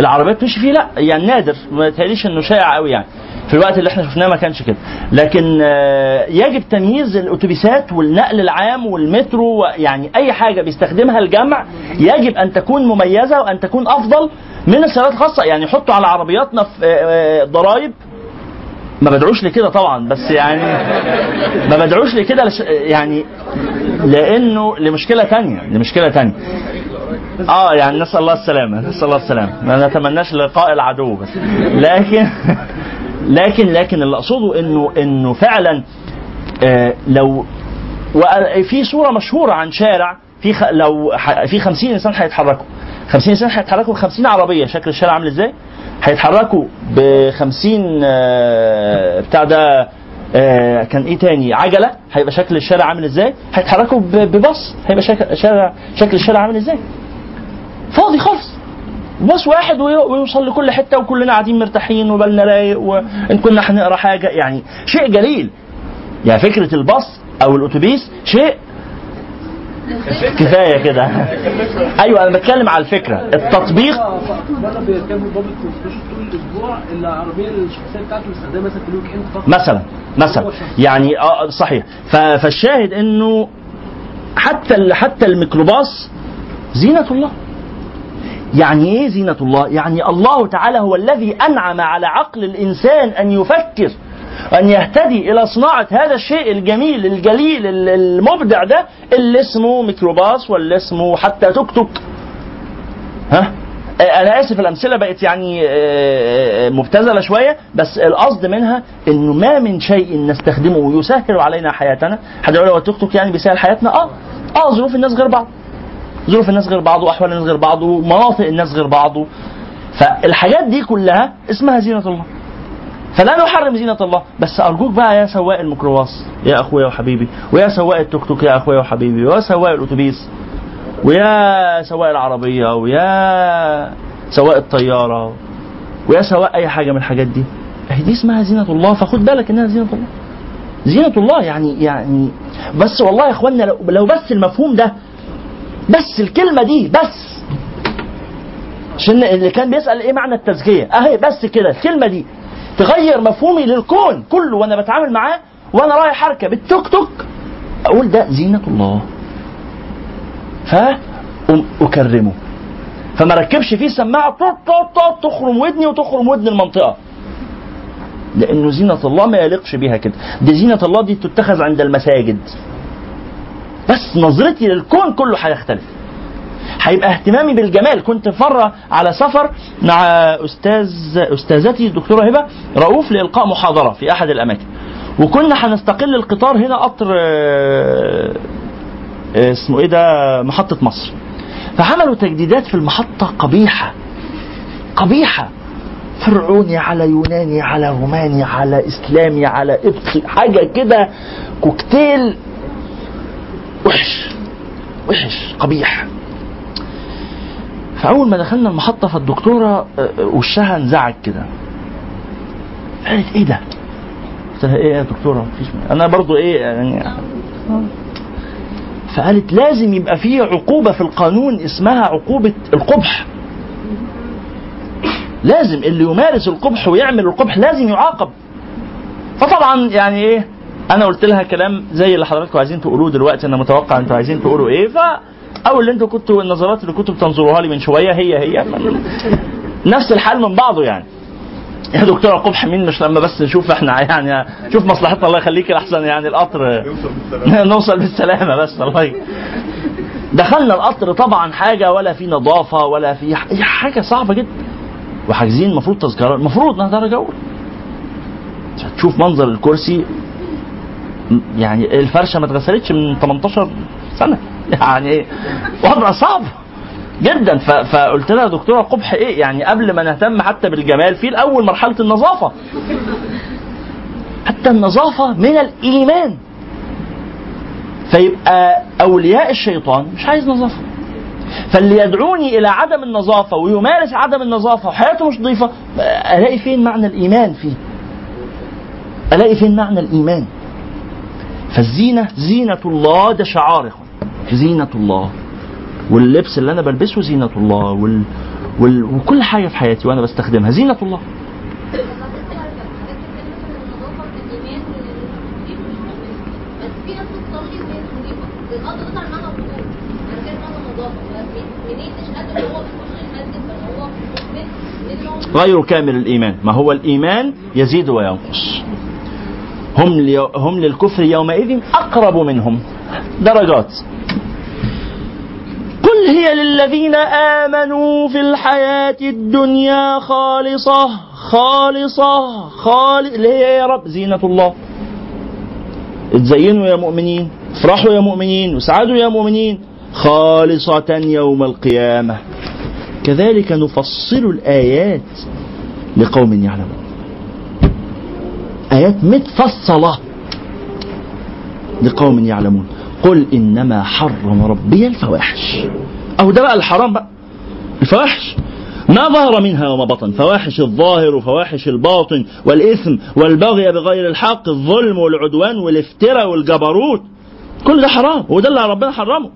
العربيات تمشي فيه؟ لا يعني نادر ما تهيأليش إنه شائع قوي يعني. في الوقت اللي إحنا شفناه ما كانش كده. لكن آه، يجب تمييز الأتوبيسات والنقل العام والمترو يعني أي حاجة بيستخدمها الجمع يجب أن تكون مميزة وأن تكون أفضل من السيارات الخاصة. يعني يحطوا على عربياتنا في آه، آه، ضرائب ما بدعوش لكده طبعا بس يعني ما بدعوش لكده لش يعني لأنه لمشكلة تانية لمشكلة تانية. آه يعني نسأل الله السلامة نسأل الله السلامة. ما نتمناش لقاء العدو بس. لكن لكن لكن اللي أقصده إنه إنه فعلا آه لو وفي صورة مشهورة عن شارع في خ... لو. في 50 إنسان هيتحركوا 50 إنسان هيتحركوا ب 50 عربية شكل الشارع عامل إزاي؟ هيتحركوا ب 50 آه، بتاع ده آه، كان إيه تاني عجلة هيبقى شكل الشارع عامل إزاي؟ هيتحركوا بباص هيبقى شكل شارع شكل الشارع عامل إزاي؟ فاضي خالص باص واحد وي- ويوصل لكل حتة وكلنا قاعدين مرتاحين وبالنا رايق وان كنا هنقرا حاجة. يعني شيء جليل. يعني فكرة الباص أو الأتوبيس شيء كفاية كده. أيوه أنا بتكلم على الفكرة. التطبيق مثلا مثلا. يعني آه صحيح. ف- فالشاهد إنه حتى حتى الميكروباص زينة الله. يعني إيه زينة الله؟ يعني الله تعالى هو الذي أنعم على عقل الإنسان أن يفكر أن يهتدي إلى صناعة هذا الشيء الجميل الجليل ال- المبدع ده اللي اسمه ميكروباص واللي اسمه حتى توك توك. ها؟ أنا آسف الأمثلة بقت يعني آه، آه، مبتذلة شوية بس القصد منها إنه ما من شيء نستخدمه يسهل علينا حياتنا. حد يقول هو التوك توك يعني بيسهل حياتنا؟ آه آه ظروف الناس غير بعض. ظروف الناس غير بعض وأحوال الناس غير بعض ومناطق الناس غير بعض. فالحاجات دي كلها اسمها زينة الله. فلا نحرم زينة الله. بس أرجوك بقى يا سواق الميكروباص يا أخويا وحبيبي ويا سواق التوك توك يا أخويا وحبيبي ويا سواق الأتوبيس ويا سواق العربية ويا سواق الطيارة ويا سواق أي حاجة من الحاجات دي. أهي دي اسمها زينة الله؟ فخد بالك إنها زينة الله. زينة الله يعني يعني بس والله يا إخوانا لو بس المفهوم ده بس الكلمة دي بس. عشان اللي كان بيسأل إيه معنى التزكية؟ أهي بس كده الكلمة دي. تغير مفهومي للكون كله وأنا بتعامل معاه وأنا رايح أركب التوك توك أقول ده زينة الله. فأكرمه فما ركبش فيه طوط تخرم ودني وتخرم ودن المنطقة. لأنه زينة الله ما يليقش بيها كده. دي زينة الله دي تتخذ عند المساجد. بس نظرتي للكون كله هيختلف. هيبقى اهتمامي بالجمال. كنت مرة على سفر مع أستاذ أستاذتي الدكتورة هبة رؤوف لإلقاء محاضرة في أحد الأماكن. وكنا هنستقل القطار هنا قطر آه، آه، اسمه إيه ده؟ محطة مصر. فعملوا تجديدات في المحطة قبيحة. قبيحة. فرعوني على يوناني على روماني على إسلامي على قبطي حاجة كده كوكتيل وحش وحش قبيح. فأول ما دخلنا المحطة فالدكتورة آه، آه، وشها انزعج كده. قالت إيه ده؟ قلت لها إيه يا دكتورة؟ مفيش أنا برضو إيه يعني فقالت لازم يبقى فيه عقوبة في القانون اسمها عقوبة القبح. لازم اللي يمارس القبح ويعمل القبح لازم يعاقب. فطبعا يعني إيه أنا قلت لها كلام زي اللي حضراتكم عايزين تقولوه دلوقتي أنا متوقع أنتوا عايزين تقولوا إيه ف أو اللي أنتوا كنتوا النظرات اللي كنتوا بتنظروها لي من شوية هي هي نفس الحال من بعضه يعني. يا دكتوره قبح مين مش لما بس نشوف إحنا يعني شوف مصلحتنا الله يخليك احسن يعني القطر نوصل بالسلامة. بس الله. دخلنا القطر طبعا حاجة ولا في نظافة ولا في حاجة صعبة جدا. وحاجزين المفروض تذكرة المفروض إنها درجة أولى. تشوف منظر الكرسي يعني الفرشة ما اتغسلتش من 18 سنة. يعني؟ وضع صعب جدا. فقلت لها دكتورة قبح إيه؟ يعني قبل ما نهتم حتى بالجمال في الأول مرحلة النظافة. حتى النظافة من الإيمان. فيبقى أولياء الشيطان مش عايز نظافة. فاللي يدعوني إلى عدم النظافة ويمارس عدم النظافة وحياته مش نظيفه ألاقي فين معنى الإيمان فيه؟ ألاقي فين معنى الإيمان؟ فالزينة زينة الله ده شعار. زينة الله. واللبس اللي أنا بلبسه زينة الله وال... وال... وكل حاجة في حياتي وأنا بستخدمها. زينة الله. غير كامل الإيمان. ما هو الإيمان؟ يزيد وينقص. هم. هم للكفر يومئذ أقرب منهم. درجات. قل هي للذين آمنوا في الحياة الدنيا خالصة خالصة خالص اللي هي يا رب زينة الله. اتزينوا يا مؤمنين افرحوا يا مؤمنين وسعدوا يا مؤمنين. خالصة يوم القيامة. كذلك نفصل الآيات لقوم يعلمون. آيات متفصلة. لقوم يعلمون. قل إنما حرم ربي الفواحش. أو ده بقى الحرام بقى. الفواحش. ما ظهر منها وما بطن. فواحش الظاهر وفواحش الباطن والإثم والبغي بغير الحق الظلم والعدوان والافتراء والجبروت. كل ده حرام. وده اللي ربنا حرمه.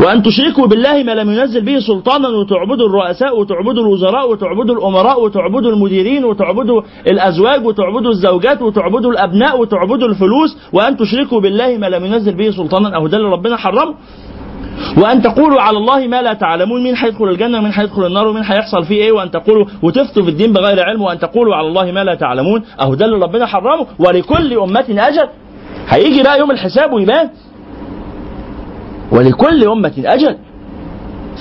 وأن تشركوا بالله ما لم ينزل به سلطانا وتعبدوا الرؤساء وتعبدوا الوزراء وتعبدوا الأمراء وتعبدوا المديرين وتعبدوا الأزواج وتعبدوا الزوجات وتعبدوا الأبناء وتعبدوا الفلوس وأن تشركوا بالله ما لم ينزل به سلطانا أهو ده اللي ربنا حرمه وأن تقولوا على الله ما لا تعلمون مين هيدخل الجنة ومين هيدخل النار ومين هيحصل فيه إيه. وأن تقولوا وتفتوا في الدين بغير علم وأن تقولوا على الله ما لا تعلمون أهو ده اللي ربنا حرمه ولكل أمة أجل. هيجي بقى يوم الحساب ويبان. ولكل أمة أجل.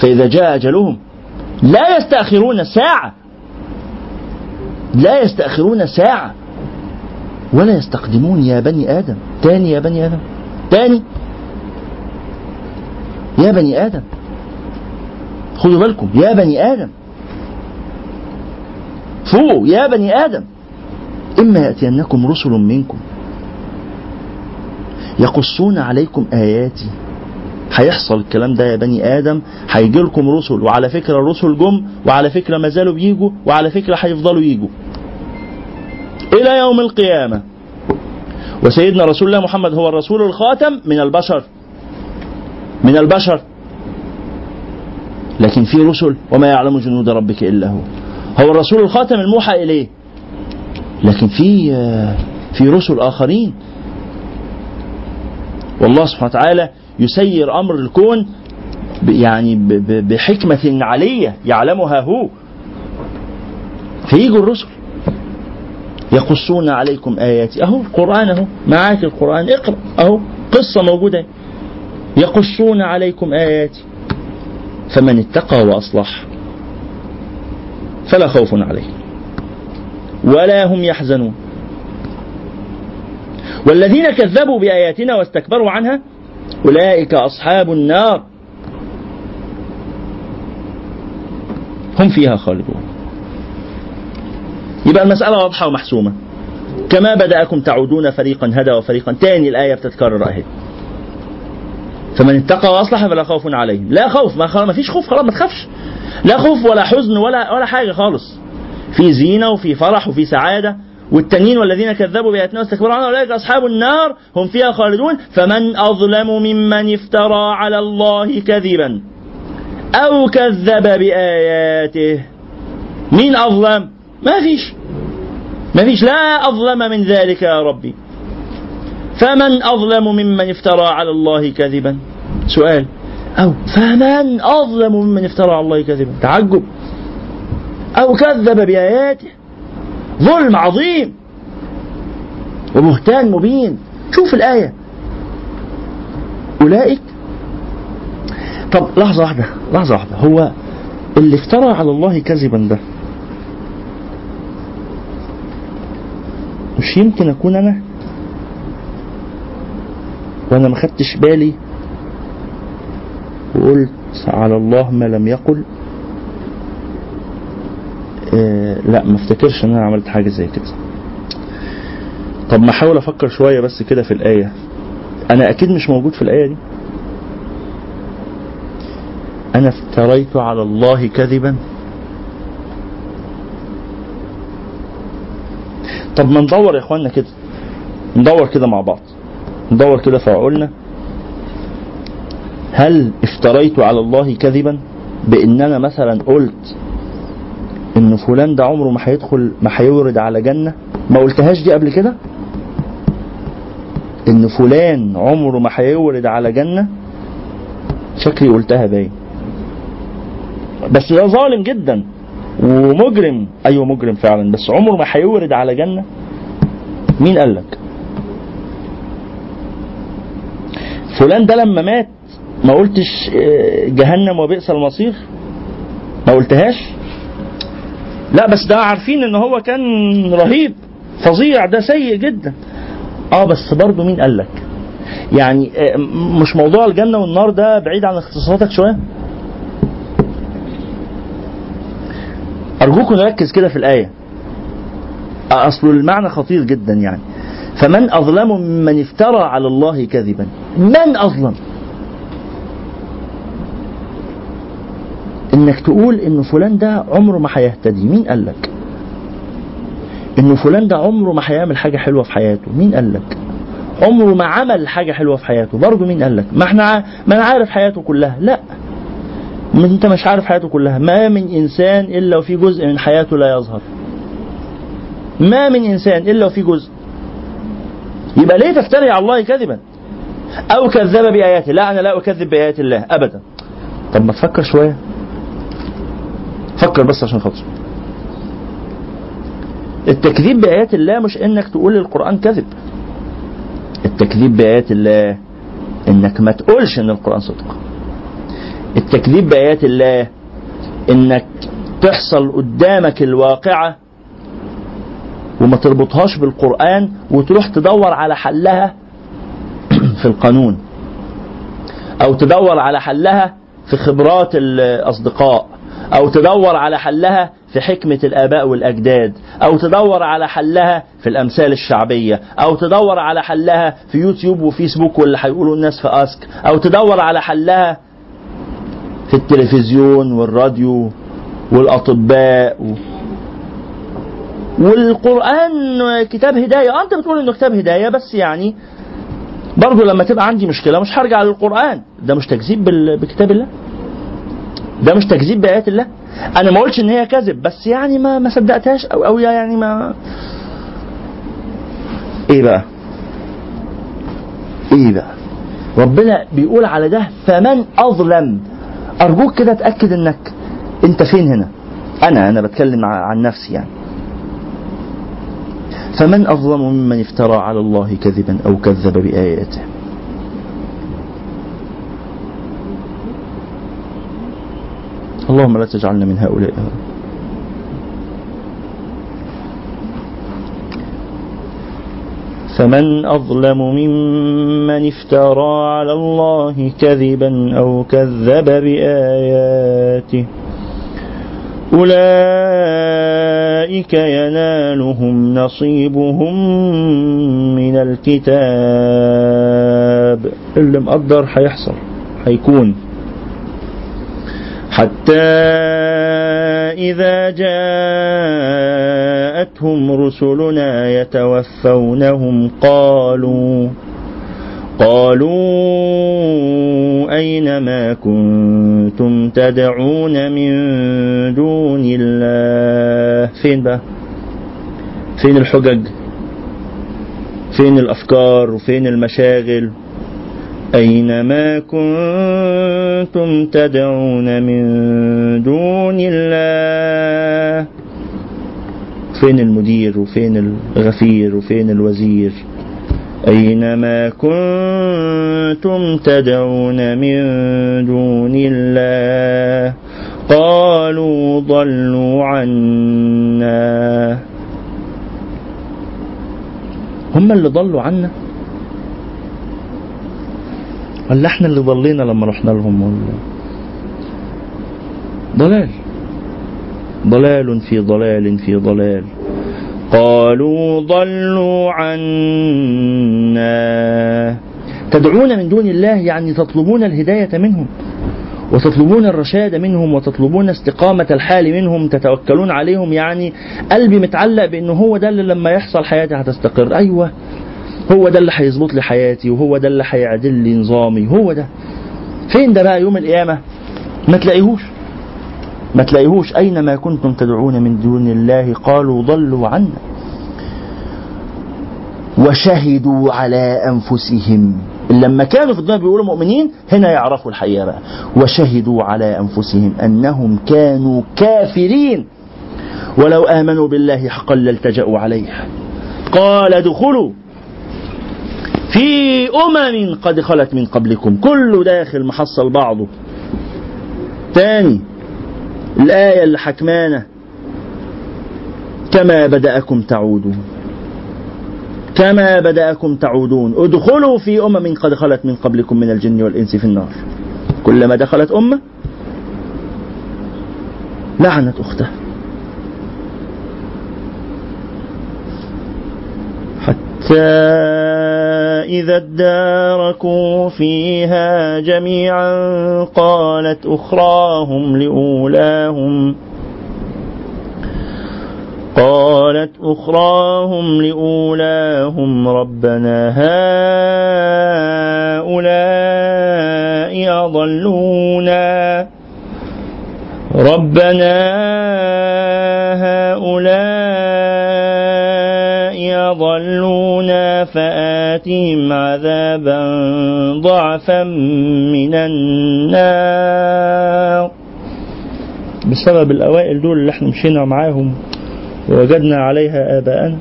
فإذا جاء أجلهم لا يستأخرون ساعة. لا يستأخرون ساعة. ولا يستقدمون يا بني آدم. تاني يا بني آدم. تاني. يا بني آدم. خذوا بالكم. يا بني آدم. فوقوا. يا بني آدم. إما يأتينكم رسل منكم يقصون عليكم آياتي هيحصل الكلام ده يا بني آدم هيجي لكم رسل وعلى فكرة الرسل جم وعلى فكرة ما زالوا بيجوا وعلى فكرة هيفضلوا يجوا. إلى يوم القيامة. وسيدنا رسول الله محمد هو الرسول الخاتم من البشر. من البشر. لكن في رسل وما يعلم جنود ربك إلا هو. هو الرسول الخاتم الموحى إليه. لكن في في رسل آخرين. والله سبحانه وتعالى يسير أمر الكون يعني بحكمة علية يعلمها هو. فيجوا الرسل يقصون عليكم آياتي. أهو القرآن أهو معاك القرآن اقرأ. أهو قصة موجودة. يقصون عليكم آياتي. فمن اتقى وأصلح فلا خوف عليه ولا هم يحزنون. والذين كذبوا بآياتنا واستكبروا عنها أولئك أصحاب النار. هم فيها خالدون. يبقى المسألة واضحة ومحسومة. كما بدأكم تعودون فريقا هدى وفريقا تاني الآية بتتكرر أهي. فمن اتقى وأصلح فلا خوف عليهم. لا خوف ما, ما فيش خوف خلاص ما تخافش. لا خوف ولا حزن ولا ولا حاجة خالص. في زينة وفي فرح وفي سعادة. والتانيين والذين كذبوا بآياتنا واستكبروا عنها أولئك أصحاب النار هم فيها خالدون. فمن أظلم ممن افترى على الله كذبا أو كذب بآياته مين أظلم؟ ما فيش. ما فيش. لا أظلم من ذلك يا ربي. فمن أظلم ممن افترى على الله كذبا؟ سؤال. أو فمن أظلم ممن افترى على الله كذبا؟ تعجب. أو كذب بآياته. ظلم عظيم وبهتان مبين. شوف الآية. أولئك. طب لحظة واحدة لحظة واحدة. هو اللي افترى على الله كذبا ده. مش يمكن أكون أنا؟ وأنا ما خدتش بالي وقلت على الله ما لم يقل. لا ما افتكرش إن أنا عملت حاجة زي كده. طب ما أحاول أفكر شوية بس كده في الآية. أنا أكيد مش موجود في الآية دي. أنا افتريت على الله كذبا. طب ما ندور يا اخوانا كده. ندور كده مع بعض. ندور كده في عقولنا. هل افتريت على الله كذبا؟ بإن أنا مثلا قلت إن فلان ده عمره ما هيدخل ما هيورد على جنة. ما قلتهاش دي قبل كده؟ إن فلان عمره ما هيورد على جنة. شكلي قلتها باين. بس ده ظالم جدا. ومجرم. أيوه مجرم فعلا. بس عمره ما هيورد على جنة. مين قال لك؟ فلان ده لما مات ما قلتش آه، جهنم وبئس المصير؟ ما قلتهاش؟ لا بس ده عارفين إن هو كان رهيب فظيع ده سيء جدا. آه بس برضه مين قال لك؟ يعني آه، مش موضوع الجنة والنار ده بعيد عن اختصاصاتك شوية؟ أرجوكم نركز كده في الآية. أصل المعنى خطير جدا يعني. فمن أظلم ممن افترى على الله كذبا. من أظلم؟ إنك تقول إن فلان ده عمره ما هيهتدي. مين قال لك؟ إن فلان ده عمره ما هيعمل حاجة حلوة في حياته. مين قال لك؟ عمره ما عمل حاجة حلوة في حياته. برضه مين قال لك؟ ما إحنا ما أنا عارف حياته كلها. لا. أنت مش عارف حياته كلها. ما من إنسان إلا وفي جزء من حياته لا يظهر. ما من إنسان إلا وفي جزء. يبقى ليه تفتري على الله كذبا؟ أو كذب بآياته لا أنا لا أكذب بآيات الله ابدا. طب ما تفكر شوية. فكر بس عشان خاطر. التكذيب بآيات الله مش إنك تقول القرآن كذب. التكذيب بآيات الله إنك ما تقولش إن القرآن صدق. التكذيب بآيات الله إنك تحصل قدامك الواقعة وما تربطهاش بالقرآن وتروح تدور على حلها في القانون. أو تدور على حلها في خبرات الأصدقاء. أو تدور على حلها في حكمة الآباء والأجداد أو تدور على حلها في الأمثال الشعبية أو تدور على حلها في يوتيوب وفيسبوك واللي هيقولوا الناس في أسك أو تدور على حلها في التلفزيون والراديو والأطباء و... والقرآن كتاب هداية. آه أنت بتقول إنه كتاب هداية بس يعني برضه لما تبقى عندي مشكلة مش هرجع للقرآن. ده مش تكذيب بكتاب الله؟ ده مش تكذيب بآيات الله؟ أنا ما قلتش إن هي كذب بس يعني ما ما صدقتهاش أو أو يعني ما إيه بقى؟ إيه بقى؟ ربنا بيقول على ده فمن أظلم. أرجوك كده اتاكد إنك أنت فين هنا؟ أنا أنا بتكلم عن نفسي يعني. فمن أظلم ممن افترى على الله كذبا أو كذب بآياته. اللهم لا تجعلنا من هؤلاء. فمن أظلم ممن افترى على الله كذبا أو كذب بآياته أولئك ينالهم نصيبهم من الكتاب. اللي مقدر هيحصل هيكون حتى إذا جاءتهم رسلنا يتوفونهم قالوا قالوا أين ما كنتم تدعون من دون الله؟ فين بقى؟ فين الحجج؟ فين الأفكار؟ وفين المشاغل؟ أينما كنتم تدعون من دون الله؟ فين المدير وفين الغفير وفين الوزير؟ أينما كنتم تدعون من دون الله؟ قالوا ضلوا عنا. هم اللي ضلوا عنا؟ ولا إحنا اللي ضلينا لما رحنا لهم ولا ضلال. ضلال في ضلال في ضلال. قالوا ضلوا عنا. تدعون من دون الله يعني تطلبون الهداية منهم وتطلبون الرشاد منهم وتطلبون استقامة الحال منهم تتوكلون عليهم يعني قلبي متعلق بأنه هو ده اللي لما يحصل حياتي هتستقر. أيوة. هو ده اللي هيظبط لي حياتي وهو ده اللي هيعدل لي نظامي هو ده. فين ده بقى يوم القيامة؟ ما تلاقيهوش. ما تلاقيهوش. أينما كنتم تدعون من دون الله؟ قالوا ضلوا عنا. وشهدوا على أنفسهم. لما كانوا في الدنيا بيقولوا مؤمنين هنا يعرفوا الحقيقة بقى. وشهدوا على أنفسهم أنهم كانوا كافرين. ولو آمنوا بالله حقا لالتجأوا عليه. قال ادخلوا. في أمم قد خلت من قبلكم. كله داخل محصل بعضه. تاني الآية اللي حكمانة كما بدأكم تعودون. كما بدأكم تعودون. ادخلوا في أمم قد خلت من قبلكم من الجن والإنس في النار. كلما دخلت أمة لعنت أختها. حتى إذا اداركوا فيها جميعا قالت أخراهم لأولاهم قالت أخراهم لأولاهم ربنا هؤلاء أضلونا ربنا هؤلاء أضلونا فآتهم عذابا ضعفا من النار. بسبب الأوائل دول اللي إحنا مشينا معاهم ووجدنا عليها آباءنا.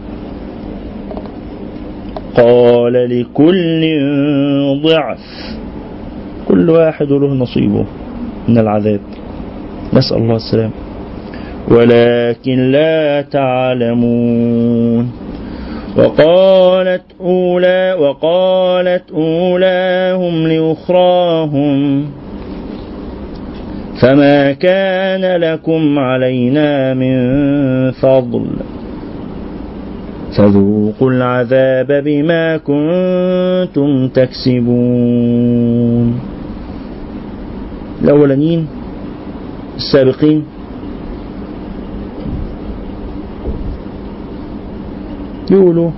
قال لكل ضعف كل واحد له نصيبه من العذاب. نسأل الله السلام. ولكن لا تعلمون. وقالت أولى وقالت أولاهم لأخراهم فما كان لكم علينا من فضل فذوقوا العذاب بما كنتم تكسبون الأولانيين السابقين يقولوا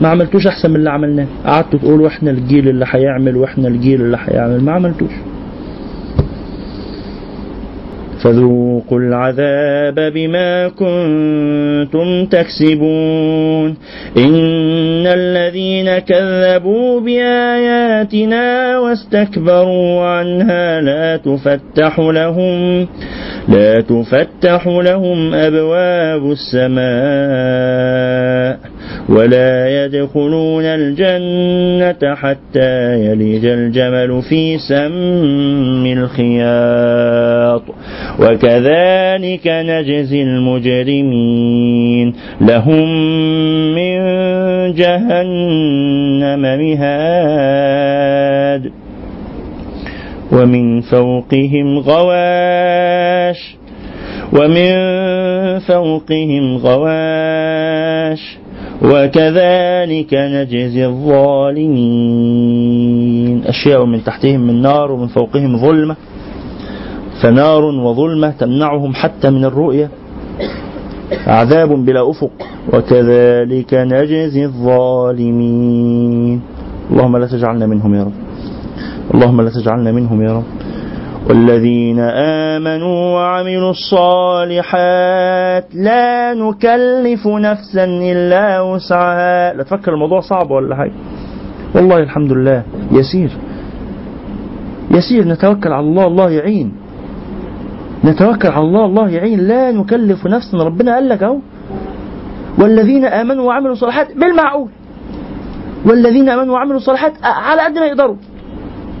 ما عملتوش أحسن من اللي عملناه. قعدتوا تقولوا إحنا الجيل اللي هيعمل وإحنا الجيل اللي هيعمل. ما عملتوش. فذوقوا العذاب بما كنتم تكسبون. إن الذين كذبوا بآياتنا واستكبروا عنها لا تفتح لهم لا تفتح لهم أبواب السماء ولا يدخلون الجنة حتى يلج الجمل في سم الخياط. وكذلك نجزي المجرمين. لهم من جهنم مهاد ومن فوقهم غواش ومن فوقهم غواش وكذلك نجزي الظالمين. أشياء من تحتهم من نار ومن فوقهم ظلمة. فنار وظلمة تمنعهم حتى من الرؤية. عذاب بلا أفق. وكذلك نجزي الظالمين. اللهم لا تجعلنا منهم يا رب. اللهم لا تجعلنا منهم يا رب. والذين آمنوا وعملوا الصالحات لا نكلف نفسا إلا وسعها. لا تفكر الموضوع صعب ولا حاجة. والله الحمد لله. يسير. يسير. نتوكل على الله. الله يعين. نتوكل على الله الله يعين. لا نكلف نفسا. ربنا قال لك أهو. والذين آمنوا وعملوا الصالحات بالمعقول. والذين آمنوا وعملوا الصالحات على قد ما يقدروا.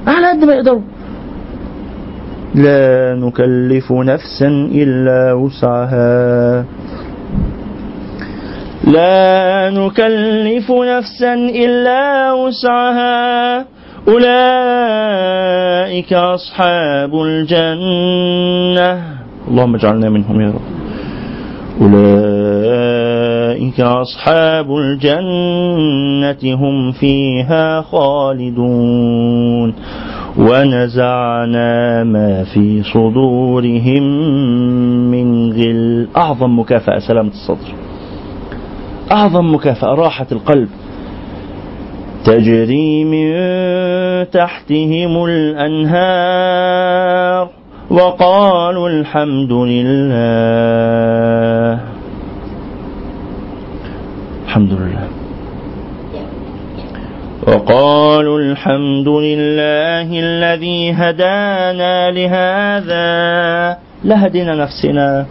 على قد ما يقدروا. لا نكلف نفسا إلا وسعها. لا نكلف نفسا إلا وسعها. أولئك أصحاب الجنة. اللهم اجعلنا منهم يا رب. أولئك أصحاب الجنة هم فيها خالدون. ونزعنا ما في صدورهم من غل. أعظم مكافأة سلامة الصدر. أعظم مكافأة راحة القلب. تجري من تحتهم الأنهار وقالوا الحمد لله. الحمد لله. وقالوا الحمد لله الذي هدانا لهذا. لا هدينا نفسنا.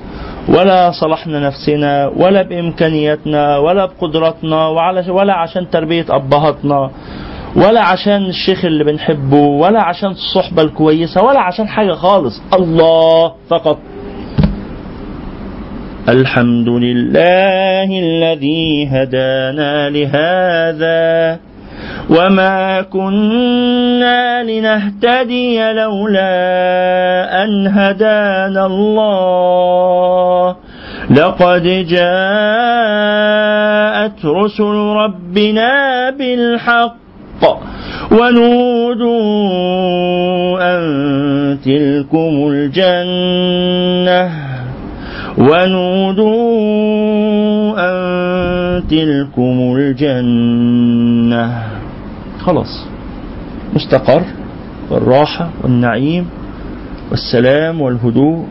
ولا صلحنا نفسنا ولا بإمكانياتنا ولا بقدراتنا وعلى- ولا عشان تربية أبهاتنا ولا عشان الشيخ اللي بنحبه ولا عشان الصحبة الكويسة ولا عشان حاجة خالص. الله فقط. الحمد لله الذي هدانا لهذا. وما كنا لنهتدي لولا أن هدانا الله لقد جاءت رسل ربنا بالحق ونودوا أن تلكم الجنة ونودوا أن تلكم الجنة. خلاص. مستقر. والراحة والنعيم والسلام والهدوء.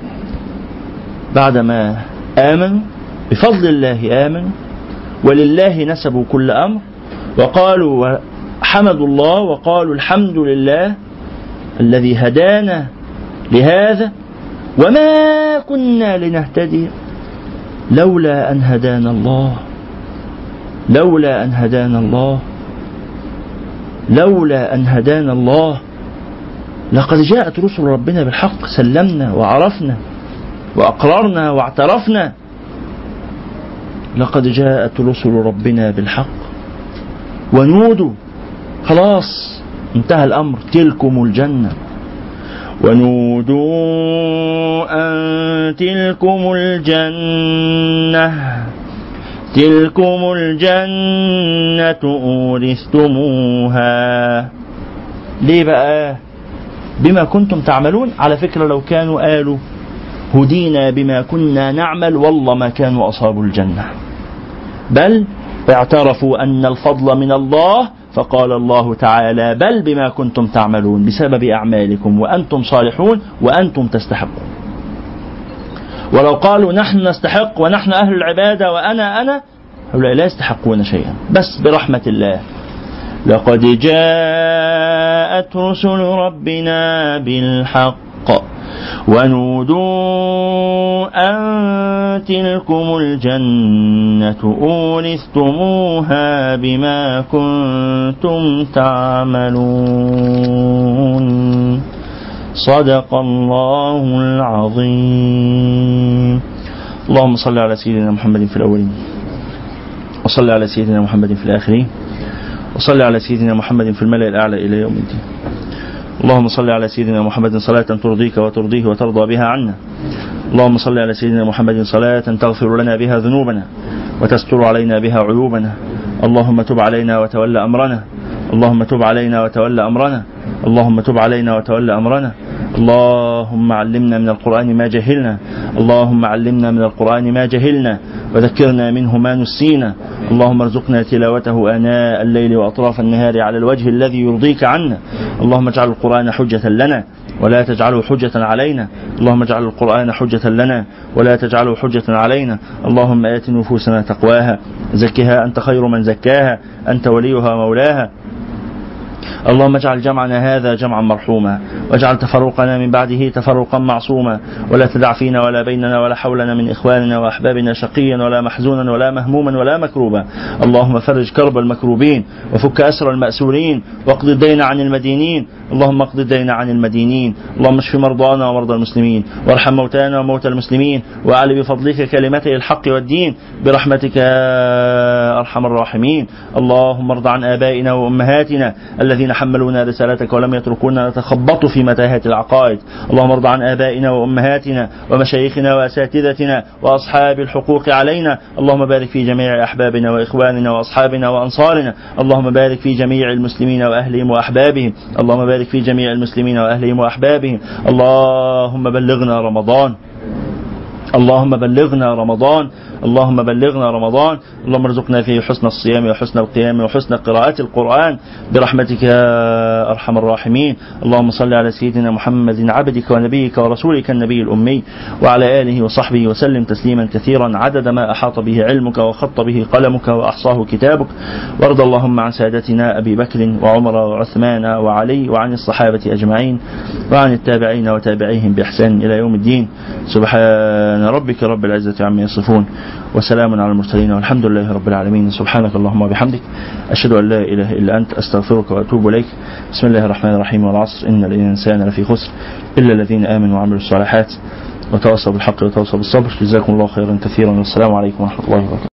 بعدما آمنوا بفضل الله آمنوا ولله نسبوا كل أمر. وقالوا حمدوا الله وقالوا الحمد لله الذي هدانا لهذا. وما كنا لنهتدي لولا أن هدانا الله لولا أن هدانا الله لولا أن هدانا الله لقد جاءت رسل ربنا بالحق سلمنا وعرفنا وأقررنا واعترفنا لقد جاءت رسل ربنا بالحق ونودوا خلاص انتهى الأمر تلكم الجنة ونودوا أن تلكم الجنة تلكم الجنة أورثتموها. ليه بقى؟ بما كنتم تعملون على فكرة لو كانوا قالوا هدينا بما كنا نعمل والله ما كانوا أصابوا الجنة. بل اعترفوا أن الفضل من الله فقال الله تعالى بل بما كنتم تعملون بسبب أعمالكم وأنتم صالحون وأنتم تستحقون. ولو قالوا نحن نستحق ونحن أهل العبادة وأنا أنا هؤلاء لا يستحقون شيئا. بس برحمة الله. لقد جاءت رسل ربنا بالحق ونودوا أن تلكم الجنة أورثتموها بما كنتم تعملون صدق الله العظيم اللهم صل على سيدنا محمد في الأولين وصل على سيدنا محمد في الآخرين وصل على سيدنا محمد في الملأ الأعلى إلى يوم الدين. اللهم صل على سيدنا محمد صلاة ترضيك وترضيه وترضى بها عنا. اللهم صل على سيدنا محمد صلاة تغفر لنا بها ذنوبنا وتستر علينا بها عيوبنا. اللهم تب علينا وتولى أمرنا. اللهم تب علينا وتولى أمرنا. اللهم تب علينا وتولى أمرنا. اللهم علمنا من القرآن ما جهلنا. اللهم علمنا من القرآن ما جهلنا. وذكرنا منه ما نسينا. اللهم ارزقنا تلاوته آناء الليل وأطراف النهار على الوجه الذي يرضيك عنا. اللهم اجعل القرآن حجة لنا ولا تجعله حجة علينا. اللهم اجعل القرآن حجة لنا ولا تجعله حجة علينا. اللهم آت نفوسنا تقواها. زكها أنت خير من زكاها. أنت وليها مولاها. اللهم اجعل جمعنا هذا جمعا مرحوما واجعل تفرقنا من بعده تفرقا معصوما ولا تدع فينا ولا بيننا ولا حولنا من إخواننا وأحبابنا شقيا ولا محزونا ولا مهموما ولا مكروبا. اللهم فرج كرب المكروبين وفك أسر المأسورين واقض الدين عن المدينين. اللهم اقض الدين عن المدينين. اللهم اشف مرضانا ومرضى المسلمين وارحم موتانا وموتى المسلمين وأعل بفضلك كلمتي الحق والدين. برحمتك يا أرحم الراحمين. اللهم ارض عن آبائنا وأمهاتنا الذين حملونا رسالتك ولم يتركونا نتخبط في متاهات العقائد. اللهم ارض عن آبائنا وأمهاتنا ومشايخنا وأساتذتنا وأصحاب الحقوق علينا. اللهم بارك في جميع أحبابنا وإخواننا وأصحابنا وأنصارنا. اللهم بارك في جميع المسلمين وأهلهم وأحبابهم. اللهم بارك في جميع المسلمين وأهلهم وأحبابهم. اللهم بلغنا رمضان. اللهم بلغنا رمضان اللهم بلغنا رمضان اللهم ارزقنا فيه حسن الصيام وحسن القيام وحسن قراءة القرآن. برحمتك يا أرحم الراحمين. اللهم صل على سيدنا محمد عبدك ونبيك ورسولك النبي الأمي. وعلى آله وصحبه وسلم تسليما كثيرا. عدد ما أحاط به علمك وخط به قلمك وأحصاه كتابك. وارض اللهم عن سادتنا أبي بكر وعمر وعثمان وعلي وعن الصحابة أجمعين وعن التابعين وتابعيهم بإحسان إلى يوم الدين. سبحان ربك رب العزة عما يصفون وسلام على المرسلين والحمد لله رب العالمين. سبحانك اللهم وبحمدك أشهد أن لا إله إلا أنت أستغفرك وأتوب إليك. بسم الله الرحمن الرحيم والعصر. إن الإنسان لفي خسر إلا الذين آمنوا وعملوا الصالحات وتواصوا بالحق وتواصوا بالصبر. جزاكم الله خيرا كثيرا والسلام عليكم ورحمة الله وبركاته.